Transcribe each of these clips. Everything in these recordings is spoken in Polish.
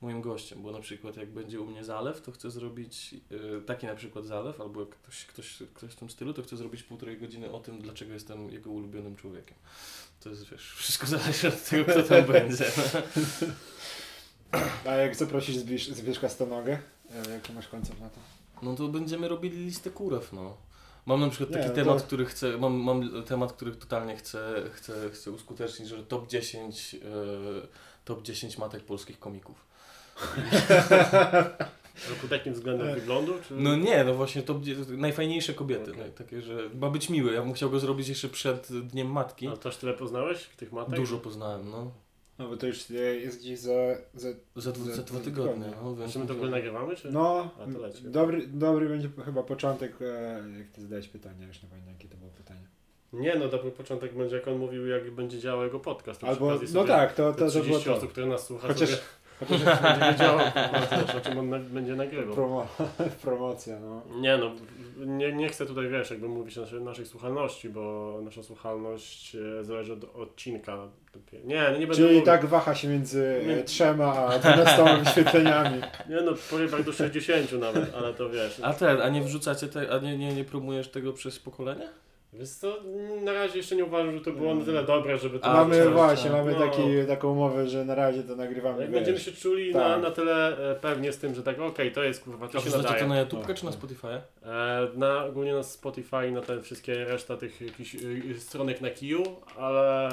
moim gościem, bo na przykład jak będzie u mnie zalew, to chcę zrobić e, taki na przykład zalew, albo jak ktoś, ktoś, ktoś w tym stylu, to chcę zrobić półtorej godziny o tym, dlaczego jestem jego ulubionym człowiekiem. To jest, wiesz, wszystko zależy od tego, kto tam będzie. A jak zaprosisz Zbierz, Zbierzka Stonogę? E, Jaki masz koncept na to? No to będziemy robili listę kurew, no. Mam na przykład Nie, taki no temat, to- który chcę, mam, mam temat, który totalnie chcę, chcę, chcę uskutecznić, że top 10, e, top 10 matek polskich komików. Pod jakim względem wyglądu? Czy... No nie, no właśnie top, dzie- najfajniejsze kobiety, Okej. no, takie, że ma być miły. Ja bym chciał go zrobić jeszcze przed Dniem Matki. A też tyle poznałeś tych matek? Dużo poznałem, no. No bo to już jest gdzieś za... za Za, dwa- Za za dwa tygodnie, tygodnie. no, więc Czy my to w ogóle nagrywamy? Czy... no, A, to dobry, dobry będzie chyba początek, e, jak ty zadałeś pytanie, już nie pamiętam jakie to było pytanie. Nie no, dobry początek będzie jak on mówił, jak będzie działał jego podcast. Albo, no tak, to, to, to było 30 to. osób, które nas słucha, Chociaż- sobie będzie wiedziało, o czym on na, będzie nagrywał. Promo, promocja, no. Nie no, nie, nie chcę tutaj, wiesz, jakby mówić naszej, naszej słuchalności, bo nasza słuchalność e, zależy od odcinka. Nie, no nie będę Czyli mówił. tak waha się między Nie. e, trzema a 12 wyświetleniami. Nie no, powiem tak do 60 nawet, ale to wiesz. A te, a nie wrzucacie, te, a nie, nie, nie promujesz tego przez pokolenie? Wiesz co, na razie jeszcze nie uważam, że to było na tyle dobre, żeby to... A, mamy właśnie, mamy no. taki, taką umowę, że na razie to nagrywamy. Jak wiesz. będziemy się czuli Tak. na, na tyle e, pewnie z tym, że tak okej, to jest kurwa, A to się wrzucacie nadaje. to na YouTube No, czy na. Spotify? E, na, ogólnie na Spotify, na te wszystkie reszta tych jakichś y, stronek na kiju, ale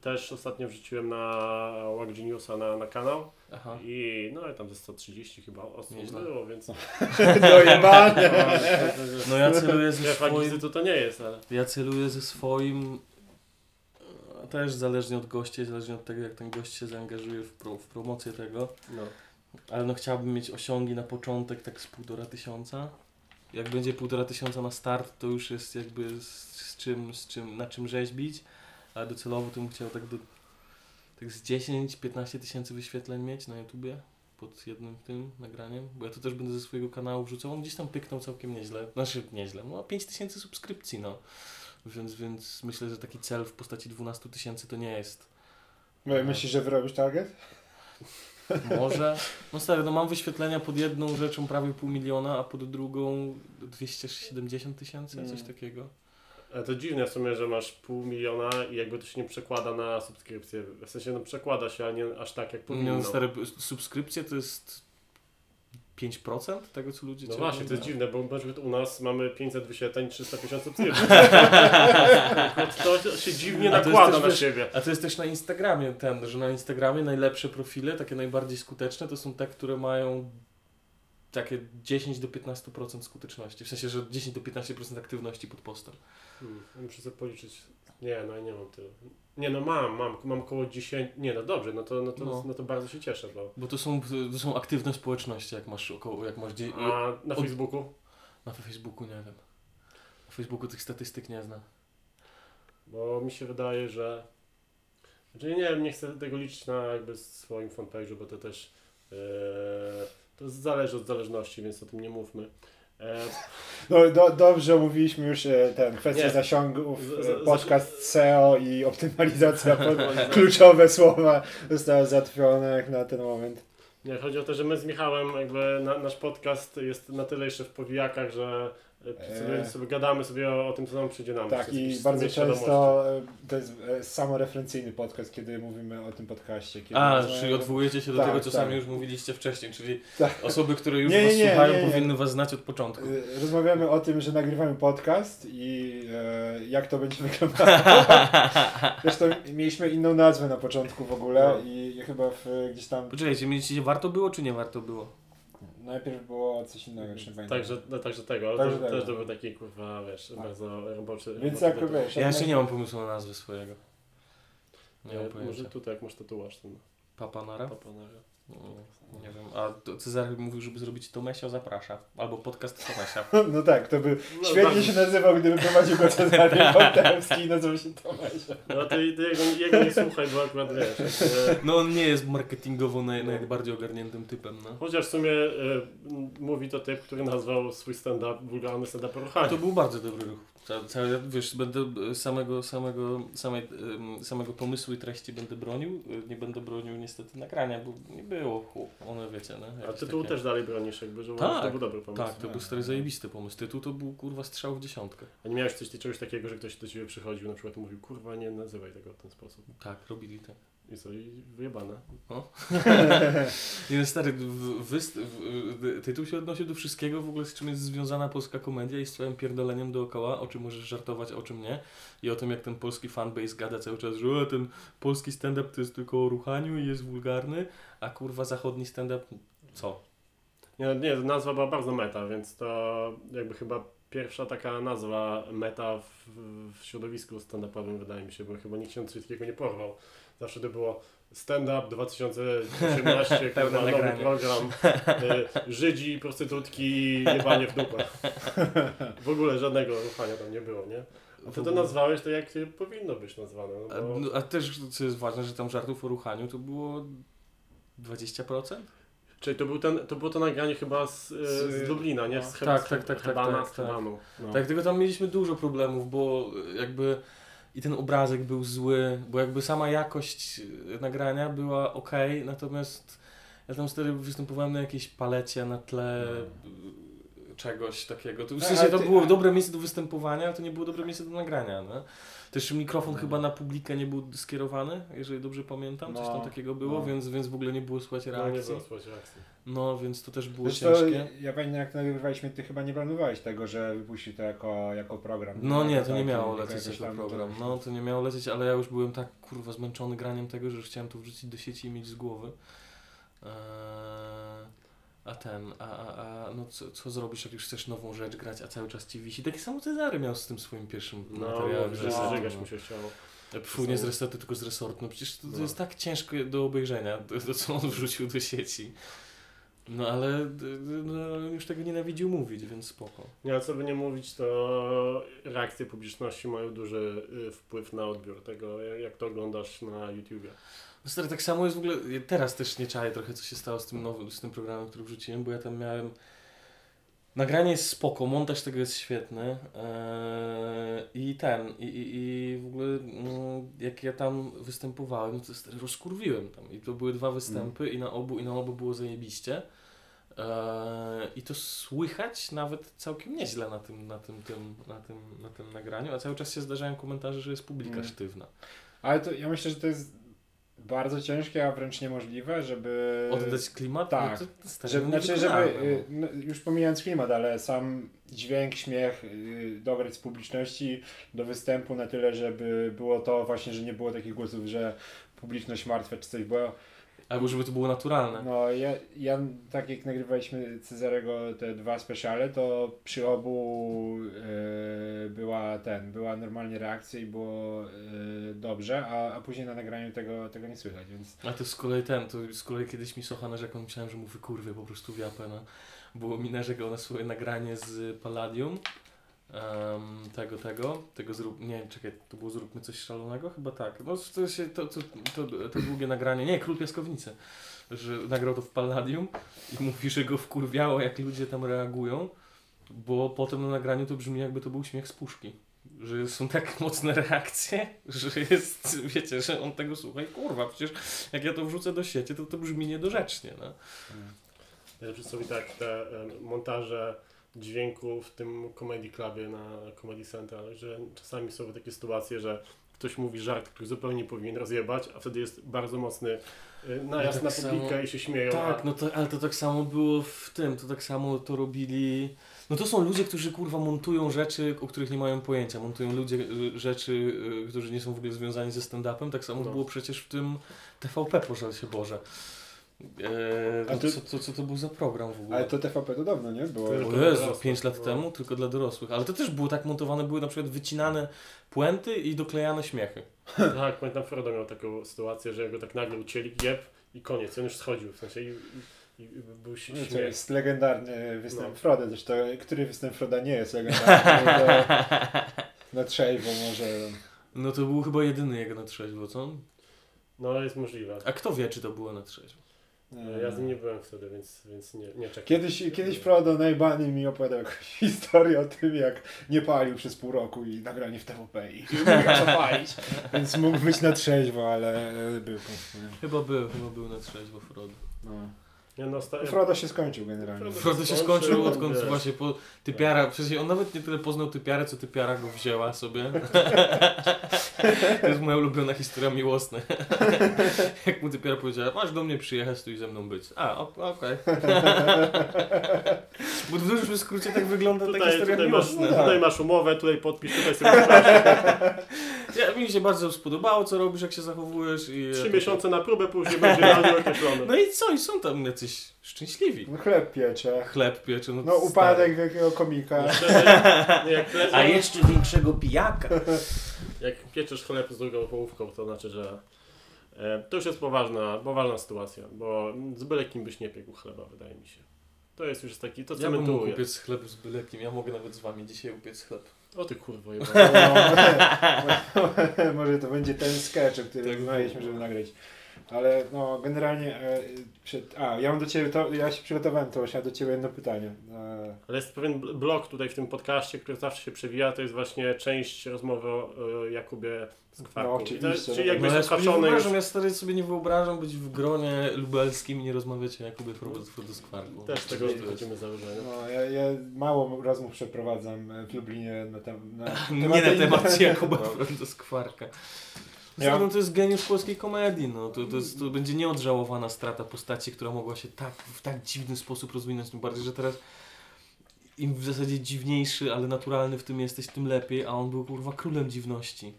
też ostatnio wrzuciłem na Łak Geniusa na, na kanał Aha. i no i tam ze 130 chyba osób Nieźle. było, więc... Dojebane! No ja celuję ze swoim... To to nie jest, ale... Ja celuję ze swoim. e, Też zależnie od gościa, zależnie od tego, jak ten gość się zaangażuje w, pro, w promocję tego. No. Ale no chciałbym mieć osiągi na początek tak z półtora tysiąca. Jak będzie półtora tysiąca na start, to już jest jakby z, z czym, z czym, na czym rzeźbić. Ale docelowo to bym chciał tak do tak z 10-15 tysięcy wyświetleń mieć na YouTubie pod jednym tym nagraniem, bo ja to też będę ze swojego kanału wrzucał. On gdzieś tam pyknął całkiem nieźle. Znaczy nieźle, no 5 tysięcy subskrypcji, no. Więc, więc myślę, że taki cel w postaci 12 tysięcy to nie jest. Myślisz, że wyrobisz target? Może. No stary, no mam wyświetlenia pod jedną rzeczą prawie pół miliona, a pod drugą 270 tysięcy, coś Mm. takiego. Ale to dziwne w sumie, że masz pół miliona i jakby to się nie przekłada na subskrypcję. W sensie no przekłada się, ale nie aż tak jak powinno. No, stary, subskrypcje to jest 5% tego, co ludzie No właśnie, to jest dziwne, bo na przykład u nas mamy 500 wyświetleń, 350 subskrypcji. to się dziwnie nakłada na siebie. A to jest też na Instagramie ten, że na Instagramie najlepsze profile, takie najbardziej skuteczne, to są te, które mają takie 10 do 15% skuteczności. W sensie, że 10 do 15% aktywności pod postem. Hmm, muszę sobie policzyć. Nie, no ja nie mam tyle. Nie no mam, mam, mam około 10. Nie no dobrze, no to, no to, No. no. to bardzo się cieszę, bo. Bo to są, to są aktywne społeczności, jak masz około, jak masz dzie- A na Od- Facebooku? na Facebooku nie wiem. Na Facebooku tych statystyk nie znam. Bo mi się wydaje, że. Znaczy nie wiem, nie chcę tego liczyć na jakby swoim fanpage'u, bo to też. e, to zależy od zależności, więc o tym nie mówmy. E, No, do, dobrze omówiliśmy już e, ten, kwestię Nie. zasięgów, Z- e, podcast SEO i optymalizacja, pod, kluczowe słowa zostały załatwione jak na ten moment. Nie, chodzi o to, że my z Michałem, jakby na, nasz podcast jest na tyle jeszcze w powijakach, że sobie, Eee. sobie gadamy sobie o, o tym, co nam przyjdzie nam. Tak i bardzo często to jest e, samoreferencyjny podcast, kiedy mówimy o tym podcaście. Kiedy A, rozmawiamy- czyli odwołujecie się do Tak, tego, co tak. sami już mówiliście wcześniej, czyli Tak. osoby, które już Nie, nie, was nie, słuchają, nie, nie. powinny was znać od początku. E, Rozmawiamy o tym, że nagrywamy podcast i e, jak to będzie wyglądało. Zresztą mieliśmy inną nazwę na początku w ogóle No. i chyba w, gdzieś tam Poczekajcie, mieliście warto było, czy nie warto było? Najpierw było coś innego, już nie pamiętam. Także, no, także tego, ale Także to, tego. też to był taki kurwa, wiesz, Tak. bardzo roboczy. Więc roboczy wiesz, Ja jeszcze nie mam pomysłu na nazwę swojego. Nie Nie, mam może pojęcia. tutaj jak masz tatuaż ten Papa Nara? papanarza. Nie wiem. A Cezary mówił, żeby zrobić Tomesio zaprasza. Albo podcast Tomesia. No tak, to by No, świetnie bardzo- się nazywał, gdyby prowadził go Cezary Poltemski i nazywał się Tomasio. No to, to jego, jego nie słuchaj, bo akurat wiesz. No on nie jest marketingowo naj, najbardziej ogarniętym typem, no. Chociaż w sumie m, mówi to typ, który nazwał swój stand-up wulgarny stand-up ruchanie. To był bardzo dobry ruch. Ca- Cały, wiesz, będę samego, samego, samej, samego pomysłu i treści będę bronił. Y, Nie będę bronił niestety nagrania, bo nie było chłop, one wiecie, no. A tytuł takie- też dalej bronisz, jakby, że Tak, to był dobry pomysł. Tak, to był stary zajebisty pomysł. Tytuł to był kurwa strzał w dziesiątkę. A nie miałeś coś, czegoś takiego, że ktoś do ciebie przychodził na przykład i mówił, kurwa, nie nazywaj tego w ten sposób. Tak, robili to. I co, i wyjebane. Nie no stary, w, wyst- w, tytuł się odnosił do wszystkiego w ogóle z czym jest związana polska komedia i z całym pierdoleniem dookoła, o czym możesz żartować, a o czym nie. I o tym jak ten polski fanbase gada cały czas, że o, ten polski stand-up to jest tylko o ruchaniu i jest wulgarny, a kurwa zachodni stand-up co? Nie, nie, nazwa była bardzo meta, więc to jakby chyba pierwsza taka nazwa meta w, w środowisku stand-upowym wydaje mi się, bo chyba nikt się coś takiego nie porwał. Zawsze to było stand-up 2018, Pełne kurwa, nowy nagranie. program, y, Żydzi, prostytutki, jebanie w dupę. W ogóle żadnego ruchania tam nie było, nie? A ty to nazwałeś to jak powinno być nazwane. No A, bo... no, a też co jest ważne, że tam żartów o ruchaniu to było 20%? Czyli to, był ten, to było to nagranie chyba z, y, z, Z- Lublina, nie? Z Tak, Heb- tak, tak, tak, Hebana, tak, z tak. Hebanu. No. Tak, tylko tam mieliśmy dużo problemów, bo jakby i ten obrazek był zły, bo jakby sama jakość e, nagrania była ok, natomiast ja tam wtedy występowałem na jakiejś palecie na tle e, czegoś takiego. To, w Tak, sensie to było dobre miejsce do występowania, ale to nie było dobre miejsce do nagrania. No. Też mikrofon chyba na publikę nie był skierowany, jeżeli dobrze pamiętam, coś tam No, takiego było, no. więc, więc w ogóle nie było słychać No nie reakcji. było słychać reakcji. No, więc to też było Zresztą ciężkie. ja pamiętam jak nagrywaliśmy, ty chyba nie planowałeś tego, że wypuści to jako, jako program. No nie, to nie miało lecieć jako program. to- No to nie miało lecieć, ale ja już byłem tak kurwa zmęczony graniem tego, że już chciałem to wrzucić do sieci i mieć z głowy. Eee, a ten, a, a, a no co, co zrobisz, jak już chcesz nową rzecz grać, a cały czas ci wisi? Takie samo Cezary miał z tym swoim pierwszym No, materiałem. że no. mu się chciało. Pfu, nie z resetu, tylko z resortu. No przecież to, No. jest tak ciężko do obejrzenia, to, to co on wrzucił do sieci. No ale no, już tego nienawidził mówić, więc spoko. Nie, a co by nie mówić, to reakcje publiczności mają duży y, wpływ na odbiór tego, jak to oglądasz na YouTubie. No stary, tak samo jest w ogóle, teraz też nie czaję trochę, co się stało z tym nowym, z tym programem, który wrzuciłem, bo ja tam miałem, nagranie jest spoko, montaż tego jest świetny eee, i ten, i, i, i w ogóle mm, jak ja tam występowałem, to stary, rozkurwiłem tam i to były dwa występy i na obu, i na obu było zajebiście. Eee, I to słychać nawet całkiem nieźle na tym, na tym, tym, na tym, na tym nagraniu, a cały czas się zdarzają komentarze, że jest publika Mm. sztywna. Ale to ja myślę, że to jest bardzo ciężkie, a wręcz niemożliwe, żeby... Oddać klimat? tak. No to, stary, Żeby, no znaczy, żeby, y, no, już pomijając klimat, ale sam dźwięk, śmiech y, dograć z publiczności do występu na tyle, żeby było to właśnie, że nie było takich głosów, że publiczność martwa czy coś, bo Albo żeby to było naturalne. no ja, ja tak jak nagrywaliśmy Cezarego te dwa speciale, to przy obu y, była ten, była normalnie reakcja i było y, dobrze, a, a później na nagraniu tego, tego nie słychać, więc A to z kolei ten, to z kolei kiedyś mi Socha narzekał, myślałem, że mu wykurwie po prostu wiapę, no. Bo mi narzekał na swoje nagranie z Palladium. Em, tego, tego, tego zrób, nie czekaj, to było zróbmy coś szalonego? Chyba tak. No to, się, to, to, to, to długie nagranie, nie, Król Piaskownicy, że nagrał to w Palladium i mówi, że go wkurwiało, jak ludzie tam reagują, bo potem na nagraniu to brzmi jakby to był śmiech z puszki. Że są tak mocne reakcje, że jest, wiecie, że on tego słucha i kurwa, przecież jak ja to wrzucę do sieci, to to brzmi niedorzecznie, no. Ja przedstawię tak, te montaże dźwięku w tym Comedy Clubie na Comedy Central, że czasami są takie sytuacje, że ktoś mówi żart, który zupełnie nie powinien rozjebać, a wtedy jest bardzo mocny y, najazd tak na samo- publikę i się śmieją. Tak, a, no to, ale to tak samo było w tym, to tak samo to robili... No to są ludzie, którzy kurwa montują rzeczy, o których nie mają pojęcia. Montują ludzie y, rzeczy, y, którzy nie są w ogóle związani ze stand-upem. Tak samo No. było przecież w tym TVP, proszę się Boże. Eee, A no ty- co, co, co to był za program w ogóle? ale to TVP to dawno, nie? Było O Jezu, dorosłych, 5 lat no. temu, tylko dla dorosłych. Ale to też było tak montowane, były na przykład wycinane puenty i doklejane śmiechy. tak, pamiętam Frodo miał taką sytuację, że go tak nagle ucięli, jeb i koniec, on już schodził, w sensie i, i, i był No, to śmiech. jest legendarny występ No. Froda, zresztą który występ Froda nie jest legendarny, no, na trzeźwo może. No to był chyba jedyny jego na trzeźwo, co? No jest możliwe. A kto wie, czy to było na trzeźwo? E, Ja z nim nie byłem wtedy, więc, więc nie, nie czekam. Kiedyś, kiedyś Frodo najbany mi opowiadał jakąś historię o tym, jak nie palił przez pół roku i nagranie w TVP i nie palić. Więc mógł być na trzeźwo, ale był po prostu, nie? Chyba był, chyba był na trzeźwo Frodo. No. Ja sta- Frodo się skończył generalnie. Frodo- się Skończył, skończył, odkąd wiesz. właśnie po typiara, przecież on nawet nie tyle poznał typiarę, co typiara go wzięła sobie. to jest moja ulubiona historia miłosna. Jak mu typiara powiedziała, masz do mnie przyjechać tu i ze mną być. A, okej. Bo w dużym skrócie tak wygląda ta Tutaj, historia tutaj, masz, miłosna. tutaj masz umowę, tutaj podpisz, tutaj sobie. Ja, mi się bardzo spodobało, co robisz, jak się zachowujesz. I Trzy miesiące na próbę, później będzie realnie określony. No i co? I są tam jacyś szczęśliwi. No chleb piecze. Chleb piecze. No, No upadek wielkiego komika. Chleb, A jeszcze większego pijaka. jak pieczesz chleb z drugą połówką, to znaczy, że e, to już jest poważna, poważna sytuacja, bo z byle kim byś nie piekł chleba, wydaje mi się. To jest już taki, to Ja bym mógł cementuje. upiec chleb z bylekim. Ja mogę nawet z wami dzisiaj upiec chleb. O ty kurwo. No, może to będzie ten sketch, o którym Tak. żeby nagrać. Ale no, generalnie e, przed, A, ja mam do Ciebie, to, ja się przygotowałem, to właśnie ja do Ciebie jedno pytanie. E, Ale jest pewien bl- blok tutaj w tym podcaście, który zawsze się przewija, to jest właśnie część rozmowy o e, Jakubie z Kwarką. No, oczywiście. To, czyli No, jakby ja jest sobie nie już... wyobrażam, ja stary sobie nie wyobrażam być w gronie lubelskim i nie rozmawiać o Jakubie Frodo z Kwarką. Też tego wychodzimy z założenia. no, ja, ja mało rozmów przeprowadzam e, w Lublinie na, tem, na Nie na temat Jakuba No. Frodo z Kwarka. Ja- to jest geniusz polskiej komedii, no. To, to, jest, to będzie nieodżałowana strata postaci, która mogła się tak, w tak dziwny sposób rozwinąć, tym bardziej, że teraz im w zasadzie dziwniejszy, ale naturalny w tym jesteś, tym lepiej, a on był kurwa królem dziwności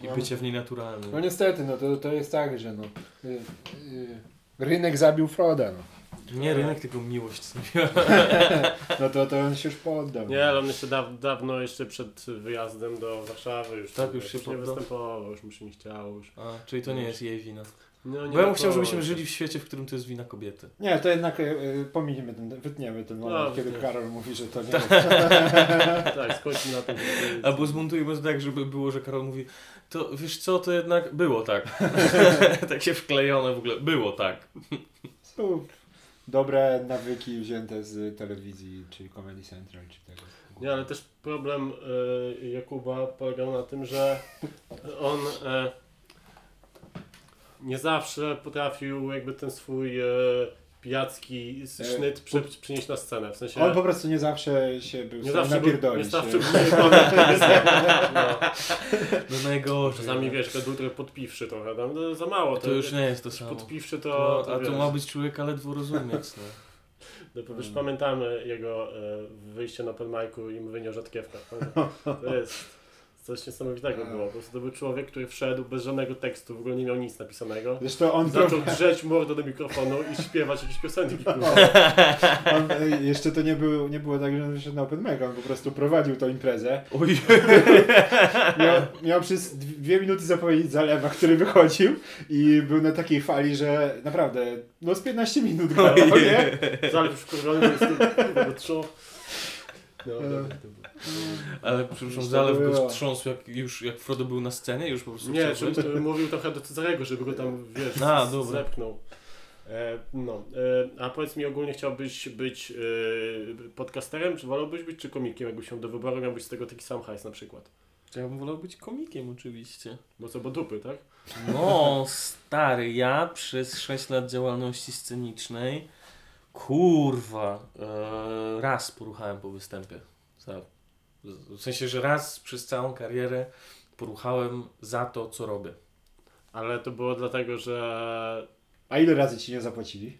i No. bycia w niej naturalnym. No niestety, no to, to jest tak, że no, y, y, rynek zabił Froda, no. Nie rynek, tylko miłość. No to, to on się już poddał. Nie, ale on jeszcze daw, dawno, jeszcze przed wyjazdem do Warszawy już, Tak, już się nie poddał? występował, już mu się nie chciało. Już. A, czyli to nie jest jej wina. No, nie Bo ja bym chciał, żebyśmy żyli w świecie, w którym to jest wina kobiety. Nie, to jednak y, pominiemy ten, wytniemy ten moment, No, kiedy nie. Karol mówi, że to nie Tak, skończmy na tym. że- Albo zmontujmy to tak, żeby było, że Karol mówi, to wiesz co, to jednak było tak. Takie wklejone w ogóle, było tak. Dobre nawyki wzięte z telewizji, czy Comedy Central, czy tego. Nie, ale też problem e, Jakuba polegał na tym, że on e, nie zawsze potrafił jakby ten swój e, pijacki E, sznyt przy, przynieść na scenę. W sensie On po prostu nie zawsze się był nie zawsze był, nie napierdolić. zawsze y. był no, No najgorzej. Czasami wiesz, był trochę podpiwszy trochę, tam, no, za mało. To już nie jest to samo. Podpiwszy to, To, to, a wiesz, to ma być człowieka ledwo rozumieć. No. No, bo już Mm. pamiętamy jego e, wyjście na micu i mówienie o rzadkiewkach. To jest coś niesamowitego było. Po prostu to był człowiek, który wszedł bez żadnego tekstu, w ogóle nie miał nic napisanego. Zresztą on, Zaczął pro... drzeć mordę do mikrofonu i śpiewać jakieś piosenki. on y, jeszcze to nie, był, nie było tak, że on wyszedł na open mic, on po prostu prowadził tą imprezę. Oj, Miał, miał przez dwie minuty zapowiedzieć zalewa, który wychodził i był na takiej fali, że naprawdę, no z 15 minut grał, nie? Zalew już kurwa. No, dobra, to było. ale przepraszam, to zalew go wstrząsł jak, już jak Frodo był na scenie, już po prostu Nie, chciał że, być? mówił trochę do Cezarego, żeby go tam, wiesz, A, z- dobra. zepchnął. E, no, e, a powiedz mi ogólnie chciałbyś być e, podcasterem, czy wolałbyś być, czy komikiem, jakbyś się do wyboru miał być z tego taki sam hajs na przykład? Ja bym wolał być komikiem oczywiście. Bo co, bo dupy, tak? No, stary, ja przez 6 lat działalności scenicznej, kurwa, e, raz poruchałem po występie. Za- W sensie, że raz przez całą karierę poruchałem za to, co robię. Ale to było dlatego, że A ile razy ci nie zapłacili?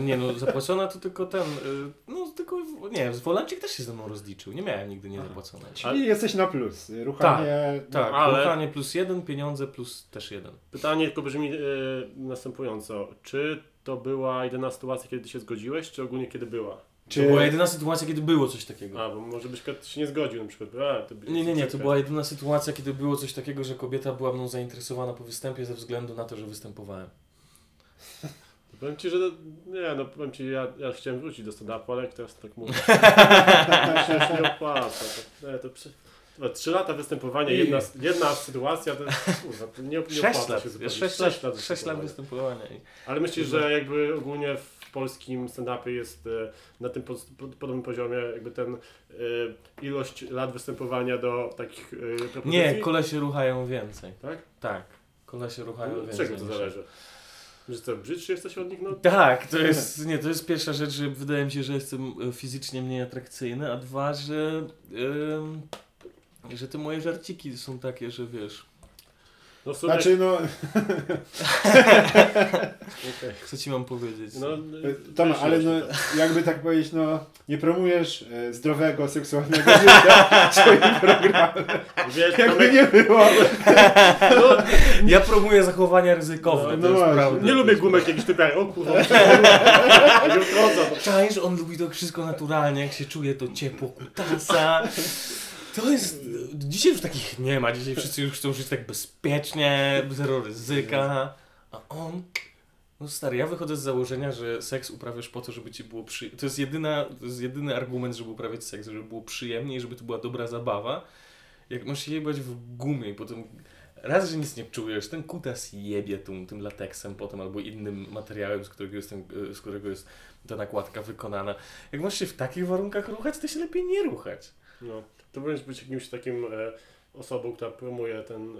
Nie no, zapłacona to tylko ten, y, no tylko, nie, Wolancik też się ze mną rozliczył, nie miałem nigdy niezapłaconej. Czyli jesteś na plus. Ruchanie... Tak, ale- poruchanie plus jeden, pieniądze plus też jeden. pytanie tylko brzmi e, następująco. Czy to była jedyna sytuacja, kiedy ty się zgodziłeś, czy ogólnie kiedy była? To była jedyna sytuacja, kiedy było coś takiego. A, bo może byś się nie zgodził na przykład. A, to Nie, nie, nie, to była jedyna sytuacja, kiedy było coś takiego, że kobieta była mną zainteresowana po występie ze względu na to, że występowałem. Powiem ci, że nie, no powiem ci, ja, ja chciałem wrócić do stand-upu, ale jak teraz tak mówię, to się już nie opłaca. To, nie, to, przy, Trzy lata występowania, I- jedna, jedna sytuacja, to kurwa, to nie, nie 6 opłaca lat, się zupełnie. sześć Sześć lat, lat sześć lat występowania. występowania. Ale myślisz, że jakby ogólnie w polskim stand-upie jest e, na tym pos- pod- podobnym poziomie jakby ten e, ilość lat występowania do takich e, propozycji? Nie, kolesie ruchają więcej. Tak? Tak, kolesie ruchają Od więcej. czego to zależy? Że co, brzydszy jesteś od nich? No, Tak, to jest, nie, to jest pierwsza rzecz, że wydaje mi się, że jestem fizycznie mniej atrakcyjny, a dwa, że, ym, że te moje żarciki są takie, że wiesz, no w sumie... Znaczy, no, okej. co ci mam powiedzieć? No, wyszło ale ci no, to. jakby tak powiedzieć, no, nie promujesz e, zdrowego, seksualnego życia w swoim programie. Wiesz, Jakby Tomek, nie było. no, Ja promuję zachowania ryzykowne, No, to no jest właśnie. prawda. nie lubię gumek jakichś typach, o kurwa, nie. Czaisz, on lubi to wszystko naturalnie, jak się czuje to ciepło kutasa. To jest... Dzisiaj już takich nie ma, dzisiaj wszyscy już chcą żyć tak bezpiecznie, zero ryzyka. A on... No stary, ja wychodzę z założenia, że seks uprawiasz po to, żeby ci było przy... To jest, jedyna, to jest jedyny argument, żeby uprawiać seks, żeby było przyjemnie i żeby to była dobra zabawa. Jak masz się jebać w gumie i potem... Raz, że nic nie czujesz, ten kutas jebie tym, tym lateksem potem albo innym materiałem, z którego, jest ten, z którego jest ta nakładka wykonana. Jak masz się w takich warunkach ruchać, to się lepiej nie ruchać. No, to powinieneś być jakimś takim e, osobą, która promuje ten...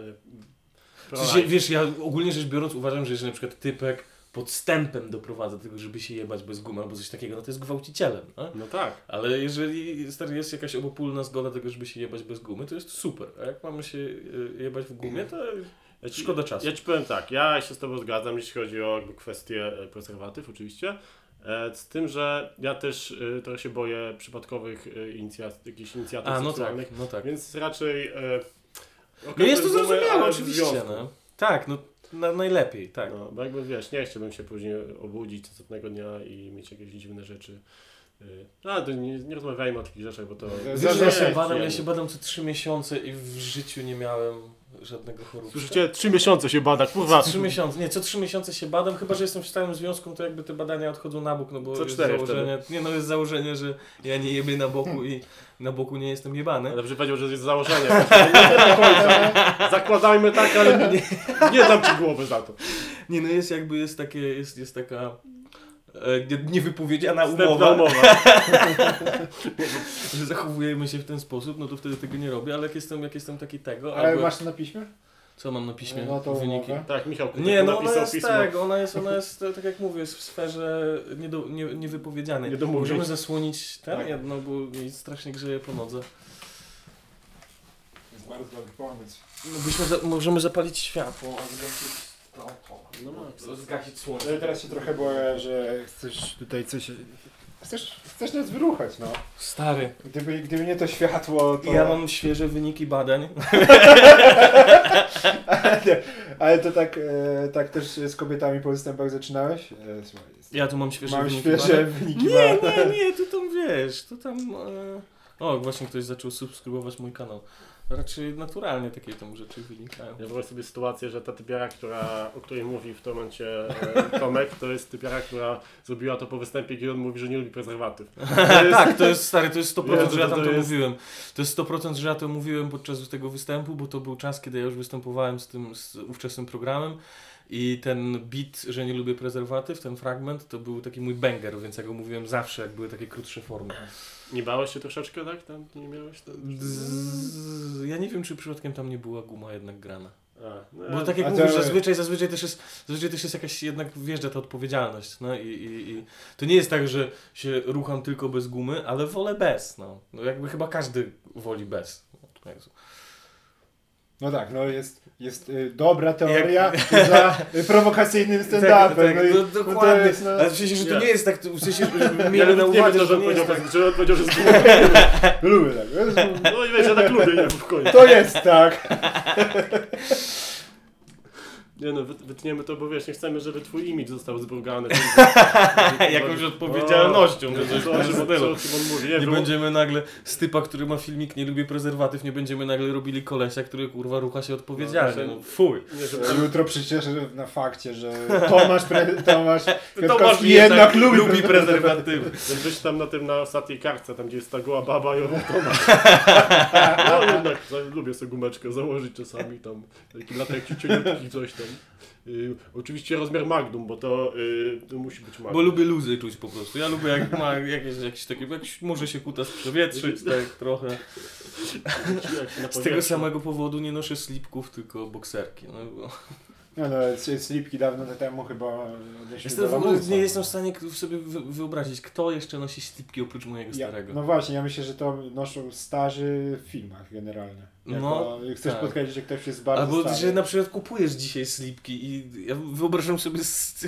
E, W sensie, wiesz, ja ogólnie rzecz biorąc uważam, że jeżeli na przykład typek podstępem doprowadza do tego, żeby się jebać bez gumy albo coś takiego, no to jest gwałcicielem, no? No tak. Ale jeżeli jest jakaś obopólna zgoda tego, żeby się jebać bez gumy, to jest super. A jak mamy się y, jebać w gumie, to Ja ci, Szkoda czasu. Ja ci powiem tak, ja się z Tobą zgadzam, jeśli chodzi o jakby kwestię e, prezerwatyw oczywiście. E, Z tym, że ja też e, trochę się boję przypadkowych e, inicjat, jakichś inicjatyw A, no tak, no tak. więc raczej... e, No jest to zrozumiałe, oczywiście, no. Tak, no na, najlepiej, tak. No, bo jakby wiesz, nie chciałbym się później obudzić następnego dnia i mieć jakieś dziwne rzeczy. A, to nie, nie rozmawiajmy o takich rzeczach, bo to... Wiesz, ja się badam, ja się badam co trzy miesiące i w życiu nie miałem żadnego choroby. Słyszycie, trzy miesiące się bada, kurwa. Co trzy miesiące, nie, co trzy miesiące się badam, chyba że jestem w stałym związku, to jakby te badania odchodzą na bok, no bo Co jest założenie, nie no jest założenie, że ja nie jebię na boku i na boku nie jestem jebany. Dobrze powiedział, że jest założenie. Zakładajmy tak, ale nie, nie dam ci głowy za to. Nie no jest jakby, jest takie, jest, jest taka niewypowiedziana Wstępna umowa, umowa. że zachowujemy się w ten sposób, no to wtedy tego nie robię, ale jak jestem, jak jestem taki tego, Ale albo, masz to na piśmie? co mam na piśmie, No to wyniki. umowę. Tak, Michał Nie, no ona napisał jest pismo. tak, ona jest, ona jest, tak jak mówię, jest w sferze niedo, nie, niewypowiedzianej. Nie. Możemy zasłonić ten Tak. jedno, bo mi strasznie grzeje po nodze. jest bardzo dobry pomysł. No byśmy za, możemy zapalić światło, No to zgasić No słońce. i teraz się trochę boję, że chcesz tutaj coś... Chcesz, chcesz nas wyruchać, no. Stary, Gdyby, gdyby nie to światło, to... ja mam świeże wyniki badań. ale, ale to tak, e, tak też z kobietami po występach zaczynałeś? E, słuchaj, Ja tu mam świeże mam wyniki świeże badań. wyniki Nie, badań. nie, nie, tu tam wiesz, tu tam... E... O, właśnie ktoś zaczął subskrybować mój kanał. Raczej naturalnie takie tam rzeczy wynikają. Ja wyobraź sobie sytuację, że ta typiara, która, o której mówi w tym momencie e, Tomek, to jest typiara, która zrobiła to po występie, kiedy on mówi, że nie lubi prezerwatyw. To jest, tak, to jest stary, to jest 100%, Jezu, że ja to tam to to jest- mówiłem. To jest 100%, że ja to mówiłem podczas tego występu, bo to był czas, kiedy ja już występowałem z tym z ówczesnym programem i ten beat, że nie lubię prezerwatyw, ten fragment, to był taki mój banger, więc ja go mówiłem zawsze, jak były takie krótsze formy. Nie bałeś się troszeczkę, tak? Tam nie miałeś? Tam? Z... Ja nie wiem, czy przypadkiem tam nie była guma jednak grana. A, no, Bo tak jak mówisz, zazwyczaj, zazwyczaj, też jest, zazwyczaj też jest jakaś, jednak wjeżdża ta odpowiedzialność, no i, i, i to nie jest tak, że się rucham tylko bez gumy, ale wolę bez, no. no jakby chyba każdy woli bez. No. No tak, no jest, jest y, dobra teoria za y, prowokacyjnym stand-upem. tak, no i, no, no to dokładnie. jest, no, Ale w sensie, że to Nie. nie jest tak, w sensie, że Ja miejmy na uwadze, wiem, że że nie jest powiedział, tak. że on powiedział, że jest lubię tak. No i wiesz, ja tak lubię, nie w koniec. To jest tak. Nie no, wyt- wytniemy to, bo wiesz, nie chcemy, żeby twój imidż został zbrugany. Jakąś odpowiedzialnością, No, że coś co, w tym co, modelu. co, o czym on mówi? Nie było- będziemy nagle z typa, który ma filmik, nie lubię prezerwatyw, nie będziemy nagle robili kolesia, który kurwa rucha się odpowiedzialnie. No, No, fuj. Nie, żeby Jutro przecież na fakcie, że Tomasz, pre, Tomasz Tomasz Kwiatkowski jednak lubi, lubi prezerwatywy. Żebyś tam na tym, na ostatniej kartce, tam gdzie jest ta goła baba i obok Tomasz. No jednak, za- lubię sobie gumeczkę założyć czasami tam, taki latek cieniutki coś tam. Y, oczywiście rozmiar Magnum, bo to, y, to musi być Magnum. Bo lubię luzy czuć po prostu. Ja lubię jak ma jakieś, jakieś takie, jak może się kutas przewietrzyć, tak trochę. Z tego samego powodu nie noszę slipków, tylko bokserki. No, bo... No, no, slipki dawno temu chyba Jestem w ogóle nie jestem w stanie sobie wy- wyobrazić, kto jeszcze nosi slipki oprócz mojego Ja, starego. no właśnie, ja myślę, że to noszą starzy w filmach generalnie. Jako, No, chcesz tak. podkreślić, że ktoś jest bardzo Albo, stary. że na przykład kupujesz dzisiaj slipki i ja wyobrażam sobie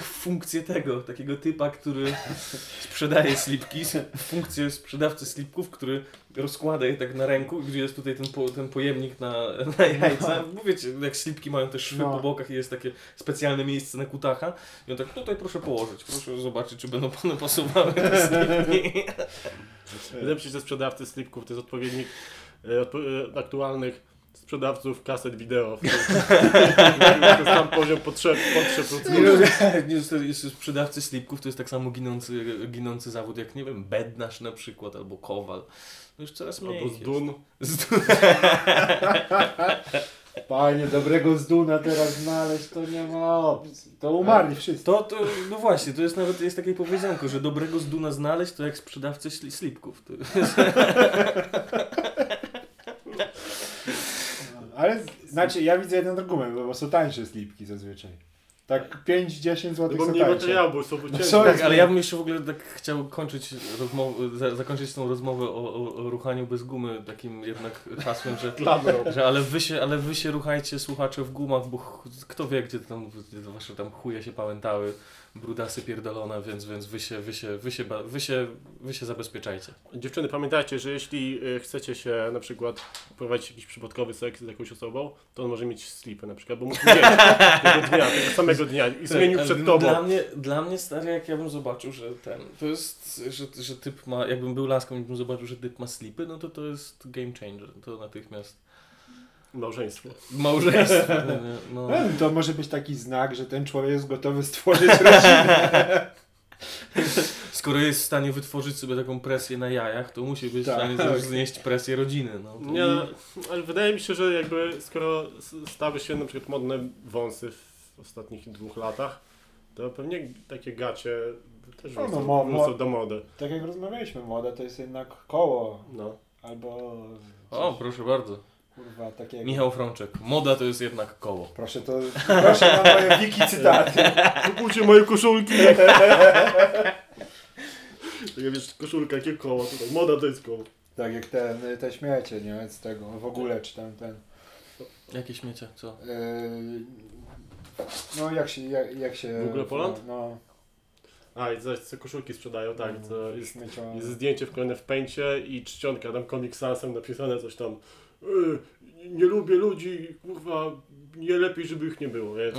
funkcję tego, takiego typa, który sprzedaje slipki, funkcję sprzedawcy slipków, który rozkłada je tak na ręku, gdzie jest tutaj ten, po, ten pojemnik na, na jajca. Bo wiecie, jak slipki mają też szwy No. po bokach i jest takie specjalne miejsce na kutacha. I on tak, tutaj proszę położyć, proszę zobaczyć, czy będą panu pasowały te slipki. Lepszy ze sprzedawcy slipków to jest odpowiednik odpo- aktualnych sprzedawców kaset wideo. to jest tam poziom potrzeb, potrzeb sprzedawcy slipków to jest tak samo ginący, ginący zawód jak, nie wiem, bednarz na przykład, albo kowal. No już coraz mniej albo z dun. Z dun. Panie, dobrego zduna teraz znaleźć, to nie ma opcji. To umarli wszyscy. To, to, no właśnie, to jest nawet jest takie powiedzonko, że dobrego z duna znaleźć to jak sprzedawcy sli- slipków. Ale znaczy, ja widzę jeden argument, bo są tańsze slipki zazwyczaj. Tak 5-10 No zł bo są mniej materiału, bo są jest? tak, ale ja bym jeszcze w ogóle tak chciał kończyć rozmowę, za, zakończyć tą rozmowę o, o, o ruchaniu bez gumy takim jednak hasłem, że. Że ale wy się, ale wy się ruchajcie słuchacze w gumach, bo ch- kto wie gdzie tam gdzie wasze tam chuje się pałętały, brudasy pierdolone, więc, więc wy się, wy się, wy się, wy się, wy się zabezpieczajcie. Dziewczyny, pamiętajcie, że jeśli y, chcecie się na przykład prowadzić jakiś przypadkowy seks z jakąś osobą, to on może mieć slipy na przykład, bo musi mieć tego dnia, tego samego dnia i zmienił przed tobą. Dla mnie, dla mnie stary, jak ja bym zobaczył, że ten, to jest, że, że typ ma, jakbym był laską i bym zobaczył, że typ ma slipy, no to to jest game changer, to natychmiast Małżeństwo. małżeństwo, no. No, to może być taki znak, że ten człowiek jest gotowy stworzyć rodzinę. Skoro jest w stanie wytworzyć sobie taką presję na jajach, to musi być Tak. w stanie też znieść presję rodziny, no. To- Nie, ale wydaje mi się, że jakby skoro stały się na przykład modne wąsy w ostatnich dwóch latach, to pewnie takie gacie też No, no, wrócą, mo- wrócą do mody. Tak jak rozmawialiśmy, moda to jest jednak koło. No. Albo... O, proszę bardzo. Kurwa, takie... Michał Frączek. Moda to jest jednak koło. Proszę to... Proszę na moje wiki cytaty. Kupujcie moje koszulki! Tak jak wiesz, koszulka, jakie koło tutaj. Moda to jest koło. Tak jak ten, te śmiecie, nie? Z tego, w ogóle, czy tam ten... Jakie śmiecie, co? Yy, no jak się, jak, jak się... W ogóle Poland? No. A, i zaś co koszulki sprzedają, tak, no, to jest, jest zdjęcie wklejone w pęcie i czcionka, tam Comic Sansem napisane coś tam y, nie lubię ludzi, kurwa, nie lepiej, żeby ich nie było, wiesz.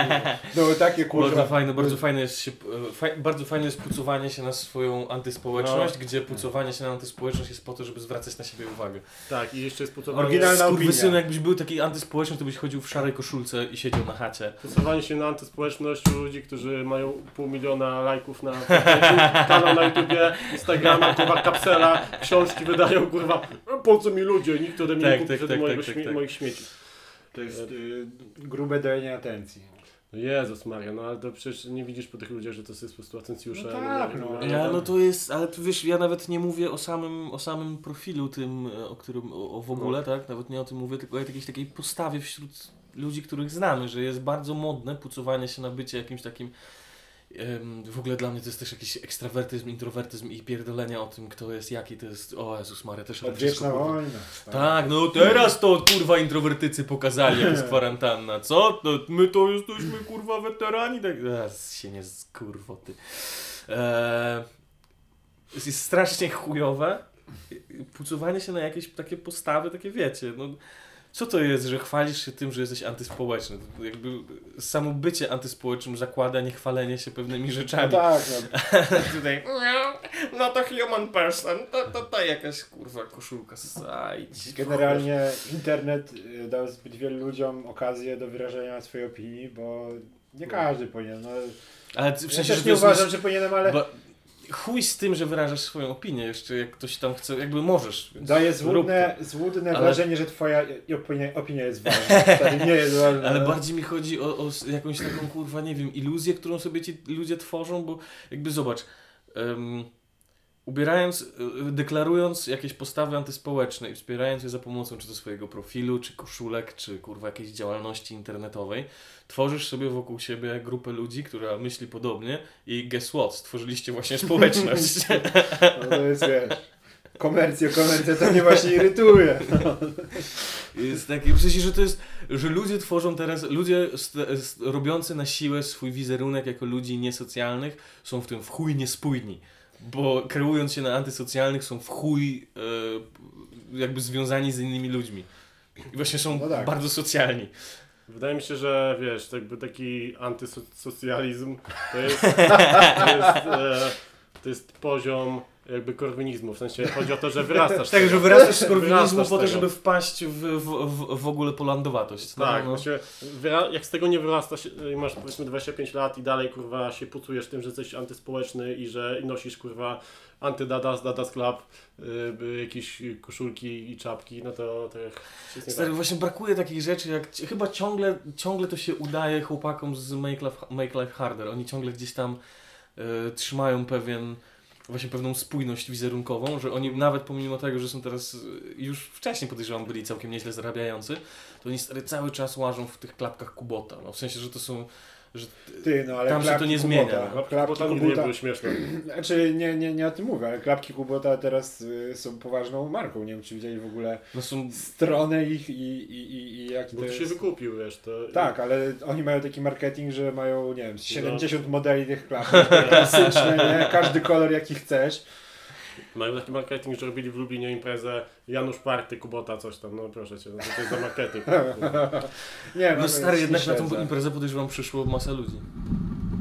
No takie kurwa... Bardzo fajne, bardzo fajne jest się, e, faj, bardzo fajne jest pucowanie się na swoją antyspołeczność, gdzie pucowanie się na antyspołeczność jest po to, żeby zwracać na siebie uwagę. Tak, i jeszcze jest pucowanie, Oryginalna opinia. jakbyś był taki antyspołeczny, to byś chodził w szarej koszulce i siedział na chacie. pucowanie się na antyspołeczność u ludzi, którzy mają pół miliona lajków na kanał na YouTubie, Instagrama, kurwa, kapsela, książki wydają, kurwa, po co mi ludzie, nikt ode mnie Tak, nie kupi tak, wtedy tak, mojego tak, śmie- tak. moich śmieci. To jest y, grube dojenie atencji. No Jezus Maria, no ale to przecież nie widzisz po tych ludziach, że to jest po prostu atencjusze. No tak, no. Ja, no to jest, ale tu wiesz, ja nawet nie mówię o samym, o samym profilu tym, e, o którym, o, o w ogóle, tak? Nawet nie o tym mówię, tylko o jakiejś takiej postawie wśród ludzi, których znamy, że jest bardzo modne pucowanie się na bycie jakimś takim w ogóle dla mnie to jest też jakiś ekstrawertyzm, introwertyzm i pierdolenia o tym, kto jest jaki, to jest, o Jezus Maria, też Odwieczna wojna. Tak, no teraz to kurwa introwertycy pokazali, jak jest kwarantanna. Co? To my to jesteśmy kurwa weterani? Tak, Ech, się nie z kurwo ty. Eee, jest strasznie chujowe. Pucowanie się na jakieś takie postawy, takie wiecie, no co to jest, że chwalisz się tym, że jesteś antyspołeczny? Jakby samo bycie antyspołecznym zakłada niechwalenie się pewnymi No rzeczami. tak, no. Tutaj, no to human person, to, to, to jakaś kurwa koszulka ajdź. Generalnie internet y, dał zbyt wielu ludziom okazję do wyrażenia swojej opinii, bo nie każdy powinien. No, Ale ty- ja też nie uważam, że powinienem, ale Bo chuj z tym, że wyrażasz swoją opinię, jeszcze jak ktoś tam chce, jakby możesz. Daje złudne, złudne Ale- wrażenie, że twoja opinia, opinia jest ważna. Nie jest ważna. Ale bardziej mi chodzi o, o jakąś taką kurwa, nie wiem, iluzję, którą sobie ci ludzie tworzą, bo jakby zobacz, em, ubierając, y, deklarując jakieś postawy antyspołeczne i wspierając je za pomocą czy to swojego profilu, czy koszulek, czy kurwa jakiejś działalności internetowej, tworzysz sobie wokół siebie grupę ludzi, która myśli podobnie i guess what? Stworzyliście właśnie społeczność. No to jest, wiesz, komercja, komercja to mnie właśnie irytuje. Jest takie, w sensie, że to jest, że ludzie tworzą teraz, ludzie st, st, robiący na siłę swój wizerunek jako ludzi niesocjalnych są w tym w chuj niespójni, bo kreując się na antysocjalnych są w chuj e, jakby związani z innymi ludźmi. I właśnie są No tak. bardzo socjalni. Wydaje mi się, że wiesz, jakby taki antysocjalizm to jest, to jest, e, to jest poziom jakby korwinizmu, w sensie chodzi o to, że wyrastasz Tak, że wyrastasz z korwinizmu po to, żeby wpaść w, w, w, w ogóle polandowatość. No, Tak, no. wyra- jak z tego nie wyrastasz i masz powiedzmy 25 lat i dalej kurwa się pucujesz tym, że jesteś antyspołeczny i że nosisz kurwa antydadas, dadas club, y, jakieś koszulki i czapki, no to, to nie Stary, tak. właśnie brakuje takich rzeczy, jak chyba ciągle, ciągle to się udaje chłopakom z Make Life, Make Life Harder. Oni ciągle gdzieś tam e, trzymają pewien, właśnie pewną spójność wizerunkową, że oni nawet pomimo tego, że są teraz e, już wcześniej podejrzewam byli całkiem nieźle zarabiający, to oni cały czas łażą w tych klapkach Kubota. No, w sensie, że to są, że Ty, no ale Tam się to klapki nie Kubota, zmienia. Bo Klapki nigdy nie Kubota, były śmieszne. znaczy nie, nie, nie o tym mówię, ale klapki Kubota teraz y, są poważną marką. Nie wiem, czy widzieli w ogóle no są stronę ich i, i, i, i jaki Bo to to jest... się wykupił, wiesz, to... Tak, ale oni mają taki marketing, że mają, nie No. wiem, z 70 modeli tych klapek, klasyczne, nie? Każdy kolor jaki chcesz. Mają taki marketing, że robili w Lublinie imprezę Janusz Party, Kubota, coś tam, no proszę cię, no to jest za marketing. Nie, No stary, jednak na tą imprezę podejrzewam przyszło masa ludzi.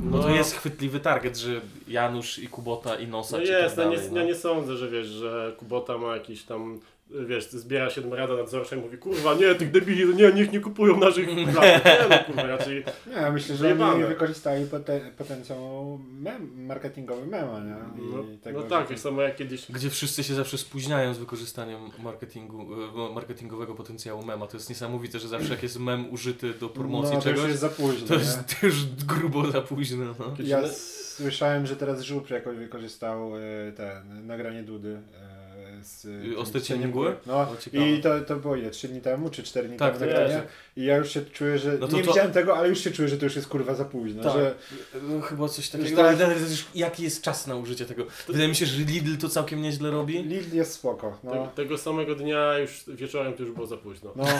No, No to jest chwytliwy target, że Janusz i Kubota i Nosa No czy jest, tak no dalej, nie, no. ja nie sądzę, że wiesz, że Kubota ma jakiś tam, wiesz, zbiera się do rada nadzorcza i mówi, kurwa, nie, tych debili, nie, niech nie kupują naszych klapek. Nie, no kurwa, raczej, Nie, myślę, że oni wykorzystali poten potencjał mem, marketingowy mema, nie? I no, tego, no tak, że- tak samo jak kiedyś, Gdzie wszyscy się zawsze spóźniają z wykorzystaniem marketingu, e, marketingowego potencjału mema. To jest niesamowite, że zawsze jak jest mem użyty do promocji no, to czegoś, już jest za późno, to nie? jest już grubo za późno. No. Ja słyszałem, że teraz Żupr jakoś wykorzystał e, ten, nagranie Dudy e, z Y, cieniem cienie mgły? No O, i to, to było ile? 3 dni temu czy 4 dni Tak, temu to nagranie? jest. I ja już się czuję, że No to nie to- widziałem tego, ale już się czuję, że to już jest kurwa za późno. Tak. Że, No, chyba coś takiego. tak- jaki jest czas na użycie tego? Wydaje mi się, że Lidl to całkiem nieźle robi. Lidl jest spoko. No, te, tego samego dnia już wieczorem to już było za późno. no.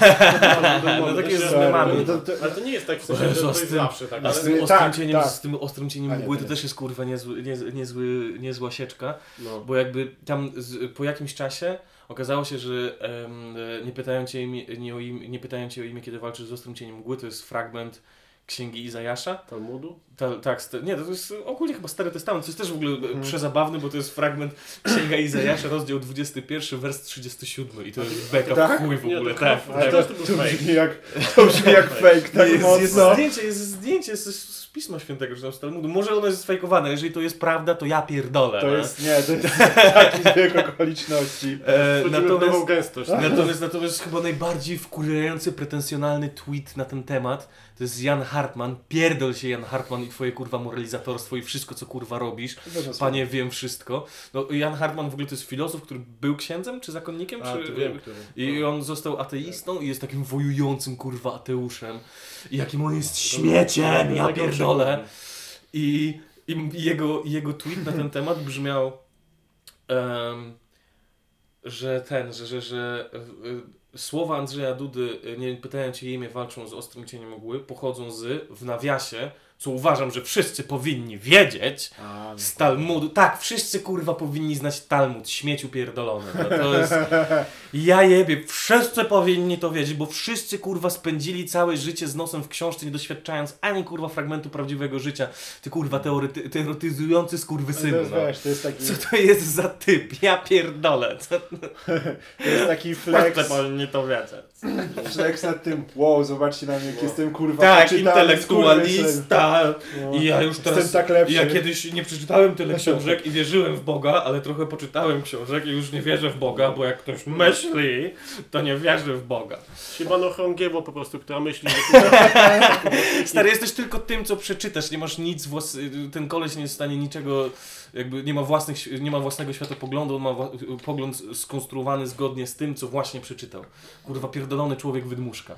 No takie z Sorry, memami. no to- Ale to nie jest tak w sensie, że to jest zawsze tak, z ale, tym Tak, ostrym tak, cieniem, tak. z tym ostrym cieniem mgły to też jest kurwa niezły, niez, niezły, niezła sieczka. no. Bo jakby tam po jakimś czasie okazało się, że e, nie, pytają cię imię, nie, o imię, nie pytają cię o imię, kiedy walczysz z ostrym cieniem mgły, to jest fragment Księgi Izajasza. Talmudu? Ta, tak, sta- nie, to jest ogólnie chyba Stary Testament, to jest też w ogóle Mhm. mm. przezabawny, bo to jest fragment Księga Izajasza, rozdział 21, wers 37 i to jest beka Tak? w chuj w Nie, ogóle, to tak. Ale tak. to, to to brzmi jak, to brzmi jak fake, tak jest, jest mocno. zdjęcie, jest zdjęcie jest z Pisma Świętego, że tam z Talmudu. Może ono jest sfejkowane, jeżeli to jest prawda, to ja pierdolę. To no. jest, nie, to jest taki zbieg okoliczności. E, natomiast, gęstość. natomiast, natomiast chyba najbardziej wkurwiający, pretensjonalny tweet na ten temat to jest Jan Hartman. Pierdol się Jan Hartman i twoje kurwa moralizatorstwo i wszystko co kurwa robisz. Panie wiem wszystko. No, Jan Hartman w ogóle to jest filozof, który był księdzem czy zakonnikiem? A, czy, wiem, który. I on został ateistą i jest takim wojującym kurwa ateuszem. I jakim on jest śmieciem, ja pierdolę. I, i jego, jego tweet na ten temat brzmiał, em, że ten, że, że, że słowa Andrzeja Dudy, e, nie pytają cię imię, walczą z ostrym cieniem mgły, pochodzą z, w nawiasie, co uważam, że wszyscy powinni wiedzieć, A, no. z Talmudu. Tak, wszyscy kurwa powinni znać Talmud, śmieciu pierdolony. No, to jest... Ja jebie, wszyscy powinni to wiedzieć, bo wszyscy kurwa spędzili całe życie z nosem w książce, nie doświadczając ani kurwa fragmentu prawdziwego życia. Ty kurwa teorety, teoretyzujący jest, No. wiesz, to jest taki, Co to jest za typ? Ja pierdolę. Co... to jest taki Wszyscy flex, powinni to wiedzieć. flex nad tym, wow, zobaczcie na mnie, jak jestem kurwa Tak, poczytany, No. I ja już teraz. Jestem tak lepszy. Ja kiedyś nie przeczytałem tyle książek i wierzyłem w Boga, ale trochę poczytałem książek i już nie wierzę w Boga, bo jak ktoś myśli, to nie wierzy w Boga. Siemano Chorągiewo po prostu, która myśli, że Stary, jesteś tylko tym, co przeczytasz, nie masz nic, włas... ten koleś nie jest w stanie niczego, jakby nie ma, własnych, nie ma własnego światopoglądu, on ma wa- pogląd skonstruowany zgodnie z tym, co właśnie przeczytał. Kurwa, pierdolony człowiek wydmuszka.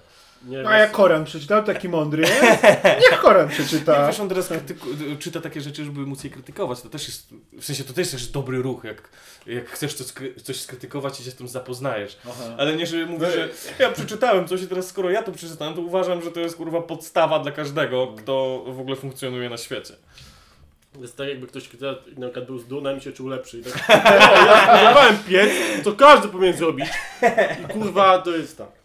Nie A jak Koran przeczytał, taki mądry jest? Niech Koran Nie, przeczyta. wiesz, on teraz krytyku- czyta takie rzeczy, żeby móc je krytykować. To też jest, w sensie, to też jest dobry ruch, jak, jak chcesz coś, coś skrytykować i się z tym zapoznajesz. Aha. Ale nie, że mówisz, że ja przeczytałem coś i teraz skoro ja to przeczytałem, to uważam, że to jest kurwa podstawa dla każdego, kto w ogóle funkcjonuje na świecie. Jest tak jakby ktoś kto na przykład był z Dunem i się czuł lepszy. I tak, o, ja spróbowałem piec, to każdy powinien zrobić. I kurwa, to jest tak.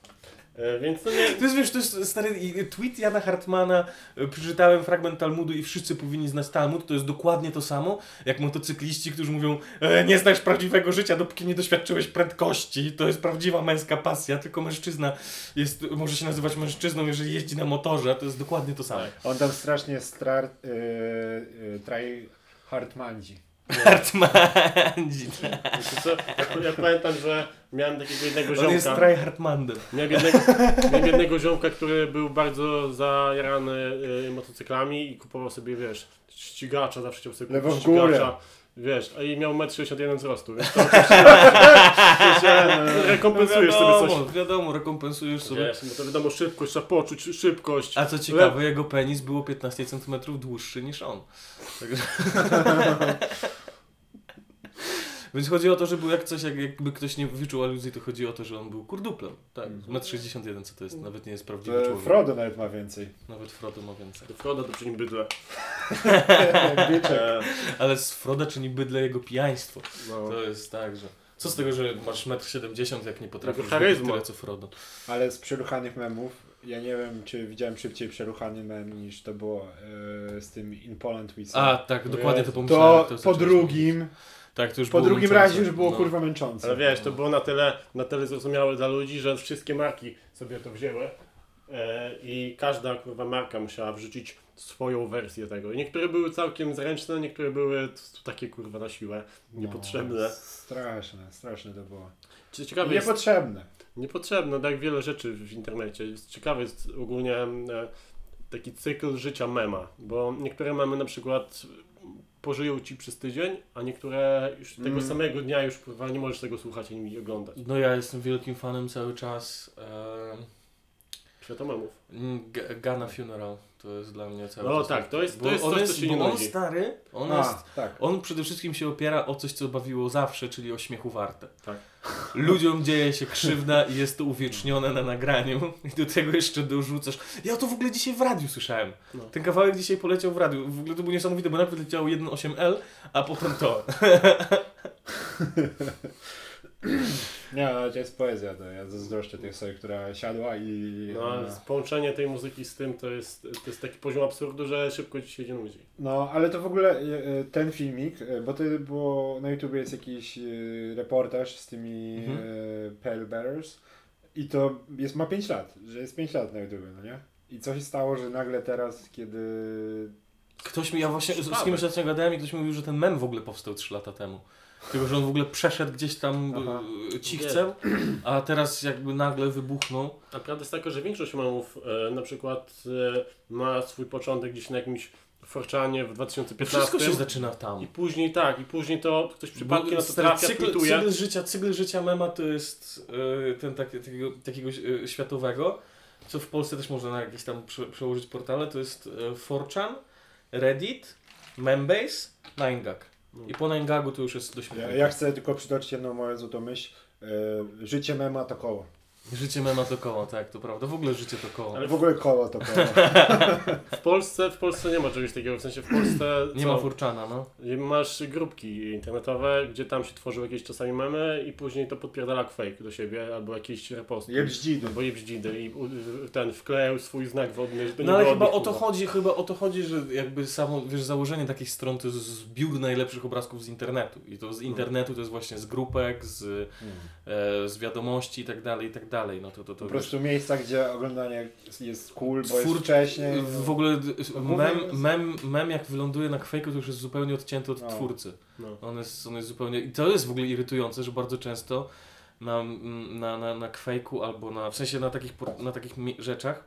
E, więc to nie... To jest, wiesz, to jest stary i tweet Jana Hartmana, y, przeczytałem fragment Talmudu i wszyscy powinni znać Talmud, to jest dokładnie to samo, jak motocykliści, którzy mówią, e, nie znasz prawdziwego życia, dopóki nie doświadczyłeś prędkości, to jest prawdziwa męska pasja, tylko mężczyzna jest, może się nazywać mężczyzną, jeżeli jeździ na motorze, to jest dokładnie to samo. On tam strasznie strar... Yy, yy, traj Hartmandzi. Hartmandzi. Ja, ja pamiętam, że miałem takiego jednego On jest ziomka. tryhardmandem. Miałem jednego, miałem jednego ziomka, który był bardzo zajarany y, motocyklami i kupował sobie, wiesz, ścigacza, zawsze chciał sobie Lewo kupić w górę. ścigacza. Wiesz, a i miał 1,61 m wzrostu, więc to rekompensujesz sobie coś. wiadomo, wiadomo, rekompensujesz sobie. Wiesz, bo to wiadomo, szybkość, trzeba poczuć szybkość. A co ciekawe, jego penis było 15 cm dłuższy niż on. Także... Więc chodzi o to, że był jak coś, jak, jakby ktoś nie wyczuł aluzji, to chodzi o to, że on był kurduplem. Tak, 1,61 m co to jest, nawet nie jest prawdziwy To człowiek. Frodo nawet ma więcej. Nawet Frodo ma więcej. To Frodo to przy nim bydle. Byczek. E, Ale z Froda czyni bydle jego pijaństwo. no. To jest tak, że... Co z tego, że masz 1,70 m, jak nie potrafisz charyzma. tyle co Frodo. Ale z przeruchanych memów, ja nie wiem, czy widziałem szybciej przeruchany mem niż to było e, z tym In Poland We Sing. A, tak, dokładnie to To, pomyślałem. po drugim, Tak, to już po było drugim męczące. razie już było No. kurwa męczące. Ale wiesz, to było na tyle, na tyle zrozumiałe dla ludzi, że wszystkie marki sobie to wzięły e, i każda kurwa marka musiała wrzucić swoją wersję tego. I niektóre były całkiem zręczne, niektóre były takie kurwa na siłę, niepotrzebne. No, straszne, straszne to było. Ciekawe jest, Niepotrzebne. niepotrzebne, tak wiele rzeczy w internecie. Ciekawy jest ogólnie e, taki cykl życia mema, bo niektóre memy na przykład pożyją ci przez tydzień, a niektóre już tego Mm. samego dnia już kurwa nie możesz tego słuchać ani oglądać. No ja jestem wielkim fanem cały czas. E, Świata memów. G- Gana Funeral to jest dla mnie cały No czas. tak, to jest- to jest on coś, co jest, się nie on nudzi. stary, on A, jest. tak. On przede wszystkim się opiera o coś, co bawiło zawsze, czyli o śmiechu warte. Tak. Ludziom dzieje się krzywda i jest to uwiecznione na nagraniu. I do tego jeszcze dorzucasz. Ja to w ogóle dzisiaj w radiu słyszałem. No. Ten kawałek dzisiaj poleciał w radiu. W ogóle to było niesamowite, bo najpierw leciało 1.8L, a potem to. Nie, no, to jest poezja, to ja zazdroszczę tej osoby, która siadła i... No, ale połączenie tej muzyki z tym to jest, to jest taki poziom absurdu, że szybko ci się nudzi. No, ale to w ogóle e, e, ten filmik, e, bo to było, na YouTube jest jakiś reportaż z tymi Mhm. Pale Bearers i to jest, ma 5 lat, że jest 5 lat na YouTube, no nie? I co się stało, że nagle teraz, kiedy... Ktoś mi, ja właśnie z, kimś ostatnio gadałem i ktoś mi mówił, że ten mem w ogóle powstał 3 lata temu. Tylko, że on w ogóle przeszedł gdzieś tam Aha. e, cichcem, a teraz jakby nagle wybuchnął. A prawda jest taka, że większość memów e, na przykład e, ma swój początek gdzieś na jakimś forczanie w 2015 Wszystko się zaczyna tam. i później tak, i później to ktoś przypadkiem Bo na to trafia, cykl, tweetuje. cykl, życia, cykl życia mema to jest e, ten taki, takiego, takiego e, światowego, co w Polsce też można na jakieś tam prze, przełożyć portale, to jest e, 4chan, Reddit, Membase, 9gag. I po 9gagu to już jest dość Ja, ja chcę tylko przytoczyć jedną moją złotą myśl. E, życie mema to koło. Życie mema to koło, tak, to prawda. W ogóle życie to koło. Ale w ogóle koło to koło. W Polsce, w Polsce nie ma czegoś takiego, w sensie w Polsce Nie co? ma furczana, no. Masz grupki internetowe, gdzie tam się tworzył jakieś czasami memy i później to podpierdala fake do siebie, albo jakieś reposty. Jebździdy. Albo jebździdy i ten wklejał swój znak wodny, że to nie No ale chyba o to chodzi, chyba o to chodzi, że jakby samo, wiesz, założenie takich stron to jest zbiór najlepszych obrazków z internetu. I to z internetu to jest właśnie z grupek, z, e, z wiadomości i tak dalej, i tak dalej. No to, to, to Po prostu miejsca, gdzie oglądanie jest cool, bo jest Twór- wcześniej. W ogóle Głównie mem, jest- mem, mem jak wyląduje na kwejku to już jest zupełnie odcięty od No. twórcy. No. On jest, on jest zupełnie... I to jest w ogóle irytujące, że bardzo często na, na, na, na kwejku albo na... W sensie na takich, na takich rzeczach,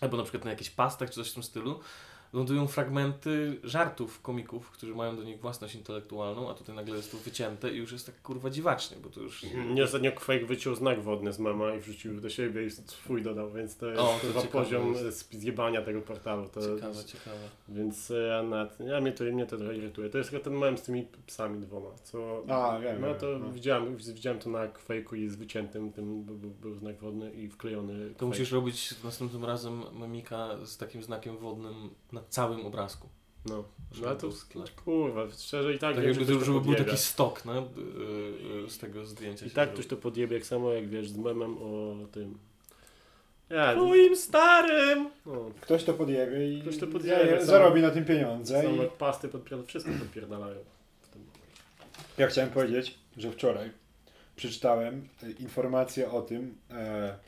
albo na przykład na jakichś pastach czy coś w tym stylu, lądują fragmenty żartów komików, którzy mają do nich własność intelektualną, a tutaj nagle jest to wycięte i już jest tak kurwa dziwacznie, bo to już... Nie ostatnio Quake wyciął znak wodny z mema i wrzucił do siebie i swój dodał, więc to jest O, to chyba poziom jest. zjebania tego portalu. To, Ciekawe, ciekawe. Więc e, ja nawet, ja mnie to, mnie to trochę irytuje. To jest chyba ten mem z tymi psami dwoma, co... A, wiem, No to no. widziałem, widziałem to na Quake'u i z wyciętym, tym był, był, był znak wodny i wklejony To Quake. musisz robić następnym razem memika z takim znakiem wodnym na całym obrazku. No, no ale to kurwa, szczerze i tak, Tak jakby, ktoś żeby to był taki stok no, y, y, z tego zdjęcia. I tak ktoś to podjebie, jak samo jak wiesz, z memem o tym... Ja, Twoim starym! no, Ktoś to podjebie i Ktoś to podjebie, ja- sam- zarobi na tym pieniądze. same I pasty podpierdalają, wszystko podpierdalają. w tym momencie. ja chciałem powiedzieć, że wczoraj przeczytałem e, informację o tym, e,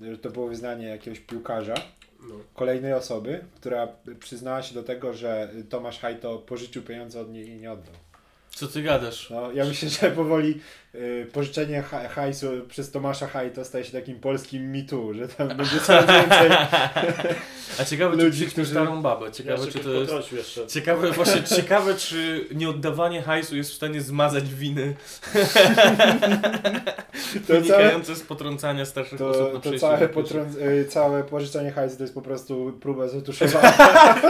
że to było wyznanie jakiegoś piłkarza, No. kolejnej osoby, która przyznała się do tego, że Tomasz Hajto pożyczył pieniądze od niej i nie oddał. Co ty gadasz? No, ja myślę, że powoli pożyczenie ha- hajsu przez Tomasza Hajto staje się takim polskim mitu, że tam będzie coraz więcej. A ciekawe, czy Ludzi, przyknął którzy- starą babę. Ciekawe, Jeszcze czy to jest... jeszcze. Ciekawe, właśnie, ciekawe, czy nieoddawanie hajsu jest w stanie zmazać winy To całe, wynikające z potrącania starszych osób to, na to całe, potrą- y, całe pożyczenie hajsu to jest po prostu próba zatuszowania.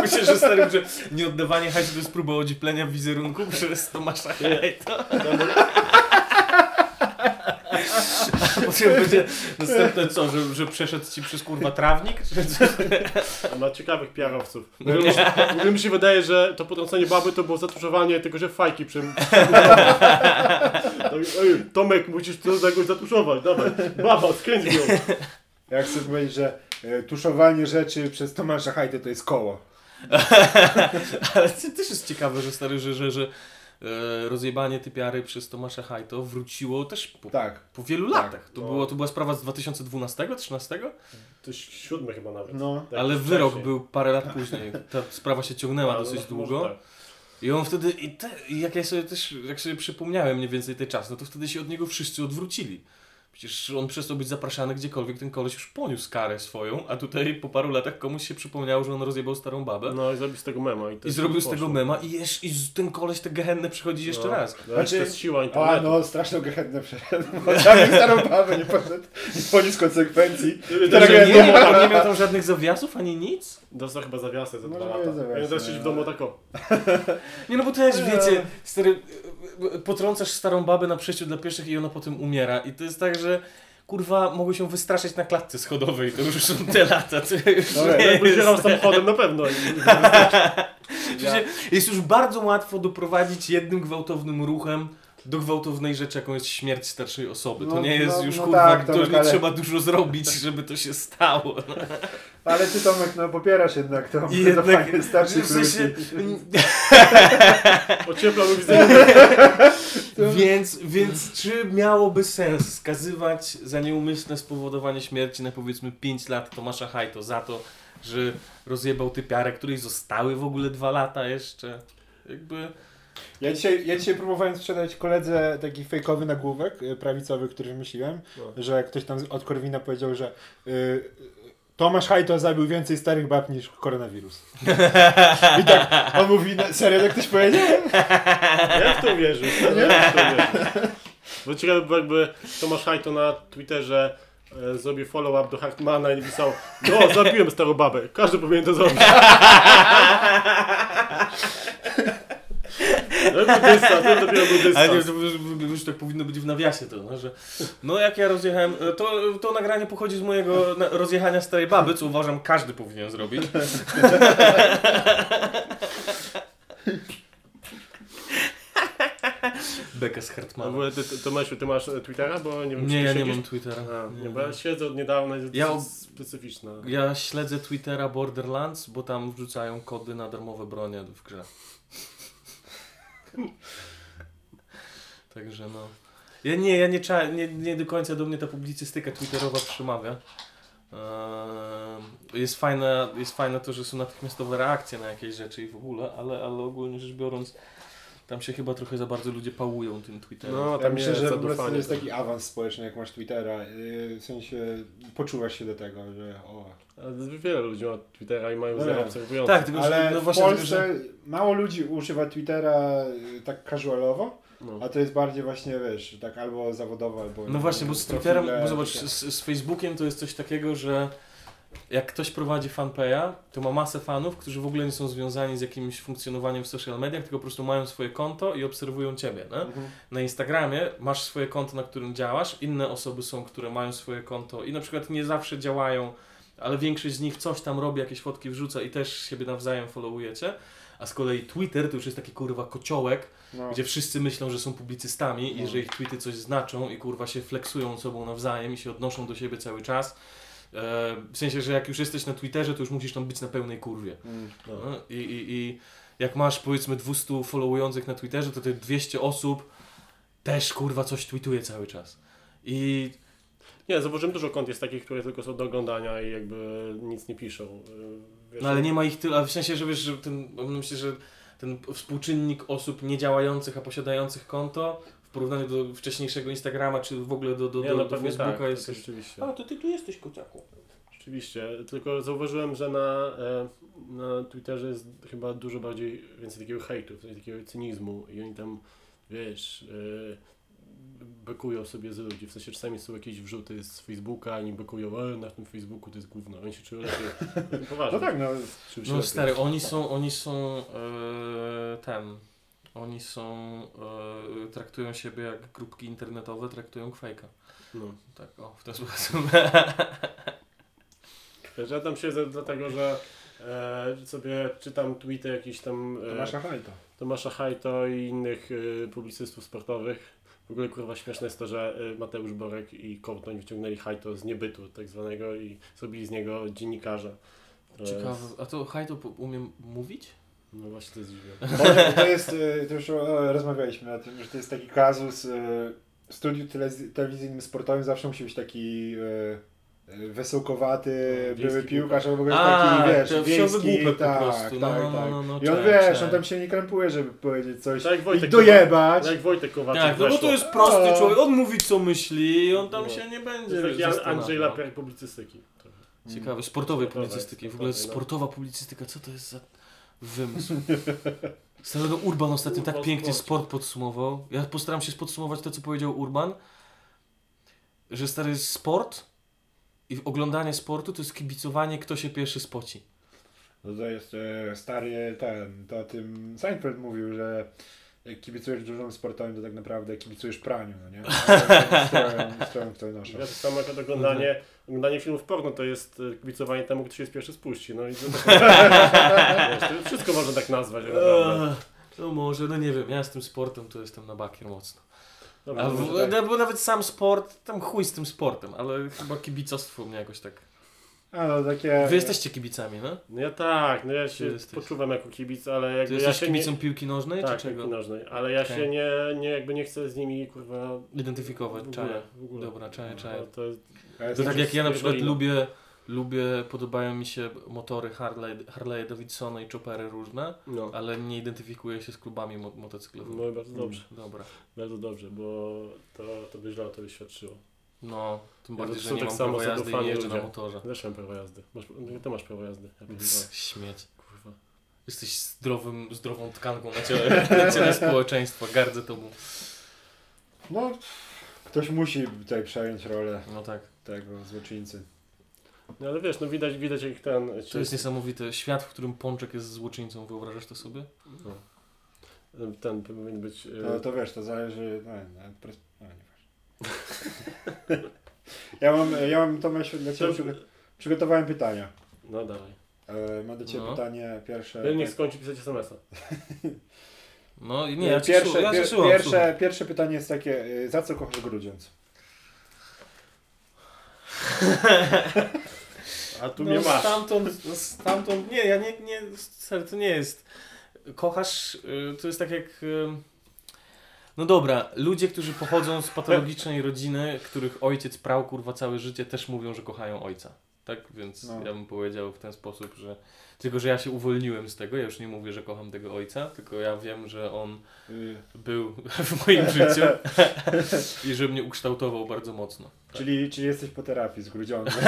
Myślę, że stary, że nieoddawanie hajsu to jest próba odziplenia wizerunku przez Tomasza Hajta. A potem będzie następne co, że, że przeszedł ci przez kurwa trawnik? Ma ciekawych PR-owców. W ogóle mi mi się wydaje, że to potrącenie baby to było zatuszowanie tego, że fajki przy... Ej, Tomek, musisz to jakoś zatuszować, dawaj. Baba, skręć ją. Ja chcę powiedzieć, że y, tuszowanie rzeczy przez Tomasza Hajto to jest koło. Ale to też jest ciekawe, że stary, że, że, że e, rozjebanie typiary przez Tomasza Hajto wróciło też po, Tak. po wielu Tak, latach. To, no. było, to była sprawa z 2012, 13? To jest siódme chyba nawet. No. Tak, Ale wyrok wcześniej. był parę lat później. Ta sprawa się ciągnęła no, dosyć no, długo. tak. I on wtedy, i, te, i jak ja sobie też, jak sobie przypomniałem mniej więcej ten czas, no to wtedy się od niego wszyscy odwrócili. Przecież on przestał być zapraszany gdziekolwiek, ten koleś już poniósł karę swoją, a tutaj po paru latach komuś się przypomniało, że on rozjebał starą babę. No i zrobił z tego mema. I, I zrobił z tego mema i, jesz, i z- ten koleś te gehenne przychodzi jeszcze No. raz. No, Znaczy- to jest siła A internetu. no, straszną gehennę przeszedł. Starą babę nie poszedł, nie poniósł konsekwencji. Teraz Nie, nie miał, nie miał tam żadnych zawiasów ani nic? Dostał chyba zawiasy za Może dwa lata. zawiasy, Ja teraz w domu ale- tak o. Nie no bo też wiecie, stary, e, potrącasz starą babę na przejściu dla pieszych i ona potem umiera. I to jest tak, że kurwa mogły się wystraszyć na klatce schodowej, to już są te lata. To już Dobra, nie jechał samochodem na pewno. Przecież jest już bardzo łatwo doprowadzić jednym gwałtownym ruchem do gwałtownej rzeczy, jaką jest śmierć starszej osoby. To No, nie jest no, już no kurwa, tak, to nie ale- trzeba dużo zrobić, żeby to się stało. Ale ty Tomek, no popierasz jednak to I jednak- starszych W sensie- ludzi. Ociepla mu widzenie. Więc, więc czy miałoby sens skazywać za nieumyślne spowodowanie śmierci na powiedzmy 5 lat Tomasza Hajto za to, że rozjebał typiarę, której zostały w ogóle dwa lata jeszcze? Jakby... Ja dzisiaj, ja dzisiaj próbowałem sprzedać koledze taki fejkowy nagłówek y, prawicowy, który wymyśliłem, No. że ktoś tam od Korwina powiedział, że y, y, Tomasz Hajto zabił więcej starych bab niż koronawirus. I tak, on mówi, "Na- serio tak ktoś powiedział? Ja w to uwierzył. Nie? Ja w to uwierzył. Bo ciekawe jakby Tomasz Hajto na Twitterze e, zrobił follow-up do Hartmana i napisał No, zabiłem starą babę. Każdy powinien to zrobić. To był dystans, to dopiero był Ale nie, to już, już tak powinno być w nawiasie to, no, że no jak ja rozjechałem, to, to nagranie pochodzi z mojego rozjechania starej baby, co uważam każdy powinien zrobić. Beka z w Hartmana. ogóle ty, ty, Tomasiu, ty masz e, Twittera? Bo nie wiem, Nie, ja nie mam Twittera. A, nie, bo ja siedzę od niedawna, jest Ja- ja... specyficzna. Ja śledzę Twittera Borderlands, bo tam wrzucają kody na darmowe bronie w grze. Także no. Ja nie, ja nie, cza- nie, nie do końca do mnie ta publicystyka twitterowa przemawia. Eee, Jest fajne, jest fajne to, że są natychmiastowe reakcje na jakieś rzeczy i w ogóle, ale, ale ogólnie rzecz biorąc, tam się chyba trochę za bardzo ludzie pałują tym Twitterem. No, Ja tam myślę, jest że po prostu jest taki awans społeczny, jak masz Twittera. Yy, W sensie poczuwasz się do tego, że o. Ale wiele ludzi ma Twittera i mają No zero obserwujących. Tak, tylko że Ale no w właśnie Polsce że, mało ludzi używa Twittera yy, tak casualowo, No. a to jest bardziej właśnie, wiesz, tak albo zawodowo, albo... No właśnie, bo z profile Twitterem, bo zobacz, z, z Facebookiem to jest coś takiego, że jak ktoś prowadzi fanpage'a, to ma masę fanów, którzy w ogóle nie są związani z jakimś funkcjonowaniem w social mediach, tylko po prostu mają swoje konto i obserwują Ciebie. Nie? Mhm. Na Instagramie masz swoje konto, na którym działasz, inne osoby są, które mają swoje konto i na przykład nie zawsze działają, ale większość z nich coś tam robi, jakieś fotki wrzuca i też siebie nawzajem followujecie. A z kolei Twitter to już jest taki kurwa kociołek, No. gdzie wszyscy myślą, że są publicystami i No. że ich tweety coś znaczą i kurwa się flexują sobą nawzajem i się odnoszą do siebie cały czas. E, w sensie, że jak już jesteś na Twitterze, to już musisz tam być na pełnej kurwie. Mm. No. No, I, i, I jak masz powiedzmy 200 followujących na Twitterze, to te 200 osób też kurwa coś tweetuje cały czas. I Nie, zauważyłem dużo kont jest takich, które tylko są do oglądania i jakby nic nie piszą. Yy, Wiesz, no, ale nie ma ich tyle, w sensie, że wiesz, że ten, myślę, że ten współczynnik osób niedziałających, a posiadających konto porównaniu do wcześniejszego Instagrama, czy w ogóle do, do, nie, do, no do pewnie Facebooka tak, jest... rzeczywiście. A, to ty tu jesteś kociaku. Rzeczywiście, tylko zauważyłem, że na, e, na Twitterze jest chyba dużo bardziej więcej takiego hejtu, takiego cynizmu i oni tam, wiesz, e, bekują sobie z ludzi, w sensie czasami są jakieś wrzuty z Facebooka, oni bekują, e, na tym Facebooku to jest gówno, oni się czują lepiej. Poważnie. No tak, no. No lepiej. stary, oni są, oni są e, ten, oni są, e, traktują siebie jak grupki internetowe, traktują Quake'a. No. Tak, o, w ten sposób. Ja tam siedzę dlatego, że e, sobie czytam tweety jakichś tam To e, masz hajto. Tomasza Hajto i innych y, publicystów sportowych. W ogóle kurwa śmieszne jest to, że y, Mateusz Borek i Kołtoń wyciągnęli Hajto z niebytu tak zwanego i zrobili z niego dziennikarza. To Ciekawe, jest- a to Hajto po- umiem mówić? No właśnie to jest dziwne. To jest, y, to już rozmawialiśmy o tym, że to jest taki kazus y, w studiu telewizyjnym sportowym zawsze musi być taki y, wesołkowaty, No, wiejski były piłkarz, albo w ogóle A, taki, wiesz, wiejski, głupek po tak, prostu, no, tak, no, tak. no, no, I on cześć, wiesz, on tam się nie krępuje, żeby powiedzieć coś Tak Wojtek i dojebać. Jak Wojtek Kowalczyk Tak, no bo to jest prosty O. człowiek, on mówi co myśli i on tam No. się nie To będzie jest taki. Andrzej Lapiak publicystyki. Ciekawe, sportowej publicystyki. W ogóle no. sportowa publicystyka, co to jest za wymysł? Stary, no Urban ostatnio tak Urban pięknie Sport. sport podsumował. Ja postaram się podsumować to, co powiedział Urban, że stary sport i oglądanie sportu to jest kibicowanie, kto się pierwszy spoci. No to jest e, stary ten, to o tym Seinfeld mówił, że jak kibicujesz dużym sportowym, to tak naprawdę kibicujesz praniu, no nie? Strojom, strojom, które noszą. Ja to samo jak oglądanie, oglądanie filmów porno to jest y, kibicowanie temu, kto się pierwszy spuści. No i to, wiesz, to wszystko można tak nazwać. naprawdę. No może, no nie wiem, ja z tym sportem to jestem na bakier mocno. Dobra, A to w, tak. no, bo nawet sam sport, tam chuj z tym sportem, ale chyba kibicostwo mnie jakoś tak... A no takie... Wy jesteście kibicami, no? No ja tak, no ja Ty się jesteś. poczuwam jako kibic, ale Ty jakby ja jesteś się kibicem nie... piłki nożnej, Tak, czy czego? piłki nożnej, ale ja Okej. się nie, nie, jakby nie chcę z nimi kurwa Identyfikować, ogóle, czaję. w ogóle. Dobra, czaję, No, czaję. To jest, To tak jak ja na przykład lubię, lubię, podobają mi się motory Harley, Harley Davidsona i choppery różne, no, ale nie identyfikuję się z klubami mo motocyklowymi. no i bardzo dobrze, Dobra. bardzo dobrze, bo to, to by źle o to świadczyło. No, tym Ja bardziej, to że są nie tak mam samo prawa jazdy i jeżdżę na motorze. Też mam prawo jazdy. Masz, no, ty masz prawo jazdy. Ja Śmieć. kurwa. Jesteś zdrowym, zdrową tkanką na ciele, na ciele społeczeństwa, gardzę tobą. No, ktoś musi tutaj przejąć rolę No tak. tego złoczyńcy. No ale wiesz, no widać, widać jak ten... To jest niesamowite. Świat, w którym Pączek jest złoczyńcą, wyobrażasz to sobie? No. ten powinien być... No to wiesz, to zależy. No, no, pres... no, nie ja mam, ja mam Tomasz dla Ciebie przygo- przygotowałem pytania. No dawaj. E, mam do Ciebie No. pytanie pierwsze. Ten niech skończy pisać SMS-a. No i nie, ja pierwsze, ja cię pier- słucham, słucham. pierwsze, pierwsze pytanie jest takie, y, za co kochasz Grudziądz? A tu no, mnie masz. Stamtąd, no, stamtąd, nie, ja nie, nie, to nie jest. Kochasz, y, to jest tak jak. No dobra, ludzie, którzy pochodzą z patologicznej rodziny, których ojciec prał kurwa całe życie, też mówią, że kochają ojca. Tak, więc No. ja bym powiedział w ten sposób, że. Tylko, że ja się uwolniłem z tego, ja już nie mówię, że kocham tego ojca, tylko ja wiem, że on Y, był w moim życiu i że mnie ukształtował bardzo mocno. Tak. czyli, czyli jesteś po terapii z Grudziądzem.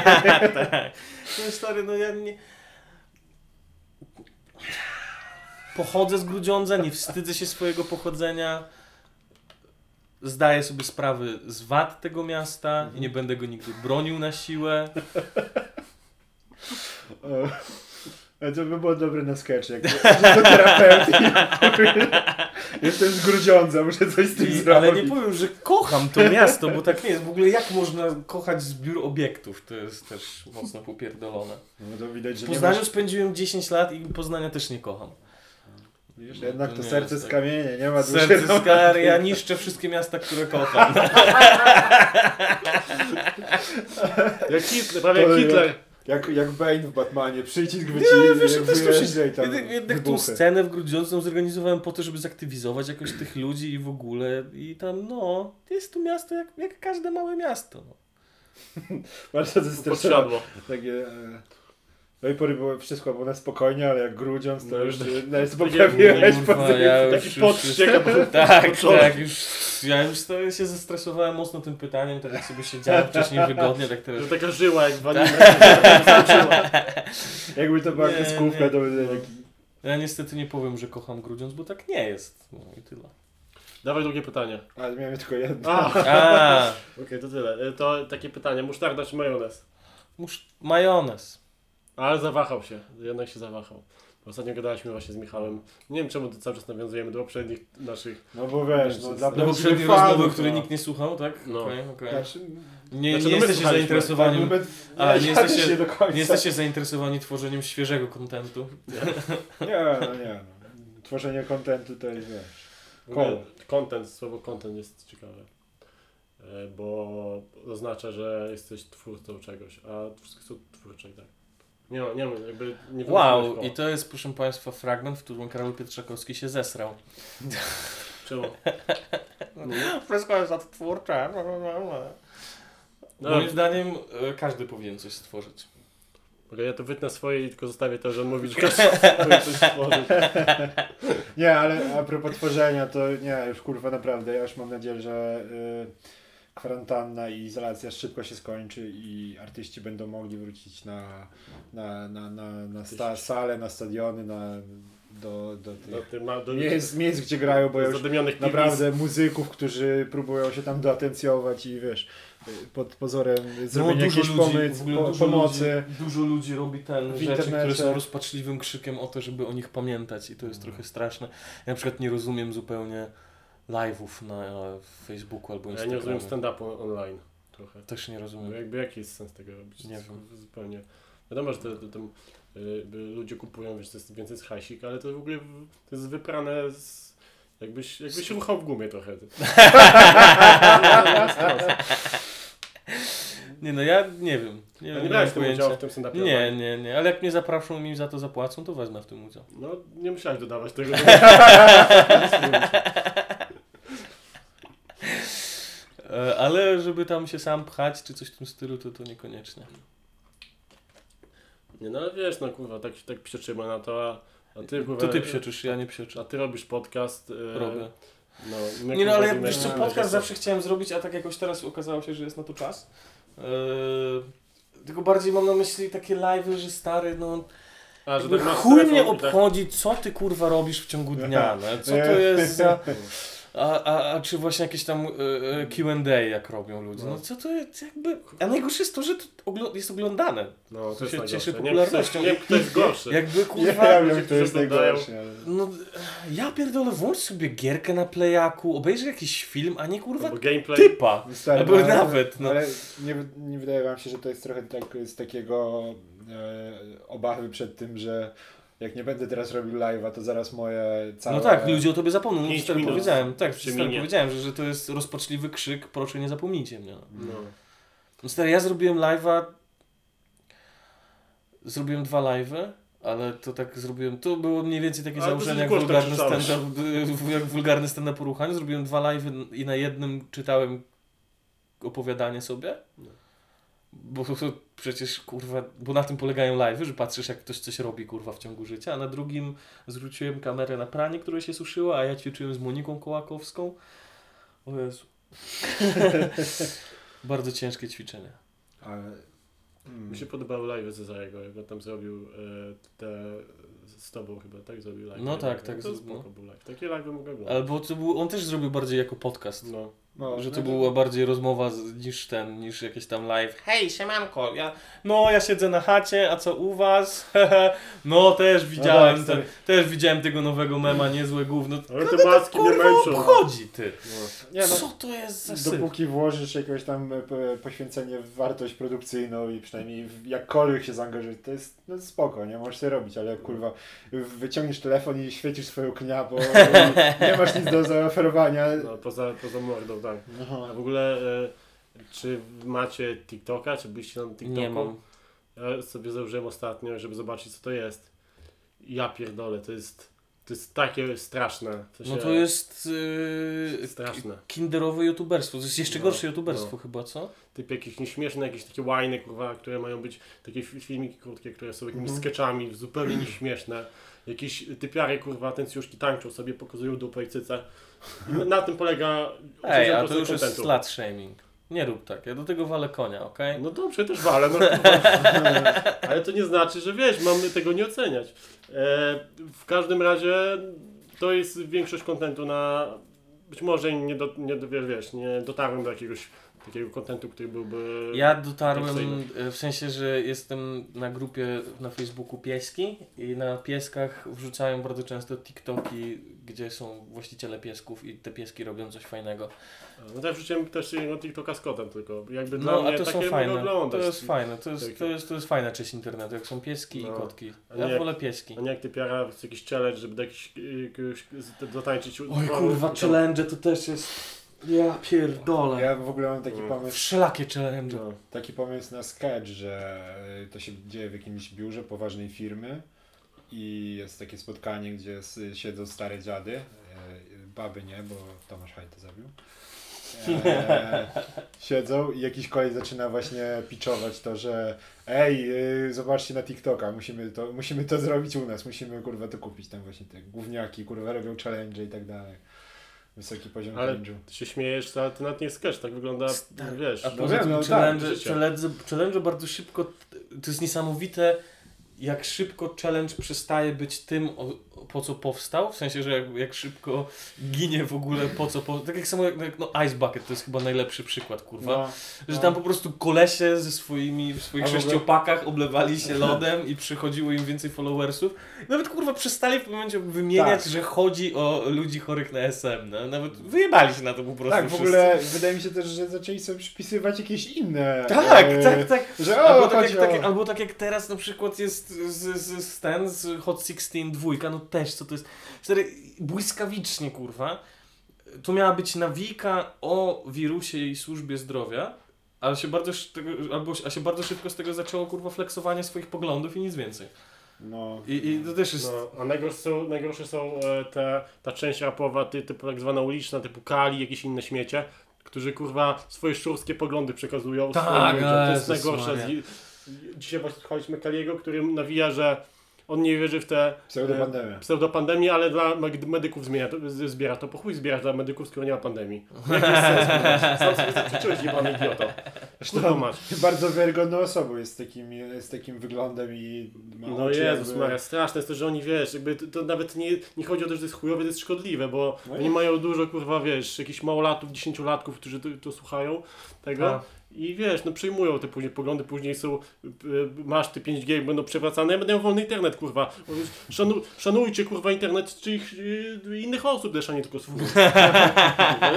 tak. No stary, no ja nie... Pochodzę z Grudziądza, nie wstydzę się swojego pochodzenia. Zdaję sobie sprawy z wad tego miasta i nie będę go nigdy bronił na siłę. O, ale to by było dobre na sketch, jak. Jestem z Grudziądza, muszę coś z tym I, zrobić. ale nie powiem, że kocham to miasto, bo tak nie jest. W ogóle jak można kochać zbiór obiektów? To jest też mocno popierdolone. No to widać, że Poznaniu masz... spędziłem 10 lat i Poznania też nie kocham. Widzisz, jednak To to serce jest z tak. kamienia, nie ma duszy. Serce z kar, ja niszczę wszystkie miasta, które kocham. Jak Hitler, prawie To jak Hitler. jak- Jak, Bane w Batmanie, przycisk wyci... Nie, wiesz, to jest wyjeżdża i tam Jednak, tą scenę w Grudziądzu zorganizowałem po to, żeby zaktywizować jakoś tych ludzi i w ogóle. I tam, no, jest tu miasto jak, jak każde małe miasto. No. Bardzo zestresowane. Podsiadło. Takie... E... Do tej pory było, wszystko było na spokojnie, ale jak Grudziądz to No już nawet takie- poprawiłeś ja już- Taki już- podścieka po Tak, tak, już, ja już to się zestresowałem mocno tym pytaniem, tak jak sobie siedziałem wcześniej wygodnie, tak teraz... Że taka żyła jak wanina. Tak. Jakby to była kreskówka, to by No. taki... Ja niestety nie powiem, że kocham Grudziądz, bo tak nie jest. No i tyle. Dawaj drugie pytanie. Ale miałem tylko jedno. A, okej, A, to tyle. E, To takie pytanie. Musztarda czy majonez? musz... majonez. Ale zawahał się. Jednak się zawahał. Ostatnio gadaliśmy właśnie z Michałem. Nie wiem czemu to cały czas nawiązujemy do poprzednich naszych. No bo wiesz, no dla No poprzedniej rozmowy, której nikt nie słuchał, tak? No. Okej, okej. Znaczy, Nie, Znaczy, nie no jesteście zainteresowani... argument- A, nie jesteście- nie do końca. Nie jesteście zainteresowani tworzeniem świeżego kontentu. Nie, no nie. No. Tworzenie kontentu to jest, wiesz... Koło. Content, słowo content jest ciekawe. E, Bo oznacza, że jesteś twórcą czegoś, a wszystko są twórcze i tak. Nie ma, nie ma, jakby nie Wow, koła. i to jest, proszę Państwa, fragment, w którym Karol Pietrzakowski się zesrał. Czemu? Wszystko jest odtwórcze. No, Moim zdaniem e, każdy powinien coś stworzyć. Okej, ja to wytnę swoje i tylko zostawię to, że on mówi, że coś stworzyć. Nie, ale a propos tworzenia, to nie, już kurwa naprawdę, ja już mam nadzieję, że y, kwarantanna i izolacja szybko się skończy i artyści będą mogli wrócić na, na, na, na, na sta, salę, na stadiony, na, do, do Do, tych tym, ma- do, miejsc, miejsc, gdzie grają, bo do już piwnic. naprawdę muzyków, którzy próbują się tam doatencjować i wiesz, pod pozorem zrobienia jakiejś w ogóle po, dużo pomocy. Ludzi, dużo ludzi robi ten rzeczy, które są rozpaczliwym krzykiem o to, żeby o nich pamiętać i to jest trochę straszne. Ja na przykład nie rozumiem zupełnie live'ów na Facebooku albo Ja Instagramie. nie rozumiem stand-upu online trochę. Też nie No rozumiem. jakby jaki jest sens tego robić? Nie To wiem. Zupełnie. Wiadomo, że to, to, tam, y, ludzie kupują, wiesz, to jest więcej z hajsik, ale to w ogóle to jest wyprane z... Jakbyś, jakbyś ruchał w gumie trochę. Nie no, ja nie wiem. Nie, Ja wiem, nie brałeś w tym udziału w tym stand-upie Nie, nie, nie, ale jak mnie zaproszą i mi za to zapłacą, to wezmę w tym udział. No, nie musiałeś dodawać tego. E, Ale żeby tam się sam pchać czy coś w tym stylu, to, to niekoniecznie. nie, no ale wiesz, no kurwa, tak, tak psioczymy na to, a, a ty kurwa... To ty psioczysz, ja nie psioczę. A ty robisz podcast. y, Robię. No, my, Nie no, ale robimy- wiesz co, podcast zawsze chciałem zrobić, a tak jakoś teraz okazało się, że jest na to czas. Eee, tylko bardziej mam na myśli takie live'y, że stary, no A, że tak chuj telefon mnie i tak- obchodzi, co ty kurwa robisz w ciągu dnia, no? co to jest za... A, a, a czy właśnie jakieś tam e, e, Q&A jak robią ludzie? No No. co to jest jakby... A najgorsze jest to, że to oglo- jest oglądane. No, to jest się najgorsze. cieszy wiem, popularnością. Nie wiem, kto jest gorszy. Jakby Nie kurwa... wiem, ludzie, kto jest najgorszy. ale- No, ja pierdolę, włącz sobie gierkę na playaku, obejrzyj jakiś film, a nie kurwa Albo gameplay. typa. Stary, Albo no, ale- nawet, no. Ale nie, nie wydaje wam się, że to jest trochę tak, z takiego e, obawy przed tym, że jak nie będę teraz robił live'a, to zaraz moje całe... No tak, ludzie o tobie zapomną. No, stary, powiedziałem, tak, stary, minie. powiedziałem, że, że to jest rozpaczliwy krzyk, proszę nie zapomnijcie mnie. No. No. No stary, ja zrobiłem live'a, zrobiłem dwa live'y, ale to tak zrobiłem, to było mniej więcej takie Ale założenie jak wulgarny krzyczałeś. stand-up, jak wulgarny stand-up po ruchaniu. Zrobiłem dwa live'y i na jednym czytałem opowiadanie sobie. No. Bo przecież kurwa, bo na tym polegają live'y, że patrzysz jak ktoś coś robi kurwa w ciągu życia, a na drugim zwróciłem kamerę na pranie, które się suszyło, a ja ćwiczyłem z Moniką Kołakowską. O Jezu. Bardzo ciężkie ćwiczenie. Ale, mm, Mi się podobały live Cezarego, jak on tam zrobił e, te z tobą chyba, tak? Zrobił live. No tak, tak, To z- spoko no. był live. Takie live mogę oglądać. Albo to był, on też zrobił bardziej jako podcast. No. No, Że no to była bardziej rozmowa z, niż ten, niż jakieś tam live. Hej, siemanko, ja, no ja siedzę na chacie, a co u was? no też widziałem, tak, ten, też widziałem tego nowego mema, niezłe gówno. Ale te to, maski mnie kurwa męczą. obchodzi ty? No. Nie, no, Co to jest za syf? Dopóki włożysz jakieś tam e, poświęcenie w wartość produkcyjną i przynajmniej jakkolwiek się zaangażujesz, to jest no, spoko, nie? Możesz sobie robić, ale kurwa wyciągniesz telefon i świecisz swoją knia, bo nie masz nic do zaoferowania. no poza, poza mordą, tak. No. A w ogóle, e, czy macie TikToka, czy byliście na TikToku? Nie mam. Ja sobie założyłem ostatnio, żeby zobaczyć co to jest. Ja pierdolę, to jest, to jest takie straszne. W sensie No to jest yy, straszne. kinderowe youtuberstwo, to jest jeszcze No, gorsze youtuberstwo no. chyba, co? Typ jakieś nieśmieszne, jakieś takie łajny, kurwa, które mają być takie fi- filmiki krótkie, które są jakimiś Mhm. sketchami, zupełnie nieśmieszne. Jakieś typiary, kurwa, tencjuszki tańczą sobie, pokazują dupę i cyce. Na- tym polega Ej, a 80% to już jest slut shaming. Nie rób tak, ja do tego walę konia, okej? No dobrze, też walę, no, ale to nie znaczy, że wiesz, mamy tego nie oceniać. E, w każdym razie to jest większość kontentu na... Być może nie, do, nie wiesz, nie dotarłem do jakiegoś takiego kontentu, który byłby... Ja dotarłem e, w sensie, że jestem na grupie na Facebooku Pieski i na pieskach wrzucają bardzo często TikToki, gdzie są właściciele piesków i te pieski robią coś fajnego. No to ja wrzuciłem też jednego TikToka z kotem tylko. Jakby dla No, mnie a to takie fajne. oglądać. To jest fajne, to jest, to jest, to jest fajna część internetu, jak są pieski No. i kotki. Ja nie- wolę pieski. A nie jak ty piara, jakiś challenge, żeby do jakiś, jakiegoś zatańczyć Oj kurwa, challenge to też jest... Ja pierdolę. Ja w ogóle mam taki No. pomysł, Wszelakie challenge. No. taki pomysł na sketch, że y, to się dzieje w jakimś biurze poważnej firmy i jest takie spotkanie, gdzie siedzą stare dziady, e, baby nie, bo Tomasz Hajto zabił. E, siedzą i jakiś kolej zaczyna właśnie pitchować to, że ej, y, zobaczcie na TikToka, musimy to, musimy to zrobić u nas, musimy kurwa to kupić, tam właśnie te gówniaki, kurwa robią challenge i tak dalej. Wysoki poziom Ale- cringe'u. Ty się śmiejesz, ale to nawet nie jest sketch, tak wygląda, Stary, wiesz. A No poza wiem, tym no tak, challenge, życie. challenge, challenge bardzo szybko, to jest niesamowite, jak szybko challenge przestaje być tym, o, po co powstał, w sensie, że jak, jak szybko ginie w ogóle po co, po, tak jak samo jak, jak no Ice Bucket, to jest chyba najlepszy przykład, kurwa, No, że no. tam po prostu kolesie ze swoimi, w swoich A ogóle- sześciopakach oblewali się lodem i przychodziło im więcej followersów. Nawet kurwa przestali w momencie wymieniać, Tak. że chodzi o ludzi chorych na SM, no? nawet wyjebali się na to po prostu Tak, w wszyscy. ogóle wydaje mi się też, że zaczęli sobie przypisywać jakieś inne. Tak, e, tak, tak. Że Albo o, tak, chodzi jak, o... tak, albo tak jak teraz na przykład jest z, z, z ten, z Hot 16 dwójka, no też, co to jest, stary, błyskawicznie, kurwa, to miała być nawika o wirusie i służbie zdrowia, ale się bardzo, albo, a się bardzo szybko z tego zaczęło, kurwa, flexowanie swoich poglądów i nic więcej. No, I, i to też jest... No, a najgorsze są, najgorsze są e, te, ta część rapowa, ty, typu tak zwana uliczna, typu Kali, jakieś inne śmiecie, którzy kurwa swoje szurskie poglądy przekazują Tak, swoim ludziom. To jest najgorsze. Z- Dzisiaj właśnie słuchaliśmy Kaliego, który nawija, że on nie wierzy w te pseudopandemia. pseudopandemię, ale dla med- medyków zmienia to, z- zbiera to. Po chuj zbierasz dla medyków, skoro nie ma pandemii. Jaki jest sens? Sam sobie zaprzeczyłeś, jebany idioto. Mać. Bardzo wiarygodną osobą jest takim, z takim wyglądem i ma No oczy Jezus jakby- Maria, straszne jest to, że oni, wiesz, jakby to, to nawet nie, nie chodzi o to, że to jest chujowe, to jest szkodliwe, bo No oni jest. mają dużo, kurwa, wiesz, jakichś małolatów, dziesięciolatków, którzy to, to słuchają tego A. i wiesz, no przyjmują te później poglądy, później są, y, y, masz te 5G, będą przewracane, ja będę miał wolny internet, kurwa. Szanu, szanujcie, kurwa, internet czy ich, y, innych osób też, a nie tylko swój.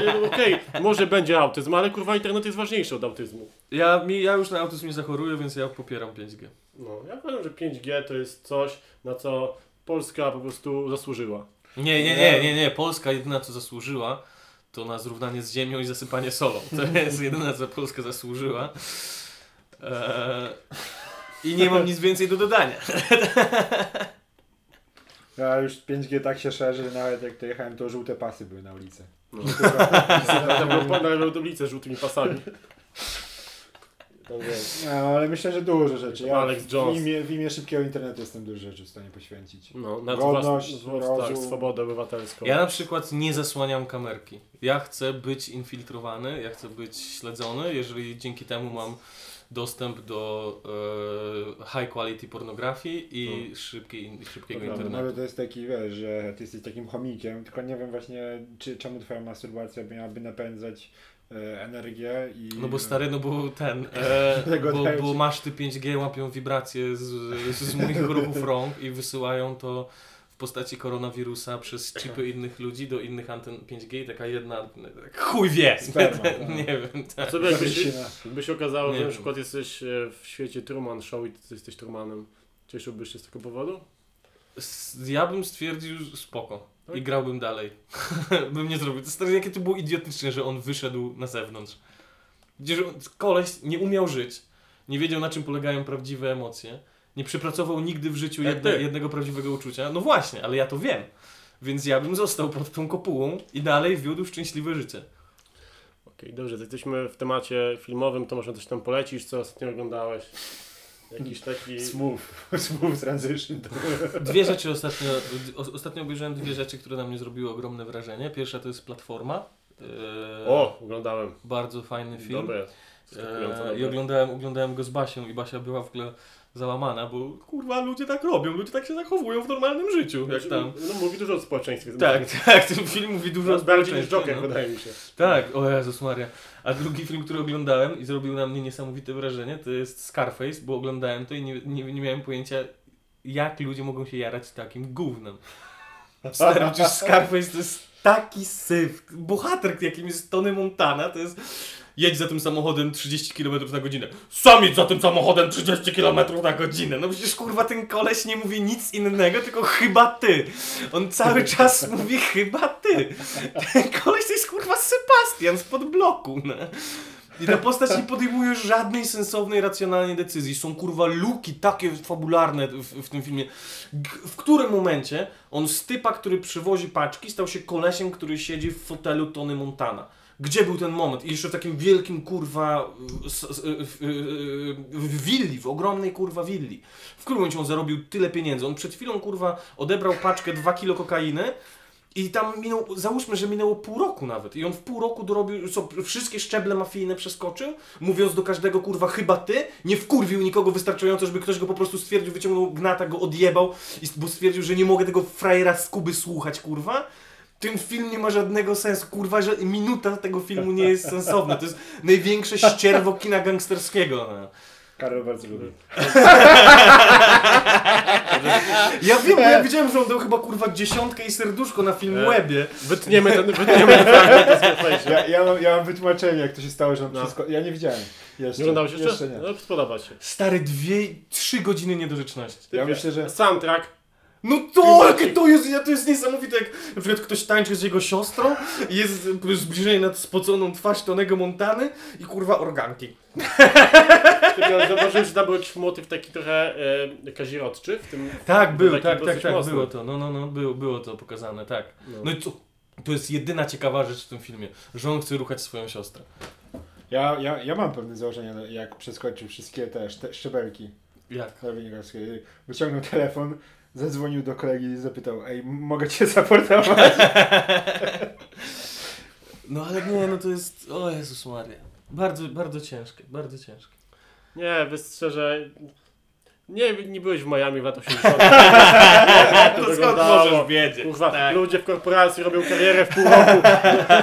No, Okej, może będzie autyzm, ale kurwa, internet jest ważniejszy od autyzmu. Ja, mi, ja już na autyzm nie zachoruję, więc ja popieram 5G. No, ja uważam, że 5G to jest coś, na co Polska po prostu zasłużyła. Nie, nie, nie, nie, nie. Polska jedyna co zasłużyła, to na zrównanie z ziemią i zasypanie solą. To jest jedyna co Polska zasłużyła. Eee, I nie mam nic więcej do dodania. Ja już 5G tak się szerzy, że nawet jak to jechałem, to żółte pasy były na ulicy. No. Nawet tablicę z żółtymi pasami. Tam wiesz. No, ale myślę, że dużo rzeczy. Ja Alex w, Jones. imię, w imię szybkiego internetu jestem dużo rzeczy w stanie poświęcić. No, na Godność, tak, rozum. swobodę obywatelską. Ja na przykład nie zasłaniam kamerki. Ja chcę być infiltrowany, ja chcę być śledzony, jeżeli dzięki temu mam dostęp do e, high quality pornografii i szybkiej, szybkiego Prawda, internetu. Nawet to jest taki, wiesz, że ty jesteś takim chomikiem, tylko nie wiem właśnie, czy, czemu twoja masturbacja miałaby napędzać energię i... No bo stary, no bo ten, e, Tego bo, bo maszty 5G łapią wibracje z, z moich ruchów rąk i wysyłają to w postaci koronawirusa przez chipy innych ludzi do innych anten 5G i taka jedna, chuj wie, Sperma, no. nie wiem. A Tak. co by jakby się, Zawiesina. by się okazało, Nie że na przykład jesteś e, w świecie Truman Show i ty jesteś Trumanem? Cieszyłbyś się z tego powodu? Ja bym stwierdził spoko Tak? I grałbym dalej. bym nie zrobił. Stary, jakie to było idiotyczne, że on wyszedł na zewnątrz. Gdzie że on- koleś nie umiał żyć, nie wiedział na czym polegają prawdziwe emocje, nie przepracował nigdy w życiu Jak jedne, jednego prawdziwego uczucia. No właśnie, ale ja to wiem. Więc ja bym został pod tą kopułą i dalej wiódł szczęśliwe życie. Okej, dobrze, to jesteśmy w temacie filmowym, to może coś tam polecisz, co ostatnio oglądałeś? Jakiś taki... Smooth, smooth transition. Dwie rzeczy ostatnio, ostatnio obejrzałem dwie rzeczy, które na mnie zrobiły ogromne wrażenie. Pierwsza to jest Platforma. Eee, O, oglądałem. Bardzo fajny film. Dobre. Eee, I oglądałem, oglądałem go z Basią i Basia była w ogóle załamana, bo kurwa ludzie tak robią, ludzie tak się zachowują w normalnym życiu, jak tam. No mówi dużo o społeczeństwie. Tak, tak, ten film mówi dużo o Dużo bardziej niż społeczeństwie, Joker, no. wydaje mi się. Tak, o Jezus Maria. A drugi film, który oglądałem i zrobił na mnie niesamowite wrażenie, to jest Scarface, bo oglądałem to i nie, nie, nie miałem pojęcia, jak ludzie mogą się jarać takim gównem. Stary, Scarface to jest taki syf. Bohater, jakim jest Tony Montana, to jest... Jedź za tym samochodem 30 km na godzinę. Sam jedź za tym samochodem 30 km na godzinę. No przecież kurwa ten koleś nie mówi nic innego, tylko chyba ty. On cały czas mówi chyba ty. Ten koleś to jest kurwa Sebastian spod bloku, no. I ta postać nie podejmuje żadnej sensownej, racjonalnej decyzji. Są kurwa luki takie fabularne w, w tym filmie. G- w którym momencie on z typa, który przywozi paczki, stał się kolesiem, który siedzi w fotelu Tony Montana. Gdzie był ten moment? I jeszcze w takim wielkim kurwa s- s- w, willi, w ogromnej kurwa willi. W którym momencie on zarobił tyle pieniędzy? On przed chwilą kurwa odebrał paczkę 2 kilo kokainy i tam minął, załóżmy, że minęło pół roku nawet. I on w pół roku dorobił, co, wszystkie szczeble mafijne przeskoczył, mówiąc do każdego, kurwa, chyba ty, nie wkurwił nikogo wystarczająco, żeby ktoś go po prostu stwierdził, wyciągnął gnata, go odjebał, bo stwierdził, że nie mogę tego frajera z Kuby słuchać, kurwa. Ten film nie ma żadnego sensu, kurwa, że minuta tego filmu nie jest sensowna. To jest największe ścierwo kina gangsterskiego. No. Karol bardzo lubi. Ja wiem, bo ja widziałem, że on dał chyba kurwa dziesiątkę i serduszko na film E. Webie. Wytniemy ten, wytniemy ten fragment. Ja, ja, mam, ja mam wytłumaczenie, jak to się stało, że on No. wszystko... Ja nie widziałem. Jeszcze. Nie oglądałeś jeszcze? Jeszcze nie. No, spodoba się. Stary, dwie, trzy godziny niedorzeczności. Ja myślę, że... Soundtrack. No to, jakie to jest, ja- to jest niesamowite, jak na przykład ktoś tańczy z jego siostrą i jest zbliżenie nad spoconą twarz Tonego Montany i kurwa organki. Ty zauważyłeś, że tam był jakiś motyw taki trochę e, kazirodczy w tym. Tak, był, tak, tak, tak, było to, no, no, no, było, było to pokazane, tak. No. No i to, to jest jedyna ciekawa rzecz w tym filmie, że on chce ruchać swoją siostrę. Ja, ja, ja mam pewne założenia, no, jak przeskoczył wszystkie te szte- szczebelki Jak? Wyciągnął telefon, zadzwonił do kolegi i zapytał, ej, mogę cię zaportować? No ale nie, no to jest, o Jezus Maria. Bardzo, bardzo ciężkie, bardzo ciężkie. Nie, szczerze, nie, nie byłeś w Miami w latach 80. To wyglądało? wiedzieć? Kurwa, Tak. ludzie w korporacji robią karierę w pół roku.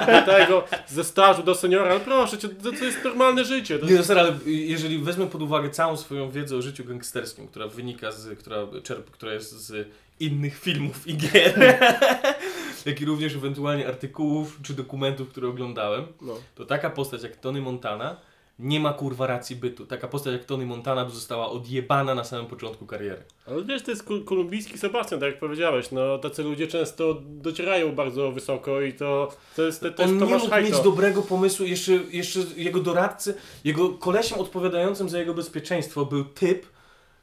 Do tego, ze stażu do seniora, no proszę cię, to, to jest normalne życie. To Nie no, stary, ale jeżeli wezmę pod uwagę całą swoją wiedzę o życiu gangsterskim, która wynika z, która czerp, która jest z innych filmów i gier, jak i również ewentualnie artykułów czy dokumentów, które oglądałem, no. to taka postać jak Tony Montana nie ma kurwa racji bytu. Taka postać jak Tony Montana została odjebana na samym początku kariery. Ale wiesz, to jest kol- kolumbijski Sebastian, tak jak powiedziałeś, no tacy ludzie często docierają bardzo wysoko i to, to jest, to, to jest On nie mógł Hajto. mieć dobrego pomysłu, jeszcze, jeszcze jego doradcy, jego kolesiem odpowiadającym za jego bezpieczeństwo był typ,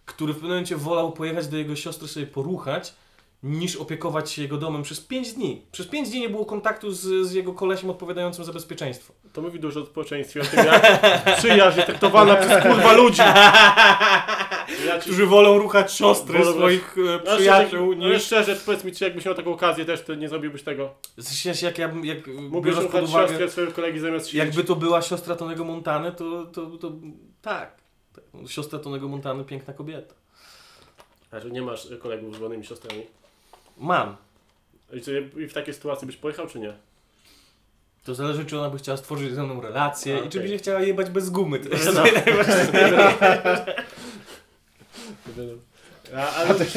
który w pewnym momencie wolał pojechać do jego siostry sobie poruchać, niż opiekować się jego domem przez 5 dni. Przez 5 dni nie było kontaktu z, z jego kolesiem odpowiadającym za bezpieczeństwo. To mówi dużo o społeczeństwie, o tym jak przyjaźń jest traktowana przez kurwa ludzi. Ja ci... Którzy wolą ruchać siostry Wolą swoich e, No, przyjaciół ale niż... szczerze, powiedz mi, czy jakbyś miał taką okazję też, to nie zrobiłbyś tego? W sensie, jak, ja, bym- jak Mógłbyś ruchać uwagę, siostrę swojego kolegi zamiast siedzieć. jakby to była siostra Tonego Montany, to, to, to tak. tak. Siostra Tonego Montany, piękna kobieta. A że nie masz kolegów z żonymi siostrami. Mam. I, czy, I w takiej sytuacji byś pojechał, czy nie? To zależy, czy ona by chciała stworzyć ze mną relację A, i czy okej. będzie chciała jebać bez gumy. To jest No. najważniejsze. A, ale lubisz,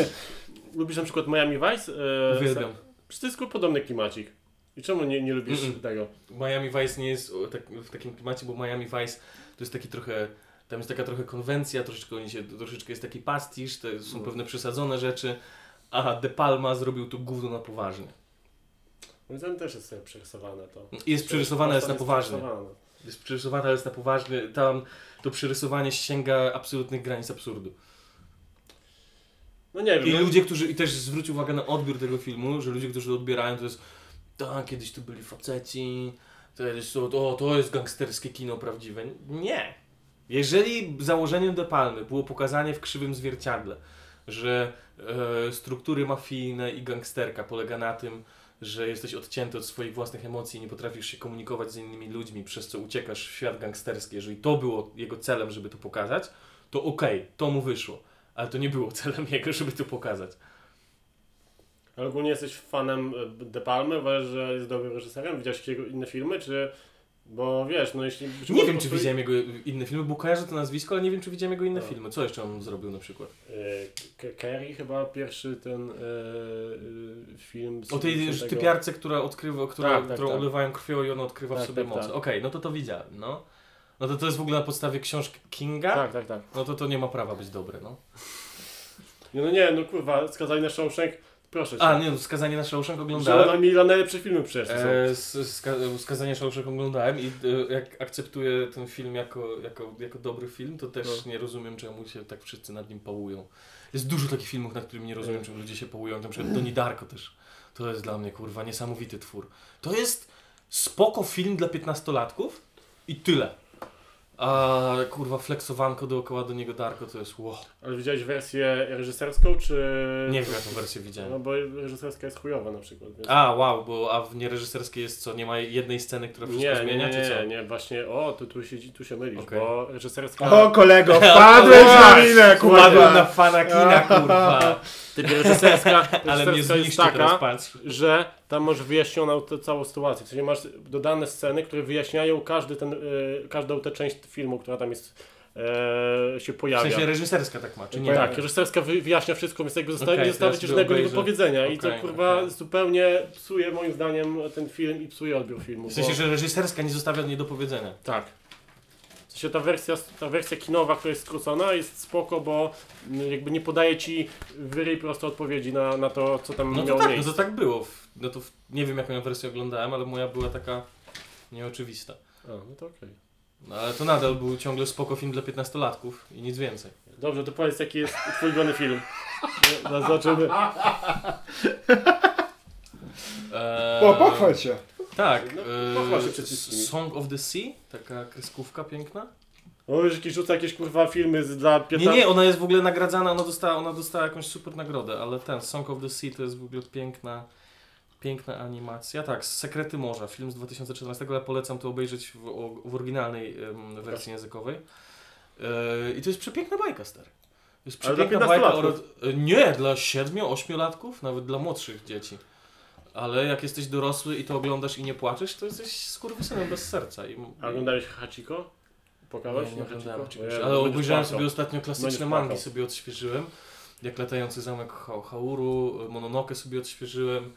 lubisz na przykład Miami Vice? E, Uwielbiam. Przecież to jest tylko podobny klimacik. I czemu nie, nie lubisz Mm-mm. tego? Miami Vice nie jest o, tak, w takim klimacie, bo Miami Vice to jest taki trochę, tam jest taka trochę konwencja, troszeczkę, oni się, troszeczkę jest taki pastisz, to są No. pewne przesadzone rzeczy, a De Palma zrobił to gówno na poważnie. Moim zdaniem też jest sobie przerysowane to. Jest przerysowane, jest na poważnie. Jest przerysowane, ale jest na poważnie. Tam to przerysowanie sięga absolutnych granic absurdu. No nie wiem. I no- ludzie, którzy, i też zwróć uwagę na odbiór tego filmu, że ludzie, którzy to odbierają, to jest tak, kiedyś tu byli faceci, to jest, to, to, to jest gangsterskie kino prawdziwe. Nie. Jeżeli założeniem De Palmy było pokazanie w krzywym zwierciadle, że struktury mafijne i gangsterka polega na tym, że jesteś odcięty od swoich własnych emocji i nie potrafisz się komunikować z innymi ludźmi, przez co uciekasz w świat gangsterski, jeżeli to było jego celem, żeby to pokazać, to okej, to mu wyszło. Ale to nie było celem jego, żeby to pokazać. Ale ogólnie jesteś fanem e, De Palmy, że jest dobrym reżyserem? Widziałeś jego inne filmy, czy... Bo wiesz, no jeśli... Nie wiem, czy widziałem jego inne filmy, bo kojarzę to nazwisko, ale nie wiem, czy widziałem jego inne No. filmy. Co jeszcze on zrobił na przykład? E, K- Carrie chyba pierwszy ten e, e, film... z O tej 70. typiarce, która odkrywa, która, Tak, tak, którą tak. olewają krwią i ona odkrywa w Tak, sobie tak, moc. tak. Okej, no to to widziałem, no. No to to jest w ogóle na podstawie książki Kinga? Tak, tak, tak. No to to nie ma prawa być dobre, no. No nie, no kurwa, skazani na Shawshank, proszę cię. A, nie, no, Skazanie na Shawshank Że oglądałem. ona mi najlepsze filmy przecież to są. E, ska, skazanie Shawshank oglądałem i e, jak akceptuję ten film jako, jako, jako dobry film, to też No. nie rozumiem, czemu się tak wszyscy nad nim pałują. Jest dużo takich filmów, nad którymi nie rozumiem, Mm. czemu ludzie się pałują. Na przykład Donnie Darko też. To jest dla mnie, kurwa, niesamowity twór. To jest spoko film dla piętnastolatków i tyle. A kurwa, flexowanko dookoła do niego Darko to jest wow. Ale widziałeś wersję reżyserską, czy... Nie wiem, jaką wersję No widziałem. bo reżyserska jest chujowa na przykład. Więc... A, wow, bo a w niereżyserskiej jest co? Nie ma jednej sceny, która wszystko nie, zmienia, nie, nie, czy co? nie, nie, właśnie, o, tu, tu, się, tu się mylisz, Okej. bo reżyserska... O kolego, wpadłeś na minę, Wpadłem na kurwa! fana kina, kurwa. Typ reżyserska, Ale mnie reżyserska jest taka, że tam masz wyjaśnioną tę całą sytuację. Czyli masz dodane sceny, które wyjaśniają każdy ten, y, każdą tę część filmu, która tam jest, e, się W pojawia. sensie reżyserska tak ma, czy nie? tak, reżyserska wy, wyjaśnia wszystko, więc jakby zosta- Okej, nie żadnego do powiedzenia i to kurwa okej. zupełnie psuje moim zdaniem ten film i psuje odbiór filmu. W sensie, bo- że reżyserska nie zostawia nie do powiedzenia. Tak. W sensie ta wersja, ta wersja kinowa, która jest skrócona jest spoko, bo jakby nie podaje ci wyrej prosto odpowiedzi na, na to, co tam No miało tak, no miejsce. to tak było. W- No to w- nie wiem jaką ja wersję oglądałem, ale moja była taka nieoczywista. A, no to okej. No ale to nadal był ciągle spoko film dla 15-latków i nic więcej. Dobrze, to powiedz jaki jest twój ulubiony film. No, Zobaczymy. Eee, O, pochwal się. Tak. No, eee, pochwal się przed wszystkimi. Song of the Sea, taka kreskówka piękna. O, już jakieś rzuca jakieś kurwa filmy z, dla Nie, 15... nie, ona jest w ogóle nagradzana, ona dostała, ona dostała jakąś super nagrodę, ale ten Song of the Sea to jest w ogóle piękna, Piękna animacja. Tak, Sekrety Morza, film z 2014, ale polecam to obejrzeć w, w oryginalnej em, wersji językowej. E, I to jest przepiękna bajka, stary. To jest Ale przepiękna bajka. O, 15-latków. ro- e, nie, dla 7-8 latków, nawet dla młodszych dzieci. Ale jak jesteś dorosły i to oglądasz i nie płaczesz, to jesteś skurwysynem bez serca. I, A oglądałeś Hachiko? Pokałeś nie, nie oglądałem Hachiko? ale obejrzałem sobie ostatnio klasyczne mangi, sobie odświeżyłem. Jak Latający Zamek ha Hauru, Mononoke sobie odświeżyłem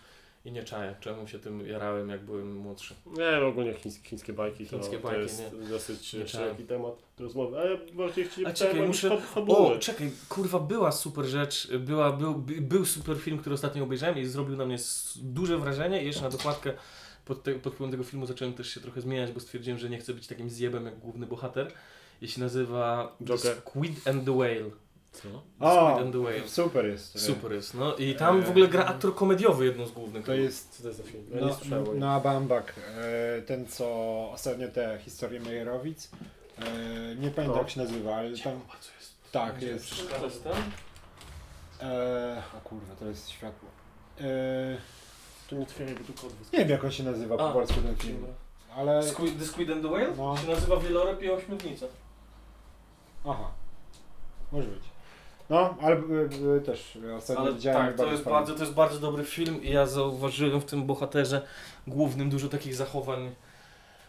i nie czaję, czemu się tym jarałem, jak byłem młodszy. Nie, no ogólnie chińskie, chińskie bajki to, Chińskie to bajki, jest nie. dosyć Nie szeroki czałem. temat do rozmowy. Ale właśnie chcieli A pytałem czekaj, o muszę-. O, czekaj, kurwa, była super rzecz, była, był, by- był super film, który ostatnio obejrzałem i zrobił na mnie duże wrażenie i jeszcze na dokładkę pod, te, pod wpływem tego filmu zacząłem też się trochę zmieniać, bo stwierdziłem, że nie chcę być takim zjebem jak główny bohater. I się nazywa Joker. Squid and the Whale. Co? The O, Squid and the Whale. super jest. Super jest, no i tam w ogóle gra aktor komediowy jedną z głównych. To jest Co to jest za film? Ja no, słyszałem. o nim. Noah Baumbach, e, ten co ostatnio te historie Mejerowic. E, nie pamiętam No. jak się nazywa, ale tam co jest? tak jest. Przeszkadza ci tam? E, o kurwa, to jest światło. E, To nie otwieraj, bo tu kod nie wiem jak on się nazywa po A, polsku ten film, ale Squid, the Squid and the Whale? No. Się nazywa Wieloryb i Ośmiornica. aha, może być. No, ale e, e, też ostatnio Ale widziałem tak, to jest, fajny. bardzo, to jest bardzo dobry film i ja zauważyłem w tym bohaterze głównym dużo takich zachowań.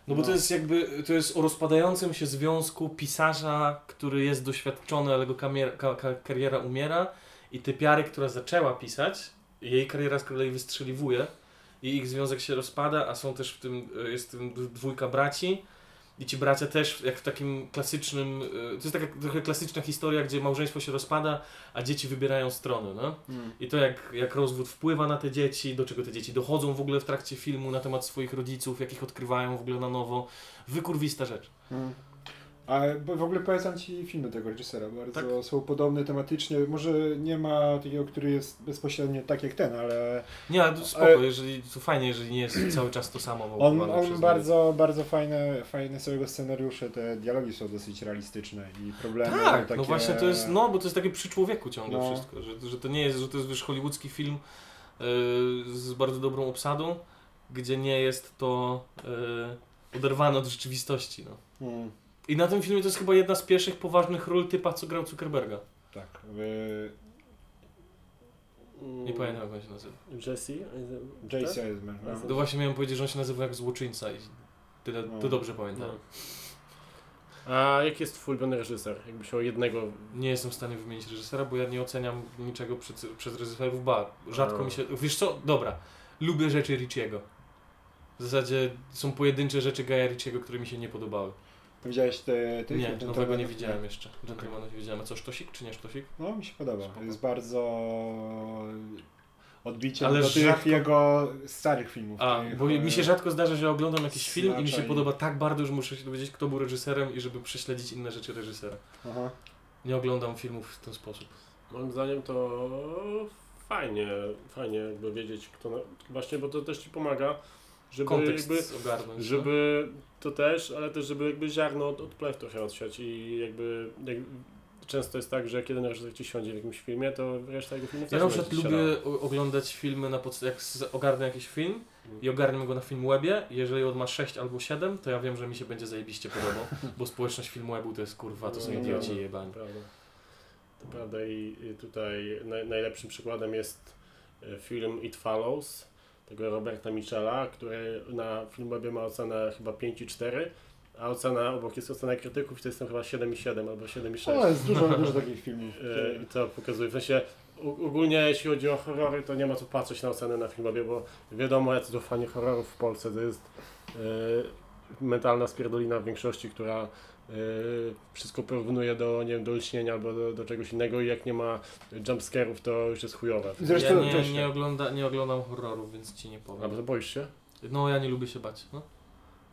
No bo No. to jest jakby, to jest o rozpadającym się związku pisarza, który jest doświadczony, ale jego ka, kariera umiera i typiary, która zaczęła pisać, jej kariera z kolei wystrzeliwuje i ich związek się rozpada, a są też w tym, e, jest w tym dwójka braci i ci bracia też jak w takim klasycznym, e, to jest taka trochę klasyczna historia, gdzie małżeństwo się rozpada, a dzieci wybierają strony, no. Mm. I to jak, jak rozwód wpływa na te dzieci, do czego te dzieci dochodzą w ogóle w trakcie filmu na temat swoich rodziców, jakich odkrywają w ogóle na nowo. Wykurwista rzecz. Mm. A bo w ogóle polecam Ci filmy tego reżysera, bardzo Tak. są podobne tematycznie, może nie ma takiego, który jest bezpośrednio tak jak ten, ale Nie, ale spoko, Ale- jeżeli, to fajnie, jeżeli nie jest cały czas to samo. on, on bardzo, bardzo fajne, fajne są jego scenariusze, te dialogi są dosyć realistyczne i problemy Tak, no takie... właśnie to jest, no bo to jest takie przy człowieku ciągle No. wszystko, że, że to nie jest, że to jest wiesz hollywoodzki film yy, z bardzo dobrą obsadą, gdzie nie jest to yy, oderwane od rzeczywistości, no. Mm, I na tym filmie to jest chyba jedna z pierwszych poważnych ról typa, co grał Zuckerberga. tak. Nie pamiętam jak on się nazywa. Jesse? J.C. Eisman, no. To właśnie miałem powiedzieć, że on się nazywa jak złoczyńca i tyle, No. to dobrze pamiętam. No. A jaki jest twój ulubiony reżyser? Jakbyś o jednego... Nie jestem w stanie wymienić reżysera, bo ja nie oceniam niczego przez, przez reżyserów, ba, rzadko A. mi się... Wiesz co? Dobra, lubię rzeczy Richiego. W zasadzie są pojedyncze rzeczy Gaja Richiego, które mi się nie podobały. Widziałeś te... te Nie, ten- nowego ten- nie widziałem jeszcze. Gentlemanów nie widziałem. A co, Sztosik czy nie Sztosik? No, mi się podoba. Spoko. Jest bardzo odbicie Ale do tych rzadko- jego starych filmów. A, tych, bo e, mi się rzadko zdarza, że oglądam jakiś film i mi się podoba tak bardzo, że muszę się dowiedzieć, kto był reżyserem i żeby prześledzić inne rzeczy reżysera. Aha. Nie oglądam filmów w ten sposób. Moim zdaniem to fajnie, fajnie jakby wiedzieć kto... Na... Właśnie, bo to też Ci pomaga, żeby Kontekst jakby... ogarnąć. no. Żeby to też, ale też żeby jakby ziarno od, od plew trochę odsiać i jakby... Jak, często jest tak, że jeden reżyser Ci siądzie w jakimś filmie, to reszta jego filmów Ja też na przykład lubię oglądać filmy na podstawie, jak ogarnę jakiś film i ogarnę go na Filmwebie, jeżeli on ma 6 albo 7, to ja wiem, że mi się będzie zajebiście podobał, bo społeczność Filmwebu to jest kurwa, to są No, idioci no, jebani. Prawda. To prawda i i tutaj naj, najlepszym przykładem jest e, film It Follows tego Roberta Michela, który na Filmwebie ma ocenę chyba 5,4, a ocena obok jest ocena krytyków i to jest tam chyba 7,7 albo 7,6. O, jest dużo, dużo takich filmów. E, I to pokazuje. W sensie ogólnie jeśli chodzi o horrory, to nie ma co patrzeć na ocenę na Filmwebie, bo wiadomo jacy to fani horrorów w Polsce. To jest e, mentalna spierdolina w większości, która wszystko porównuje do, nie wiem, do lśnienia albo do, do czegoś innego i jak nie ma jumpscarów, to już jest chujowe. Zresztą ja nie, nie. nie, ogląda, nie oglądam horrorów, więc ci nie A powiem. bo boisz się? No ja nie lubię się bać. No.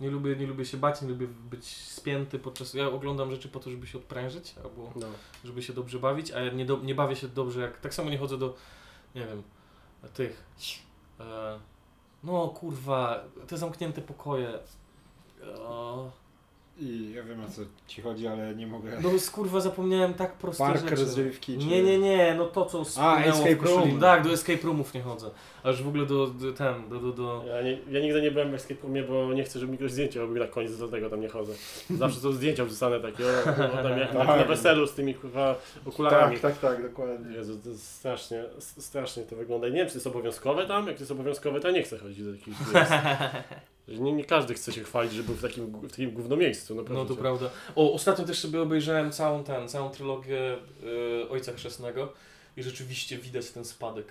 Nie, lubię, nie lubię się bać, nie lubię być spięty podczas... Ja oglądam rzeczy po to, żeby się odprężyć, albo No. żeby się dobrze bawić, a ja nie, do, nie bawię się dobrze jak... Tak samo nie chodzę do, nie wiem, tych... E, no kurwa, te zamknięte pokoje. O, I ja wiem o co ci chodzi, ale nie mogę. No z kurwa zapomniałem tak proste Park rzeczy. rozrywki. Czy... Nie, nie, nie, no to co spłynęło escape w koszuli. room. Tak, do escape roomów nie chodzę. A już w ogóle do, do ten, do, do, do... Ja, nie, ja nigdy nie byłem w escape roomie, bo nie chcę, żeby mi ktoś zdjęcie robił na koniec, do tego tam nie chodzę. Zawsze są zdjęcia wrzucane takie, o, o, tam jak na, na weselu z tymi kurwa okularami. Tak, tak, tak, dokładnie. Jezu, to strasznie, strasznie to wygląda. I nie wiem, czy to jest obowiązkowe tam. Jak to jest obowiązkowe, to ja nie chcę chodzić do. Że nie, nie każdy chce się chwalić, że był w takim, w takim gówno miejscu. No, No to prawda. O, ostatnio też sobie obejrzałem całą ten, całą trylogię y, Ojca Chrzestnego i rzeczywiście widać ten spadek.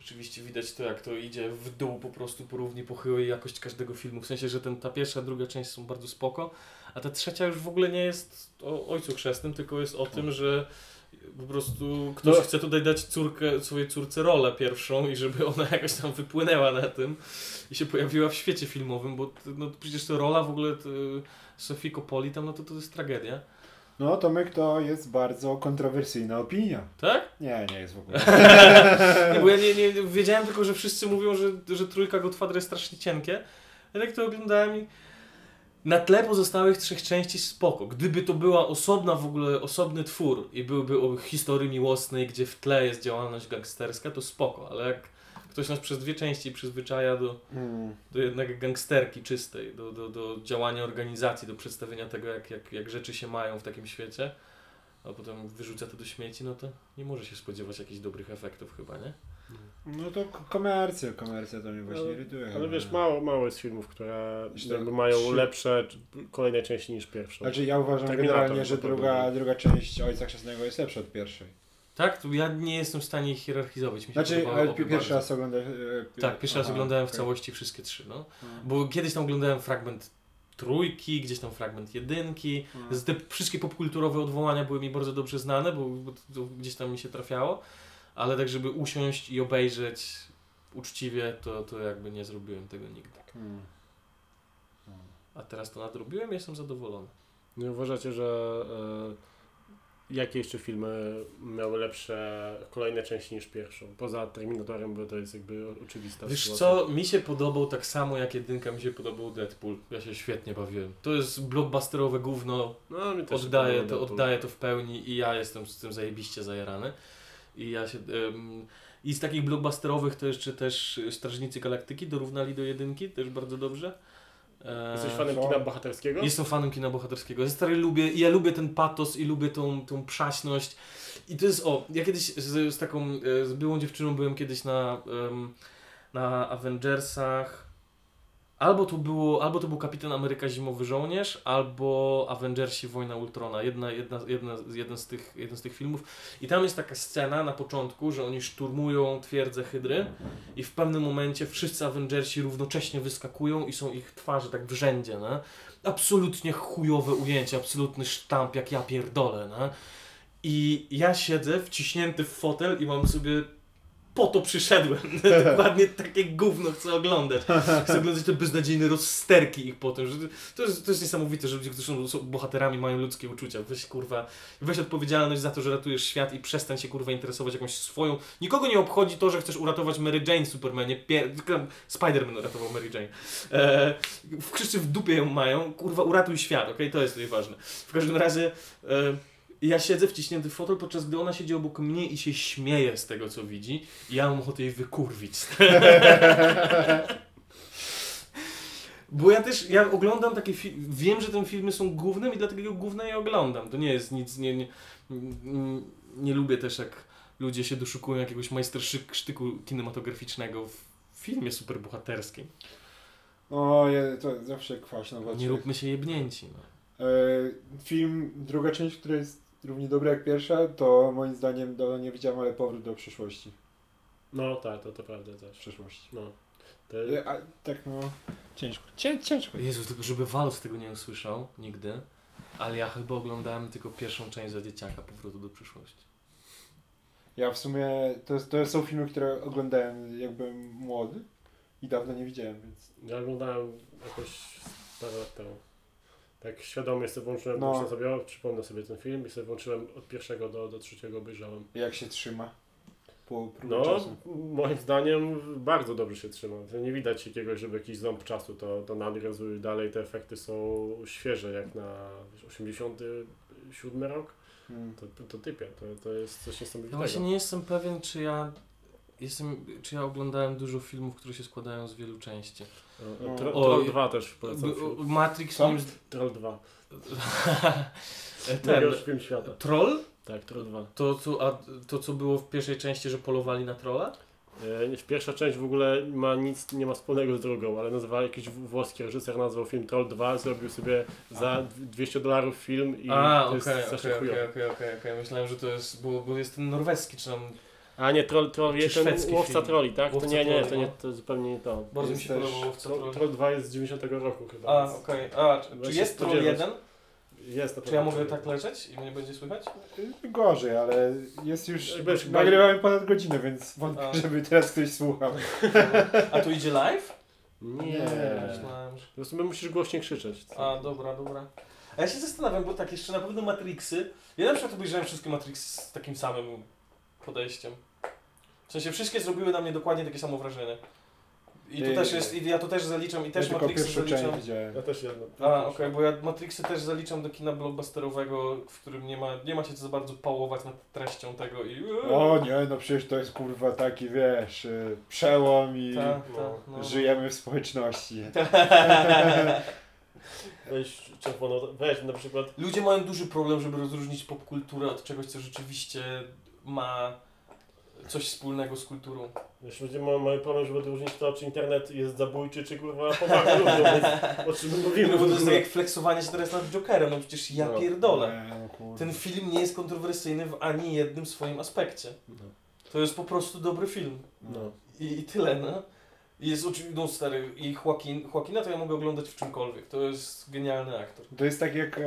Rzeczywiście widać to, jak to idzie w dół po prostu po równi pochyłej jakość każdego filmu. W sensie, że ten, ta pierwsza, druga część są bardzo spoko, a ta trzecia już w ogóle nie jest o Ojcu Chrzestnym, tylko jest o tym, że po prostu ktoś No. chce tutaj dać córkę, swojej córce rolę pierwszą i żeby ona jakoś tam wypłynęła na tym i się pojawiła w świecie filmowym, bo no, przecież to rola w ogóle Sofii Coppoli tam, no to to jest tragedia. No Tomek to jest bardzo kontrowersyjna opinia. Tak? Nie, nie jest w ogóle. Nie, bo ja nie, nie wiedziałem tylko, że wszyscy mówią, że, że trójka Godfather jest strasznie cienkie. Ja tak to oglądałem i na tle pozostałych trzech części spoko. Gdyby to była osobna w ogóle, osobny twór i byłby o historii miłosnej, gdzie w tle jest działalność gangsterska, to spoko, ale jak ktoś nas przez dwie części przyzwyczaja do, Hmm. do jednak gangsterki czystej, do, do, do działania organizacji, do przedstawienia tego, jak, jak, jak rzeczy się mają w takim świecie, a potem wyrzuca to do śmieci, no to nie może się spodziewać jakichś dobrych efektów chyba, nie? No to komercja, komercja to mnie właśnie Ale- irytuje. Ale chyba. wiesz, mało, mało jest filmów, które jakby mają trzy- lepsze kolejne części niż pierwszą. Znaczy ja uważam Terminator generalnie, że druga, druga część Ojca Chrzestnego jest lepsza od pierwszej. Tak? To ja nie jestem w stanie ich hierarchizować. Mi się Znaczy, pierwszy bardzo. raz oglądasz... e, Tak, pierwszy raz aha, oglądałem w okej. całości wszystkie trzy, no. No. Bo kiedyś tam oglądałem fragment trójki, gdzieś tam fragment jedynki. Z- Te wszystkie popkulturowe odwołania były mi bardzo dobrze znane, bo, bo to gdzieś tam mi się trafiało. Ale tak, żeby usiąść i obejrzeć uczciwie, to, to jakby nie zrobiłem tego nigdy. Hmm. A teraz to nadrobiłem i jestem zadowolony. Nie uważacie, że e, jakie jeszcze filmy miały lepsze kolejne części niż pierwszą? Poza Terminatorem, bo to jest jakby oczywista Wiesz sytuacja. co, mi się podobał tak samo jak jedynka mi się podobał Deadpool. Ja się świetnie bawiłem. To jest blockbusterowe gówno, No, mi też się oddaję to, oddaję to w pełni i ja jestem z tym zajebiście zajarany. I ja się... I z takich blockbusterowych to jeszcze też Strażnicy Galaktyki dorównali do jedynki, też bardzo dobrze. E, Jesteś fanem Co? kina bohaterskiego? Jestem fanem kina bohaterskiego. Ja stary lubię, ja lubię ten patos i lubię tą, tą przaśność. I to jest, o, ja kiedyś z, z taką, e, z byłą dziewczyną byłem kiedyś na, na Avengersach. Albo to, było, albo to był Kapitan Ameryka Zimowy Żołnierz, albo Avengersi Wojna Ultrona. Jedna, jedna, jedna, jeden, z tych, jeden z tych filmów. I tam jest taka scena na początku, że oni szturmują twierdzę Hydry i w pewnym momencie wszyscy Avengersi równocześnie wyskakują i są ich twarze tak w rzędzie, nie? Absolutnie chujowe ujęcie, absolutny sztamp, jak ja pierdolę, nie? I ja siedzę wciśnięty w fotel i mam sobie po to przyszedłem. Dokładnie takie gówno chcę oglądać. Chcę oglądać te beznadziejne rozsterki ich potem. Że to, jest, to jest niesamowite, że ludzie, którzy są, są bohaterami, mają ludzkie uczucia. Weź kurwa, weź odpowiedzialność za to, że ratujesz świat i przestań się kurwa interesować jakąś swoją. Nikogo nie obchodzi to, że chcesz uratować Mary Jane w Supermanie. Pier... Spider-Man uratował Mary Jane. E, wszyscy w dupie ją mają. Kurwa, uratuj świat, okej? To jest najważne. W każdym razie. E, ja siedzę wciśnięty w fotel, podczas gdy ona siedzi obok mnie i się śmieje z tego, co widzi. I ja mam ochotę jej wykurwić. Bo ja też, ja oglądam takie filmy, wiem, że te filmy są głównym i dlatego główne je oglądam. To nie jest nic, nie, nie, nie, nie lubię też jak ludzie się doszukują jakiegoś majstersztyku kinematograficznego w filmie superbohaterskim. O, je, to zawsze oczy. Nie róbmy się jebnięci. No. E, film, druga część, która jest równie dobra jak pierwsza, to moim zdaniem, do, nie widziałem, ale powrót do przyszłości. No tak, to, to prawda W też. przyszłości. No. To, E, a, tak no, ciężko. Cię, ciężko. Jezu, tylko żeby Walus tego nie usłyszał nigdy, ale ja chyba oglądałem tylko pierwszą część za dzieciaka Powrotu do przyszłości. Ja w sumie, to, jest- to są filmy, które oglądałem jak byłem młody i dawno nie widziałem, więc... ja oglądałem jakoś parę lat temu. Tak świadomie sobie włączyłem, No. muszę sobie, o, przypomnę sobie ten film i sobie włączyłem od pierwszego do, do trzeciego obejrzałem. Jak się trzyma. po No, czasu. moim zdaniem bardzo dobrze się trzyma. Nie widać jakiegoś, żeby jakiś ząb czasu to, to nadgryzł dalej. Te efekty są świeże, jak na wiesz, 87 rok. Mm. To, to, to typie, to, to jest coś Ja niesamowitego. właśnie nie jestem pewien, czy ja jestem, czy ja oglądałem dużo filmów, które się składają z wielu części. No. Tro-. Troll 2 też polecam film. Matrix Co? moim Troll 2. Ten, Najgorszy film świata. Troll? Tak, Troll 2. To co, a, to, co było w pierwszej części, że polowali na trolla? E, Pierwsza część w ogóle ma nic, nie ma wspólnego z drugą, ale nazywa jakiś włoski reżyser nazwał film Troll 2, zrobił sobie za 200 dolarów film i A, to okej, jest okej, chujowy. okej, okej, okej. Myślałem, że to jest, bo, bo jest ten norweski, czy tam... A nie, troll, troll Czy jest ten szwedzki łowca film. troli, tak? Łowca to nie, nie, troli, to, nie, no. to zupełnie nie to. Bardzo mi Jest się też podobało w co Troll, troll. troll 2 jest z 90 roku chyba. A, więc okej. A, czy, czy jest troll spodziewać. jeden? Jest na Czy ja pewno mogę tak leżeć i mnie będzie słychać? Y, Gorzej, ale jest już. Będziesz- Nagrywamy ponad godzinę, więc wątpię, A. żeby teraz ktoś słuchał. A tu idzie live? Nie. Nie. Myślałem, że... Po prostu musisz głośniej krzyczeć. A, dobra, dobra. A ja się zastanawiam, bo tak, jeszcze na pewno Matrixy. Ja na przykład obejrzałem wszystkie Matrixy z takim samym podejściem. W sensie wszystkie zrobiły na mnie dokładnie takie samo wrażenie. I tu też jest, i ja to też zaliczam, i też tylko Matrixy zaliczam. część widziałem. Ja też jedno. A, okej, bo ja Matrixy też zaliczam do kina blockbusterowego, w którym nie ma, nie ma się co za bardzo pałować nad treścią tego i... O nie, no przecież to jest kurwa taki, wiesz, y, przełom i Ta, ta, no. żyjemy w społeczności. Weź czerwono, weź na przykład Ludzie mają duży problem, żeby rozróżnić popkulturę od czegoś, co rzeczywiście ma coś wspólnego z kulturą. Wiesz, ludzie mają, mają problem, żeby odróżnić to, czy internet jest zabójczy, czy kurwa pomaga ludziom, więc o czym my mówimy. No bo to jest tak jak flexowanie się teraz nad Jokerem, no przecież ja No. pierdolę. Nie, no. Ten film nie jest kontrowersyjny w ani jednym swoim aspekcie. No. To jest po prostu dobry film. No. I, i tyle, no. I jest oczywiście, no stary, i Joaquin, Joaquina to ja mogę oglądać w czymkolwiek. To jest genialny aktor. To jest tak jak e,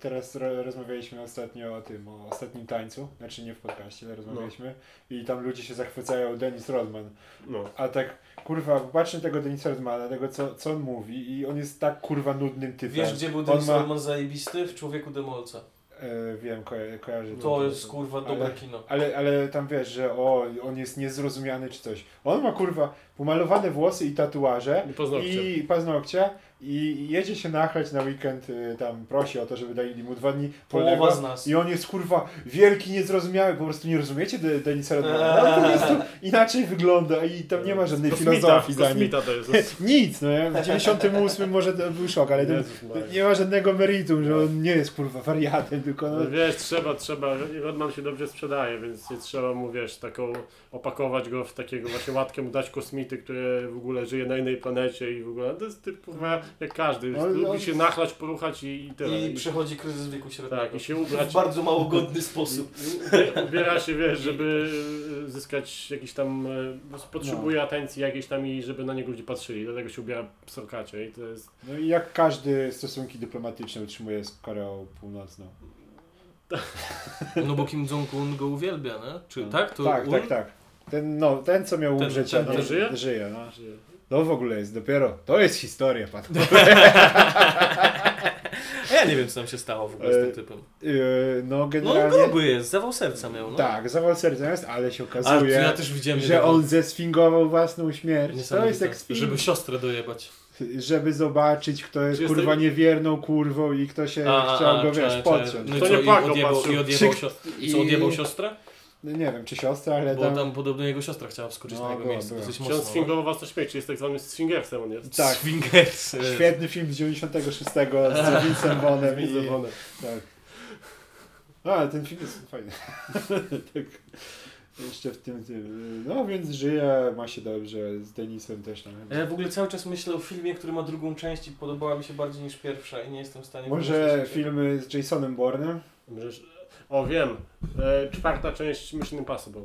teraz ro, rozmawialiśmy ostatnio o tym, o ostatnim tańcu, znaczy nie w podcaście, ale rozmawialiśmy i tam ludzie się zachwycają Dennis Rodman, no. a tak kurwa, patrzę tego Denisa Rodmana, tego co, co on mówi i on jest tak kurwa nudnym typem. Wiesz, gdzie był Dennis ma- Rodman zajebisty? W Człowieku Demolca. E, wiem, ko kojarzę. To jest kurwa dobre Ale- kino. Ale, ale tam wiesz, że o, on jest niezrozumiany czy coś. On ma kurwa pomalowane włosy i tatuaże I paznokcie. i paznokcie i jedzie się nachlać na weekend, y, tam prosi o to, żeby dali mu dwa dni Połowa wolnego. z nas. I on jest kurwa wielki, niezrozumiały, po prostu nie rozumiecie De Denisa Rodmana. No, po prostu inaczej wygląda i tam nie ma żadnej Kosmita, filozofii za nim. Kosmita to jest. Nic, no ja w 98 może to był szok, ale to Jezus Maria. nie ma żadnego meritum, że on nie jest kurwa wariatem, tylko no, No wiesz, trzeba, trzeba, Rodman się dobrze sprzedaje, więc nie trzeba mu, wiesz, taką, opakować go w takiego właśnie łatkę, mu dać kosmity, który w ogóle żyje na innej planecie i w ogóle, to jest typ, kurwa, jak każdy, No, lubi no. się nachlać, poruchać i, i tyle. I przechodzi kryzys wieku średniego. tak, i się w ubrać, bardzo mało godny sposób. ubiera się, wiesz, żeby e, zyskać jakiś tam, e, potrzebuje No. atencji jakiejś tam i żeby na niego ludzie patrzyli, dlatego się ubiera w sorkacie i to jest, No i jak każdy stosunki dyplomatyczne utrzymuje z Koreą Północną. No bo Kim Jong-un go uwielbia, nie? Czy No. tak? To tak, un? tak, tak. Ten, no, ten co miał Ten- umrzeć, ten- ten żyje? żyje no. że To w ogóle jest dopiero, to jest historia, pan. A ja nie wiem, co tam się stało w ogóle z tym E, typem. Yy, no No generalnie, gruby jest, zawał serca miał, no. tak, zawał serca jest, ale się okazuje, ja też widziałem że jego- on zesfingował własną śmierć. To jest jak film, Żeby siostrę dojebać. żeby zobaczyć, kto jest Czy kurwa niewierną kurwą i kto się A, chciał a, go, wiesz, podciąć. No To nie i Pago odjebał, patrzył. i odjebał, siostrę, i- co, odjebał siostrę? No nie wiem, czy siostra, ale Bo tam... tam podobno jego siostra chciała wskoczyć No, na jego była, miejsce, była. dosyć mocno. no. sfingował was to śmieci, jest tak zwany swingersem on jest. Tak. Swingers. Świetny film z 96 z Vincem Vonem i... Tak. No, ale ten film jest fajny. tak. Jeszcze w tym, tym. No więc żyje, ma się dobrze, z Denisem też tam. Ja w ogóle cały czas myślę o filmie, który ma drugą część i podobała mi się bardziej niż pierwsza i nie jestem w stanie... Może filmy z Jasonem Bournem? Możesz- O, wiem. E, czwarta część Mission Impossible.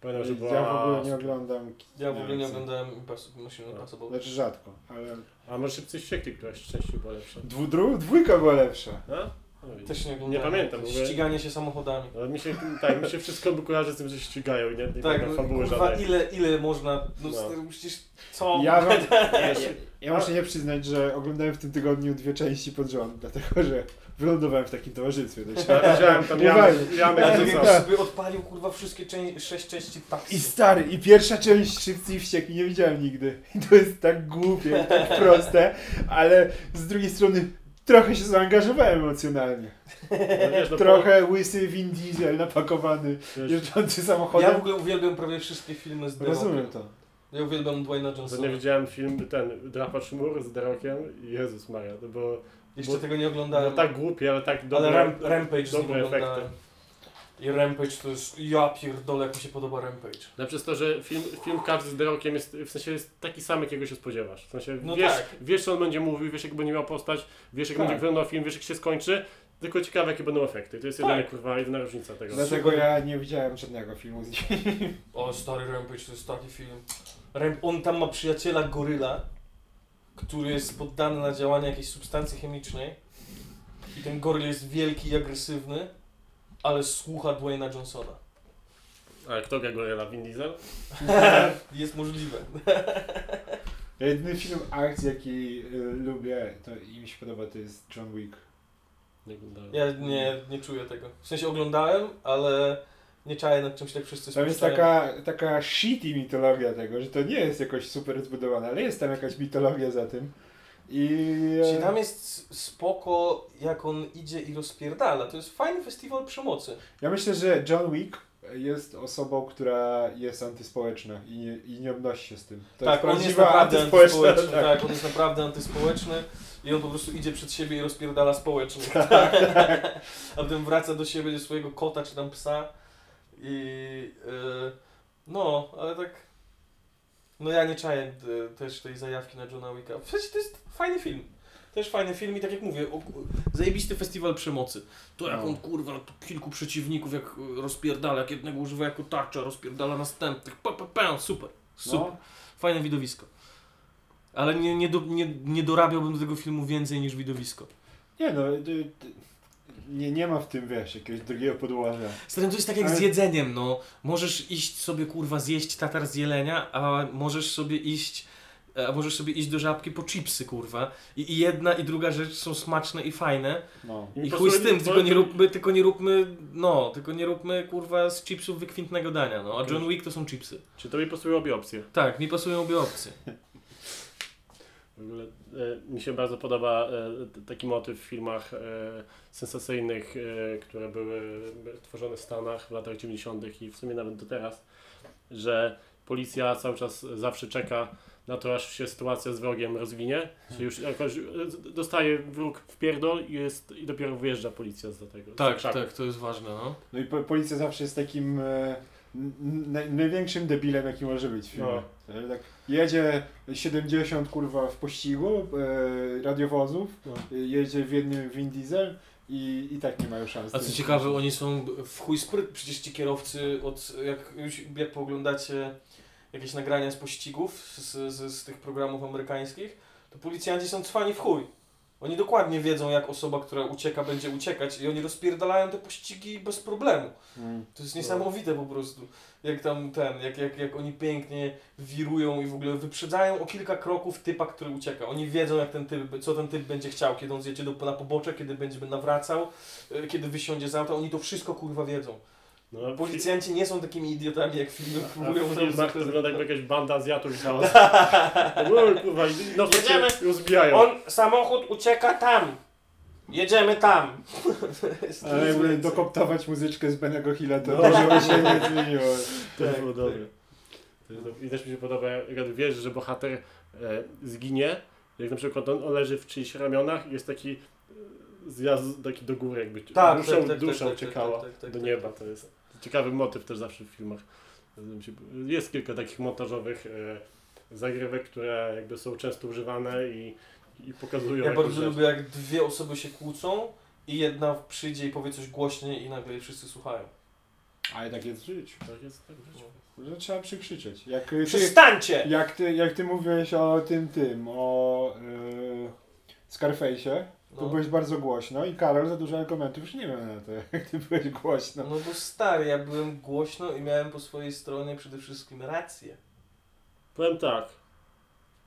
Pamiętam, że była... Ja w ogóle nie oglądam. Ja w ogóle nie oglądałem Impossible Mission Impossible. Znaczy rzadko, ale A może Szybcy Wściekli któraś częściej była lepsza. dwu, dru, dwójka była lepsza. A? No, Też nie nie oglądałem. pamiętam. w ogóle. Ściganie się samochodami. Ale mi się, tak, mi się wszystko kojarzy z tym, że się ścigają i nie, nie Tak, pamiętam no, fabuły kurwa, żadnej. ile, ile można, no, No. stary, przecież co? Ja, wam, ja, ja muszę nie przyznać, że oglądałem w tym tygodniu dwie części pod rząd, dlatego że wylądowałem w takim towarzystwie. Ja widziałem tam Nie Janek. Janek Ja nie sobie odpalił kurwa wszystkie części, sześć części taksy. I stary, i pierwsza część Szybcy i Wściekli nie widziałem nigdy. I to jest tak głupie, tak proste, ale z drugiej strony trochę się zaangażowałem emocjonalnie. No, wiesz, no, Trochę łysy Vin Diesel napakowany, po- wiesz, jeżdżący Ja samochodem. w ogóle uwielbiam prawie wszystkie filmy z The Rozumiem to. Ja uwielbiam Dwayna Johnsona. nie widziałem film ten Drapacz Mur z Derokiem Jezus Maria, to było, Jeszcze bo- tego nie oglądałem. tak głupie, ale tak dobre, ale Ram, Rampage dobre efekty. oglądałem. I Rampage to jest, ja pierdolę, jak mi się podoba Rampage. No przez to, że film, film każdy z Derokiem jest, w sensie jest taki sam, jakiego się spodziewasz. W sensie No wiesz, tak. wiesz, co on będzie mówił, wiesz, jak będzie miał postać, wiesz, jak Tak. będzie wyglądał film, wiesz, jak się skończy, tylko ciekawe, jakie będą efekty. To jest Tak. jedyna, kurwa, jedyna różnica tego. Dlatego ja nie widziałem żadnego filmu z nim. O, stary Rampage to jest taki film. Ramp on tam ma przyjaciela goryla, który jest poddany na działanie jakiejś substancji chemicznej. I ten goryl jest wielki i agresywny, ale słucha Dwayna Johnsona. Ale kto gra Goryla? Vin Diesel? jest możliwe. Jedyny film akcji, jaki y, lubię to, i mi się podoba, to jest John Wick. Nie oglądałem. Ja nie, nie czuję tego. W sensie oglądałem, ale nie czaję nad czymś tak wszyscy Tam jest spuszczają. taka, taka shitty mitologia tego, że to nie jest jakoś super zbudowane, ale jest tam jakaś mitologia za tym. I... Czyli tam jest spoko, jak on idzie i rozpierdala. To jest fajny festiwal przemocy. Ja myślę, że John Wick jest osobą, która jest antyspołeczna i nie, i nie obnosi się z tym. To tak, on jest naprawdę antyspołeczny. tak. Tak. on jest naprawdę antyspołeczny i on po prostu idzie przed siebie i rozpierdala społecznie. Tak, A potem wraca do siebie, do swojego kota czy tam psa i yy, no, ale tak no ja nie czaję y, też tej zajawki na Johna Wicka. W sensie to jest fajny film. Też fajny film i tak jak mówię, o, zajebisty festiwal przemocy. To jak No. on kurwa to kilku przeciwników jak y, rozpierdala, jak jednego używa jako tarcza, rozpierdala następnych. Pa, pa, pa, super, super. No, Fajne widowisko. Ale nie, nie, do, nie, nie dorabiałbym do tego filmu więcej niż widowisko. nie no, y, y, nie, nie ma w tym, wiesz, jakiegoś drugiego podłoża. Stary, to jest tak jak Ale- z jedzeniem, no. Możesz iść sobie, kurwa, zjeść tatar z jelenia, a możesz sobie iść, a możesz sobie iść do żabki po chipsy, kurwa. I, i jedna i druga rzecz są smaczne i fajne. No. I chuj z tym, tylko nie róbmy, tylko nie róbmy, no, tylko nie róbmy, kurwa, z chipsów wykwintnego dania, no. A John Wick to są chipsy. Czy to mi pasują obie opcje? Tak, mi pasują obie opcje. W ogóle e, mi się bardzo podoba e, taki motyw w filmach e, sensacyjnych, które były tworzone w Stanach w latach 90. i w sumie nawet do teraz, że policja cały czas zawsze czeka na to, aż się sytuacja z wrogiem rozwinie, czyli już jakoś dostaje wróg w pierdol i, jest, i dopiero wyjeżdża policja z tego. Tak, tak, to jest ważne, no. No i po, policja zawsze jest takim e, n- n- największym debilem, jaki może być w filmie. E, Tak, jedzie 70 kurwa w pościgu e, radiowozów, No. e, jedzie w jednym Vin Diesel i, i tak nie mają szans. A co ciekawe, oni są w chuj spryt, przecież ci kierowcy, od, jak, już, jak pooglądacie jakieś nagrania z pościgów, z, z, z tych programów amerykańskich, to policjanci są cwani w chuj. Oni dokładnie wiedzą, jak osoba, która ucieka, będzie uciekać i oni rozpierdalają te pościgi bez problemu. Mm. To jest niesamowite po prostu. Jak tam ten, jak, jak, jak oni pięknie wirują i w ogóle wyprzedzają o kilka kroków typa, który ucieka. Oni wiedzą, jak ten typ, co ten typ będzie chciał, kiedy on zjedzie do, na pobocze, kiedy będzie nawracał, y, kiedy wysiądzie z auta. Oni to wszystko kurwa wiedzą. No, Policjanci nie są takimi idiotami, jak filmy próbują w filmach to wygląda jakby jakaś banda Azjatów i chaos. No kurwa, no to Jedziemy. się rozbijają. On, samochód ucieka tam. Jedziemy tam. Ale jakby dokoptować muzyczkę z Benego Hilla, to No. dużo by się nie zmieniło. To Tak, było tak. dobre. I też mi się podoba, jak wiesz, że bohater e, zginie, jak na przykład on, on leży w czyichś ramionach i jest taki zjazd taki do góry, jakby Tak, duszą, tak, tak, duszą tak, tak, uciekała tak, tak, tak, do nieba. To jest ciekawy motyw też zawsze w filmach. Jest kilka takich montażowych e, zagrywek, które jakby są często używane i, i pokazują Ja bardzo rzecz. lubię, jak dwie osoby się kłócą i jedna przyjdzie i powie coś głośniej i nagle jej wszyscy słuchają. Ale tak jest w życiu. Tak jest, tak w życiu. Że trzeba przykrzyczeć. Jak ty, Przestańcie! jak ty, jak ty mówiłeś o tym, tym, o... Yy, Scarface'ie, to No. byłeś bardzo głośno i Karol za dużo argumentów już nie miał na to, jak ty byłeś głośno. No bo stary, ja byłem głośno i miałem po swojej stronie przede wszystkim rację. Powiem tak.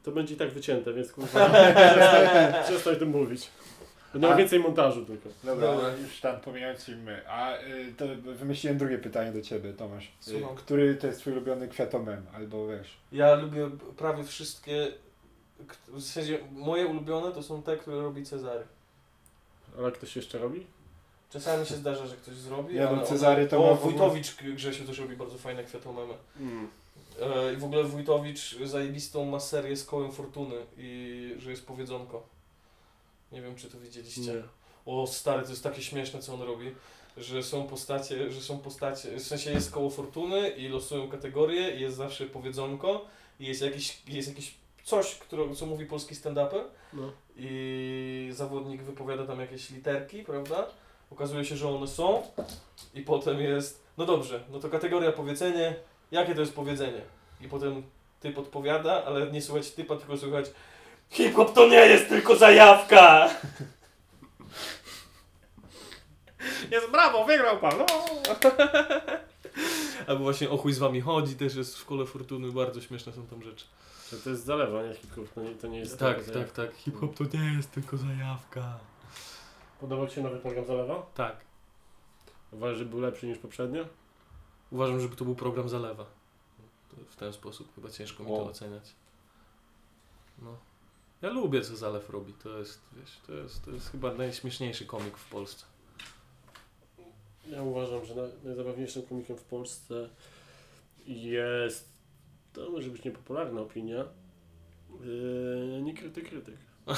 To będzie i tak wycięte, więc kurwa. Przestań o tym mówić. Będę A- więcej montażu tylko. Dobra, Dobra. już tam pomijając filmy. A y, to wymyśliłem drugie pytanie do ciebie, Tomasz. Y, Słucham. który to jest twój ulubiony kwiatomem, albo wiesz? Ja lubię prawie wszystkie, w sensie moje ulubione to są te, które robi Cezary. Ale ktoś jeszcze robi? Czasami się zdarza, że ktoś zrobi, Ja ale Cezary to O, ma w ogóle- Wójtowicz Grzesiu też robi bardzo fajne kwiatomemy. Mm. E, I w ogóle Wójtowicz zajebistą ma serię z kołem fortuny i że jest powiedzonko. Nie wiem, czy to widzieliście. Nie. O stary, to jest takie śmieszne, co on robi. Że są postacie, że są postacie, w sensie jest koło fortuny i losują kategorie i jest zawsze powiedzonko i jest jakiś, jest jakiś coś, które, co mówi polski stand-uper No. i zawodnik wypowiada tam jakieś literki, prawda? Okazuje się, że one są i potem jest, no dobrze, no to kategoria powiedzenie, jakie to jest powiedzenie? I potem typ odpowiada, ale nie słuchać typa, tylko słuchać hip-hop to nie jest tylko zajawka! Jest brawo, wygrał pan! No. Albo właśnie o chuj z wami chodzi, też jest w szkole fortuny, bardzo śmieszne są tam rzeczy. To, to jest zalewa, nie? Hip-hop, to nie, to nie jest... Tak, tak, tak. Hip-hop to nie jest tylko zajawka. Podobał Ci się nowy program Zalewa? Tak. Uważasz, że był lepszy niż poprzednio? Uważam, żeby to był program zalewa. W ten sposób chyba ciężko mi to O. oceniać. No. Ja lubię, co Zalew robi. To jest, wiesz, to jest, to jest chyba najśmieszniejszy komik w Polsce. Ja uważam, że naj- najzabawniejszym komikiem w Polsce jest... To może być niepopularna opinia. Yy, nie krytyk, krytyk.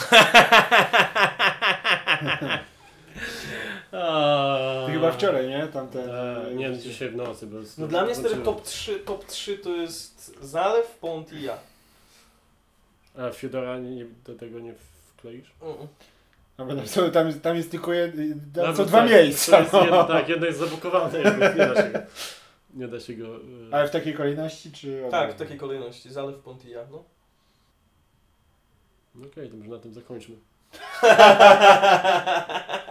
Ty chyba wczoraj, nie? Tamten... Eee, nie, dzisiaj w nocy. Bo No dla mnie stary top 3, top 3 to jest Zalew, Pont i ja. A Fiodora nie, do tego nie wkleisz? Mm. No bo tam, tam, tam jest tylko jed, tam No, są bo dwa tak, miejsca. To jest no. jedno, tak, jedno jest zabukowane, jedno, nie da się. Nie da się go. yy, Ale w takiej kolejności, czy... Tak, w takiej kolejności. Zalew, Pont i ja. No. no Okej, to może na tym zakończmy.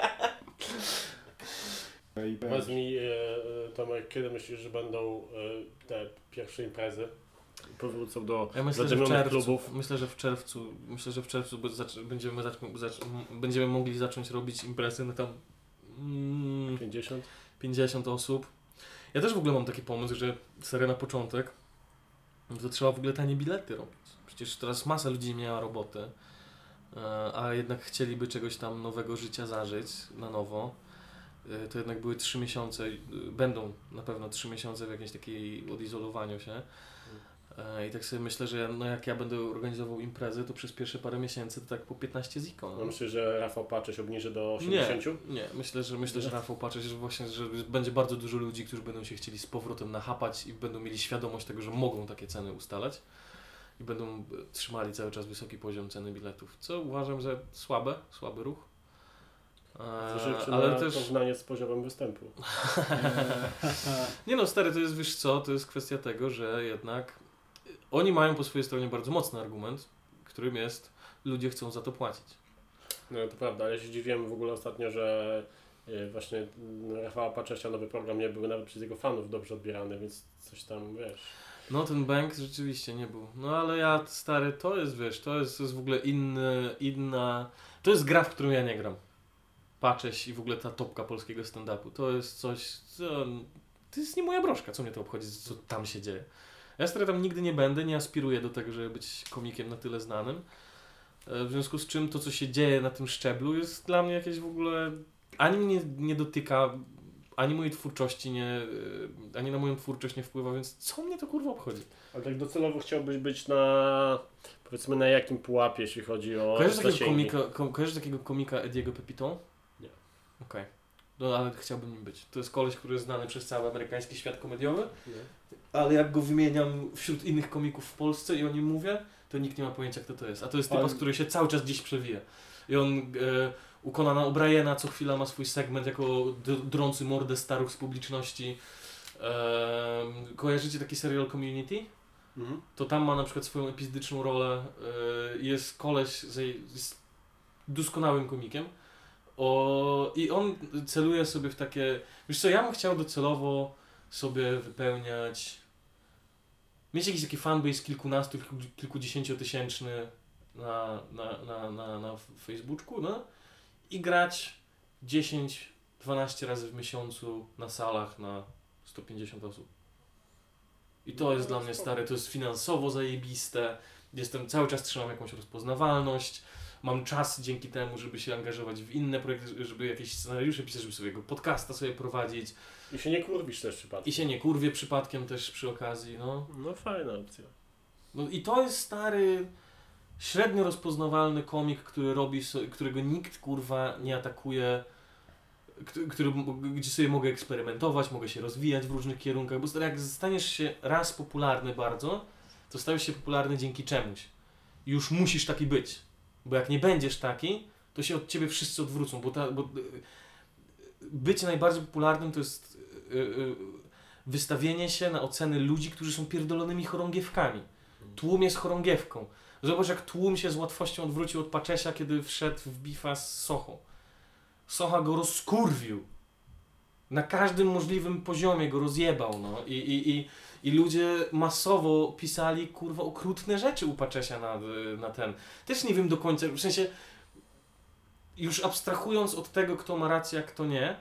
I Powiedz mi, e, e, Tomek, kiedy myślisz, że będą e, te pierwsze imprezy? Powrócą do Ja myślę, że w zadymionych czerwcu, klubów. myślę, że w czerwcu, myślę, że w czerwcu będziemy, będziemy mogli zacząć robić imprezy na tam mm, 50? 50 osób. Ja też w ogóle mam taki pomysł, że seria na początek, to trzeba w ogóle tanie bilety robić. Przecież teraz masa ludzi miała robotę, e, a jednak chcieliby czegoś tam nowego życia zażyć na nowo. E, To jednak były 3 miesiące, e, będą na pewno 3 miesiące w jakimś takiej odizolowaniu się. E, I tak sobie myślę, że no jak ja będę organizował imprezy, to przez pierwsze parę miesięcy to tak po 15 ziko. No myślę, że Rafał Paczyś obniży do Nie, 80? nie, myślę, że myślę, że Nie? Rafał patrzy, że właśnie, że będzie bardzo dużo ludzi, którzy będą się chcieli z powrotem nachapać i będą mieli świadomość tego, że mogą takie ceny ustalać i będą e, trzymali cały czas wysoki poziom ceny biletów, co uważam, że słabe, słaby ruch. E, Zważywszy ale na też porównanie z poziomem występu. nie no, stary, to jest, wiesz co, to jest kwestia tego, że jednak oni mają po swojej stronie bardzo mocny argument, którym jest ludzie chcą za to płacić. No to prawda, ale się dziwiłem w ogóle ostatnio, że e, właśnie mm, Rafała Paczesia nowy program nie był nawet przez jego fanów dobrze odbierany, więc coś tam, wiesz... No ten bank rzeczywiście nie był. No ale ja stary, to jest wiesz, to jest, to jest w ogóle inny, inna. To jest gra, w którą ja nie gram. Patrzeć i w ogóle ta topka polskiego stand-upu. To jest coś, co. To jest nie moja broszka, co mnie to obchodzi, co tam się dzieje. Ja stary tam nigdy nie będę, nie aspiruję do tego, żeby być komikiem na tyle znanym. E, W związku z czym to, co się dzieje na tym szczeblu, jest dla mnie jakieś w ogóle. Ani mnie nie dotyka, ani mojej twórczości nie. e, ani na moją twórczość nie wpływa, więc co mnie to kurwa obchodzi? Ale tak docelowo chciałbyś być na, powiedzmy, na jakim pułapie, jeśli chodzi o Kojarzysz takiego, komika, ko, kojarzysz takiego komika Ediego Pepito? Nie. Okej. No ale chciałbym nim być. To jest koleś, który jest znany przez cały amerykański świat komediowy, Nie. ale jak go wymieniam wśród innych komików w Polsce i o nim mówię, to nikt nie ma pojęcia kto to jest. A to jest typ, On- z który się cały czas gdzieś przewija. I on e, u Conana O'Briena co chwila ma swój segment jako drący mordę staruch z publiczności. E, kojarzycie taki serial Community? Mhm. to tam ma na przykład swoją epizodyczną rolę. Yy, Jest koleś, z, jest doskonałym komikiem. O, I on celuje sobie w takie. Wiesz co, ja bym chciał docelowo sobie wypełniać. Mieć jakiś taki fanbase kilkunastu, kilku, kilkudziesięciotysięczny na, na, na, na, na Facebooku, no i grać 10-12 razy w miesiącu na salach na 150 osób. I to No, jest dla mnie spoko. stare, to jest finansowo zajebiste. Jestem cały czas trzymam jakąś rozpoznawalność. Mam czas dzięki temu, żeby się angażować w inne projekty, żeby jakieś scenariusze pisać, żeby swojego podcasta sobie prowadzić. I się nie kurwisz też przypadkiem. I się nie kurwię przypadkiem też przy okazji, no. No fajna opcja. No i to jest stary, średnio rozpoznawalny komik, który robi, so, którego nikt kurwa nie atakuje, który, który, gdzie sobie mogę eksperymentować, mogę się rozwijać w różnych kierunkach, bo stary, jak staniesz się raz popularny bardzo, to stajesz się popularny dzięki czemuś. Już musisz taki być, bo jak nie będziesz taki, to się od ciebie wszyscy odwrócą, bo, ta, bo y, bycie najbardziej popularnym to jest y, y, wystawienie się na oceny ludzi, którzy są pierdolonymi chorągiewkami. Tłum jest chorągiewką. Zobacz, jak tłum się z łatwością odwrócił od Paczesia, kiedy wszedł w bifa z Sochą. Socha go rozkurwił. Na każdym możliwym poziomie go rozjebał, no. I, i, i, i ludzie masowo pisali, kurwa, okrutne rzeczy u Paczesia na, na ten. Też nie wiem do końca, w sensie już abstrahując od tego, kto ma rację, a kto nie,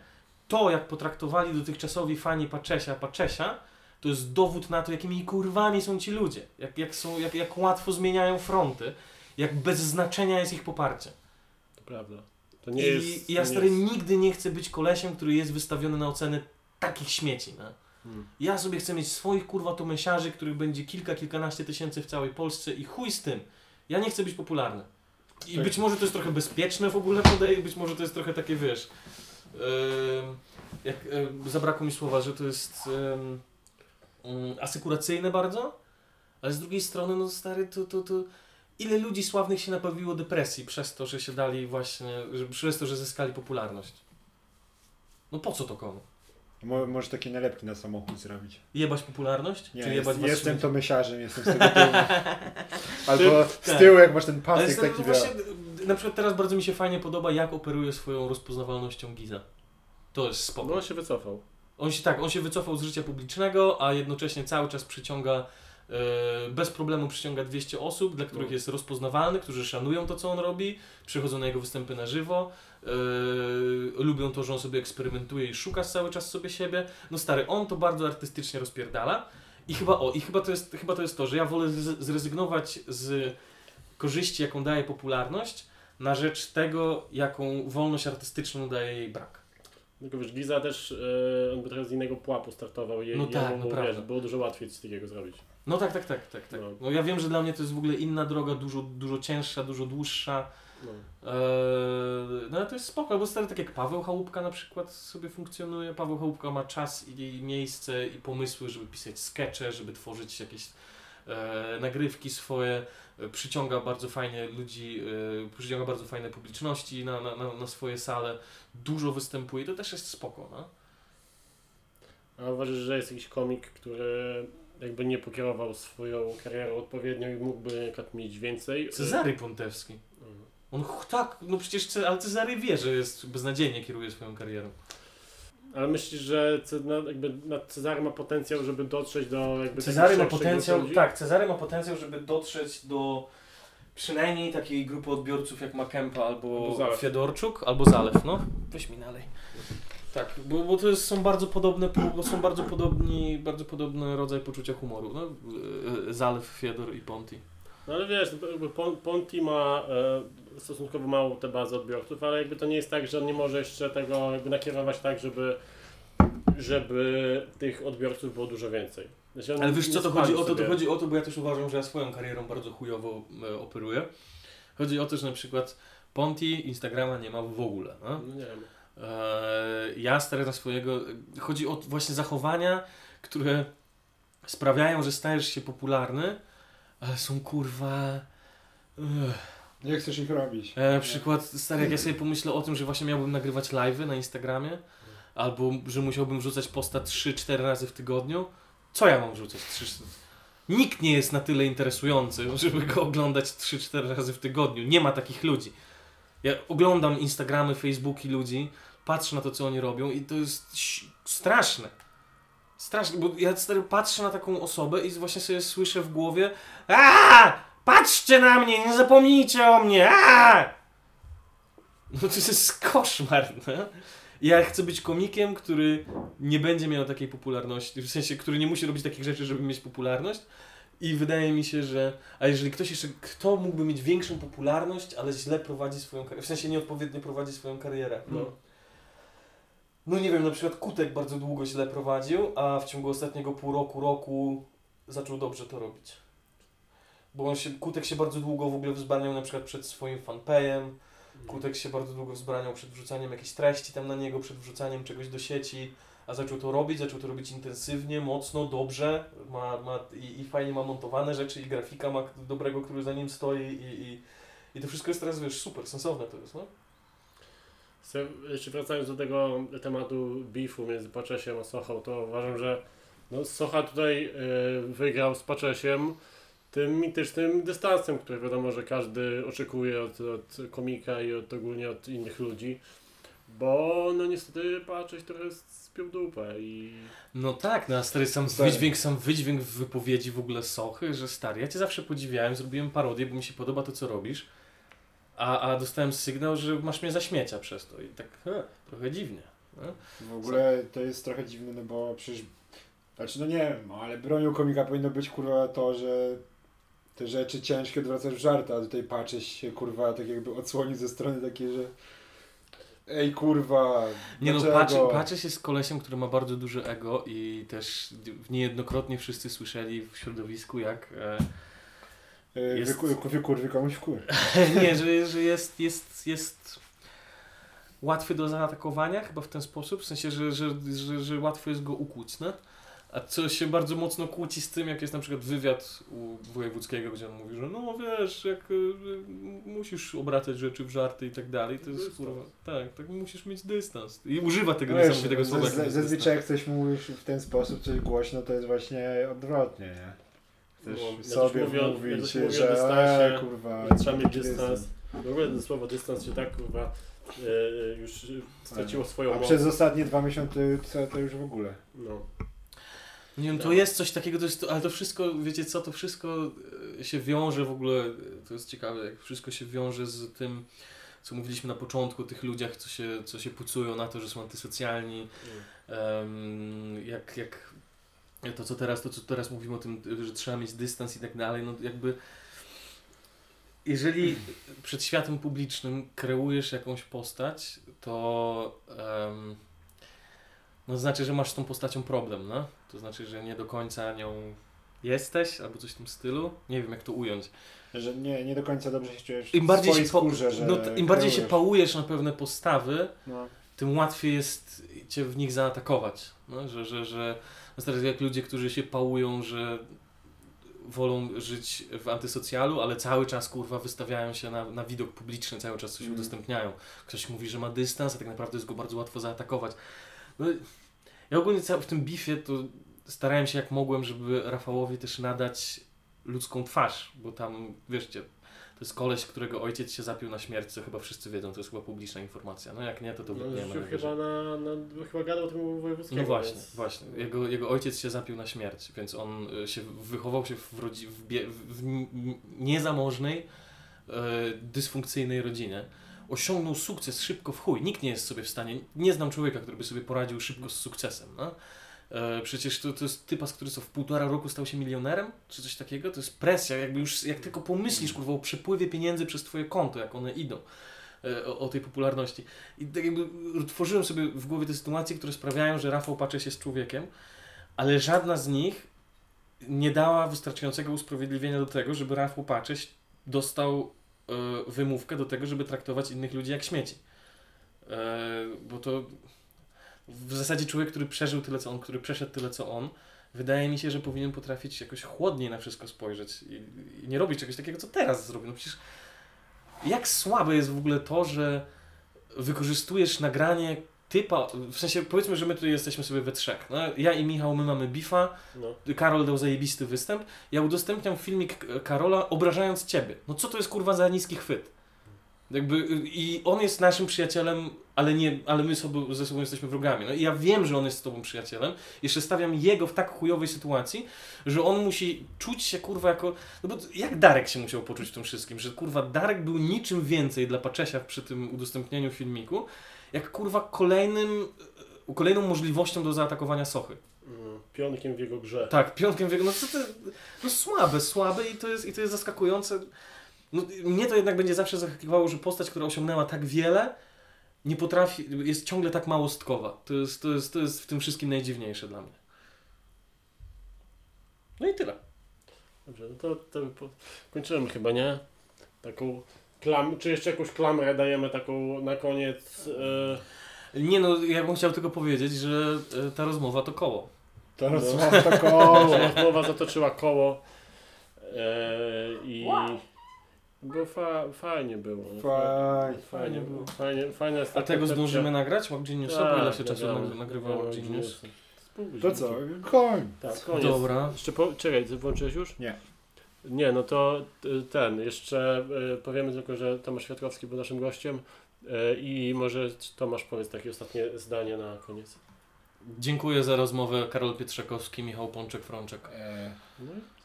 to jak potraktowali dotychczasowi fani Paczesia Paczesia, to jest dowód na to, jakimi kurwami są ci ludzie. Jak, jak, są, jak, jak łatwo zmieniają fronty, jak bez znaczenia jest ich poparcie. To prawda. To nie I, jest... I ja stary jest- nigdy nie chcę być kolesiem, który jest wystawiony na oceny takich śmieci. No. Hmm. Ja sobie chcę mieć swoich kurwa tomesiarzy, których będzie kilka, kilkanaście tysięcy w całej Polsce i chuj z tym. Ja nie chcę być popularny. I Tak. być może to jest trochę bezpieczne w ogóle podaję, być może to jest trochę takie, wiesz, em, jak em, zabrakło mi słowa, że to jest em, mm, asykuracyjne bardzo, ale z drugiej strony, no stary, to, to, to ile ludzi sławnych się nabawiło depresji przez to, że się dali właśnie, że, przez to, że zyskali popularność. No po co to komu? Mo, może takie nalepki na samochód zrobić. Jebać popularność? Nie, Czy jest, jebać was jestem to mysiarzem, jestem z tego tyłu. Albo z tak. tyłu, jak masz ten pasek taki właśnie, na przykład teraz bardzo mi się fajnie podoba, jak operuje swoją rozpoznawalnością Giza. To jest spoko. No on się wycofał. On się tak, on się wycofał z życia publicznego, a jednocześnie cały czas przyciąga, e, bez problemu przyciąga 200 osób, dla których No. jest rozpoznawalny, którzy szanują to, co on robi, przychodzą na jego występy na żywo, e, lubią to, że on sobie eksperymentuje i szuka cały czas sobie siebie. No stary, on to bardzo artystycznie rozpierdala i chyba, o, i chyba to jest, chyba to, jest to, że ja wolę zrezygnować z korzyści, jaką daje popularność, na rzecz tego, jaką wolność artystyczną daje jej brak. Tylko wiesz, Giza też, e, on by trochę z innego pułapu startował. Je, No tak, no wiesz. Było dużo łatwiej coś takiego zrobić. No tak, tak, tak, tak, tak. No. No ja wiem, że dla mnie to jest w ogóle inna droga, dużo, dużo cięższa, dużo dłuższa. No. Eee, no ale to jest spoko, bo stary tak jak Paweł Chałupka na przykład sobie funkcjonuje. Paweł Chałupka ma czas i miejsce i pomysły, żeby pisać skecze, żeby tworzyć jakieś e, nagrywki swoje. E, przyciąga bardzo fajnie ludzi, e, przyciąga bardzo fajne publiczności na, na, na, na swoje sale. Dużo występuje, to też jest spoko, no. A uważasz, że jest jakiś komik, który jakby nie pokierował swoją karierą odpowiednio i mógłby na przykład mieć więcej? Cezary Pontewski. On ch- tak, no przecież Ce- ale Cezary wie, że jest beznadziejnie kieruje swoją karierą. Ale myślisz, że Ce- na, jakby na Cezary ma potencjał, żeby dotrzeć do jakby Cezary ma potencjał, tak, Cezary ma potencjał, żeby dotrzeć do przynajmniej takiej grupy odbiorców jak Makempa albo Albo Zalew. Albo Zalew, no. Weź mi nalej. Tak, bo, bo to jest, są bardzo podobne, po- bo są bardzo podobni, bardzo podobny rodzaj poczucia humoru, no. E, e, Zalew, Fiedor i Ponti. No ale wiesz, jakby Pon- Ponti ma e, stosunkowo małą tę bazę odbiorców, ale jakby to nie jest tak, że on nie może jeszcze tego jakby nakierować tak, żeby, żeby tych odbiorców było dużo więcej. Znaczy on Ale wiesz nie co to spali chodzi o to? To sobie. chodzi o to, bo ja też uważam, że ja swoją karierą bardzo chujowo e, operuję. Chodzi o to, że na przykład Ponti Instagrama nie ma w ogóle. No? No nie wiem. Eee, ja stary na swojego. Chodzi o właśnie zachowania, które sprawiają, że stajesz się popularny, ale są kurwa. Nie chcesz ich robić. E, przykład, stary, jak ja sobie pomyślę o tym, że właśnie miałbym nagrywać live'y na Instagramie, albo że musiałbym wrzucać posta 3-4 razy w tygodniu, co ja mam wrzucać? 3... Nikt nie jest na tyle interesujący, żeby go oglądać 3-4 razy w tygodniu. Nie ma takich ludzi. Ja oglądam Instagramy, Facebooki ludzi, patrzę na to, co oni robią i to jest straszne. Straszne, bo ja stary patrzę na taką osobę i właśnie sobie słyszę w głowie a Patrzcie na mnie, nie zapomnijcie o mnie! a No to jest koszmar, no. Ja chcę być komikiem, który nie będzie miał takiej popularności, w sensie, który nie musi robić takich rzeczy, żeby mieć popularność. I wydaje mi się, że. A jeżeli ktoś jeszcze. Kto mógłby mieć większą popularność, ale źle prowadzi swoją karierę? W sensie nieodpowiednio prowadzi swoją karierę. No. No nie wiem, na przykład Kutek bardzo długo źle prowadził, a w ciągu ostatniego pół roku, roku zaczął dobrze to robić. Bo on się, Kutek się bardzo długo w ogóle wzbraniał na przykład przed swoim fanpage'em, Kutek się bardzo długo wzbraniał przed wrzucaniem jakiejś treści tam na niego, przed wrzucaniem czegoś do sieci, a zaczął to robić, zaczął to robić intensywnie, mocno, dobrze, ma, ma i, i fajnie ma montowane rzeczy i grafika ma dobrego, który za nim stoi i, i, i to wszystko jest teraz, wiesz, super, sensowne to jest, no? Jeszcze wracając do tego tematu beefu między Paczesiem a Sochą, to uważam, że no, Socha tutaj y, wygrał z Paczesiem tym mitycznym dystansem, który wiadomo, że każdy oczekuje od, od komika i od, ogólnie od innych ludzi, bo no niestety Pacześ trochę spiął dupę i No tak, no a stary sam Stary. wydźwięk, sam wydźwięk w wypowiedzi w ogóle Sochy, że stary, ja cię zawsze podziwiałem, zrobiłem parodię, bo mi się podoba to, co robisz, a, a dostałem sygnał, że masz mnie za śmiecia przez to i tak he, trochę dziwnie. No? W ogóle to jest trochę dziwne, no bo przecież. Znaczy, no nie wiem, ale bronią komika powinno być kurwa to, że te rzeczy ciężkie odwracasz w żarty, a tutaj patrzeć się kurwa tak jakby odsłonić ze strony takiej, że. Ej kurwa. Nie no, dlaczego? patrzę, patrzę się z kolesiem, który ma bardzo duże ego i też niejednokrotnie wszyscy słyszeli w środowisku, jak e, Ej, jest- Wykur, wykurwy komuś w kur. nie, że, że jest, jest, jest łatwy do zaatakowania chyba w ten sposób, w sensie, że, że, że, że łatwo jest go ukłuć, no? A co się bardzo mocno kłóci z tym, jak jest na przykład wywiad u Wojewódzkiego, gdzie on mówi, że no wiesz, jak y, y, musisz obracać rzeczy w żarty i tak dalej, to jest kurwa, tak, tak musisz mieć dystans. I używa tego Wiesz, niesamowitego słowa. Zazwyczaj jak coś mówisz w ten sposób, coś głośno, to jest właśnie odwrotnie, nie? Chcesz No, jak sobie mówię mówić, o że dystansie, e, kurwa, trzeba mieć dystans. W ogóle to słowo dystans się tak kurwa e, już straciło swoją A moc. przez ostatnie dwa miesiące to, to już w ogóle. No. Nie wiem, to Tak. jest coś takiego, to jest, ale to wszystko, wiecie co, to wszystko e, się wiąże w ogóle, e, to jest ciekawe, jak wszystko się wiąże z tym, co mówiliśmy na początku, o tych ludziach, co się, co się pucują na to, że są antysocjalni, em, jak, jak to co teraz, to co teraz mówimy o tym, że trzeba mieć dystans i tak dalej, no jakby jeżeli przed światem publicznym kreujesz jakąś postać, to em, no to znaczy, że masz z tą postacią problem, no? To znaczy, że nie do końca nią jesteś, albo coś w tym stylu. Nie wiem, jak to ująć. Że nie, nie do końca dobrze się czujesz Im bardziej, się, skórze, że no, im bardziej się pałujesz na pewne postawy, No. tym łatwiej jest cię w nich zaatakować. No, że, że, że teraz jak ludzie, którzy się pałują, że wolą żyć w antysocjalu, ale cały czas kurwa wystawiają się na, na widok publiczny, cały czas coś Mm. udostępniają. Ktoś mówi, że ma dystans, a tak naprawdę jest go bardzo łatwo zaatakować. No, ja ogólnie w tym bifie to starałem się jak mogłem, żeby Rafałowi też nadać ludzką twarz, bo tam, wieszcie, to jest koleś, którego ojciec się zapił na śmierć, co chyba wszyscy wiedzą, to jest chyba publiczna informacja. No jak nie, to to No, wytniemy. już chyba na, na, chyba gadał o tym Wojewódzkiego. No właśnie, więc- właśnie. Jego, jego ojciec się zapił na śmierć, więc on y, się wychował się w, rodzi- w, bie- w niezamożnej, e, dysfunkcyjnej rodzinie. Osiągnął sukces szybko w chuj. Nikt nie jest sobie w stanie, nie znam człowieka, który by sobie poradził szybko z sukcesem. No? E, przecież to, to jest typas, który co w półtora roku stał się milionerem, czy coś takiego. To jest presja, jakby już, jak tylko pomyślisz, kurwa, o przepływie pieniędzy przez twoje konto, jak one idą. e, O, o tej popularności. I tak jakby tworzyłem sobie w głowie te sytuacje, które sprawiają, że Rafał Paczes jest człowiekiem, ale żadna z nich nie dała wystarczającego usprawiedliwienia do tego, żeby Rafał Paczes dostał wymówkę do tego, żeby traktować innych ludzi jak śmieci. E, bo to w zasadzie człowiek, który przeżył tyle co on, który przeszedł tyle co on, wydaje mi się, że powinien potrafić jakoś chłodniej na wszystko spojrzeć i, i nie robić czegoś takiego, co teraz zrobił. No przecież jak słabe jest w ogóle to, że wykorzystujesz nagranie typa, w sensie powiedzmy, że my tutaj jesteśmy sobie we trzech. No, ja i Michał, my mamy bifa, No. Karol dał zajebisty występ, ja udostępniam filmik Karola obrażając ciebie. No co to jest kurwa za niski chwyt? Jakby, I on jest naszym przyjacielem, ale, nie, ale my sobie, ze sobą jesteśmy wrogami. No i ja wiem, że on jest z tobą przyjacielem. Jeszcze stawiam jego w tak chujowej sytuacji, że on musi czuć się kurwa jako. No bo jak Darek się musiał poczuć w tym wszystkim? Że kurwa Darek był niczym więcej dla Paczesia przy tym udostępnieniu filmiku, jak kurwa kolejnym, y, kolejną możliwością do zaatakowania Sochy. Mm, Pionkiem w jego grze. Tak, piątkiem wiego, no co ty, no słabe, słabe i to jest, i to jest zaskakujące. No, mnie to jednak będzie zawsze zaskakiwało, że postać, która osiągnęła tak wiele, nie potrafi, jest ciągle tak małostkowa. To jest, to jest, to jest w tym wszystkim najdziwniejsze dla mnie. No i tyle. Dobrze, no to, to kończymy chyba, nie? Taką klam, czy jeszcze jakąś klamrę dajemy taką na koniec? E, Nie no, ja bym chciał tylko powiedzieć, że e, ta rozmowa to koło. To No. rozmowa to koło. rozmowa zatoczyła koło e, i bo fa, fajnie było. no. Fajnie. Fajnie było. Fajnie, fajna jest A tego zdążymy nagrać? Łap Geniusa? Tak, Bo ile się czasu nagramy, nag- nagrywało To co? Koń. Tak, koniec. Dobra. Jeszcze po, czekaj, włączyłeś już? Nie. Nie, no to y, ten, jeszcze y, powiemy tylko, że Tomasz Świadkowski był naszym gościem y, i może Tomasz powiedz takie ostatnie zdanie na koniec. Dziękuję za rozmowę. Karol Pietrzakowski, Michał Pączek-Frączek. E,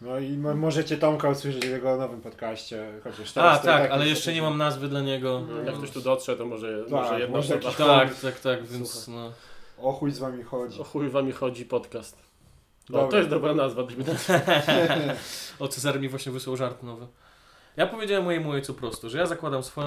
No i No możecie Tomka usłyszeć w jego nowym podcaście, chociaż A, teraz tak, tak ale jeszcze nie mam nazwy dla niego. no, jak ktoś tu dotrze, to może, Tak, może jedna może Tak, tak, tak, więc Słuchaj. no. O chuj z wami chodzi. O chuj wami chodzi podcast. No, Dobra. to jest dobra nazwa. O, Cezary mi właśnie wysłał żart nowy. Ja powiedziałem mojemu ojcu prosto, że ja zakładam swoją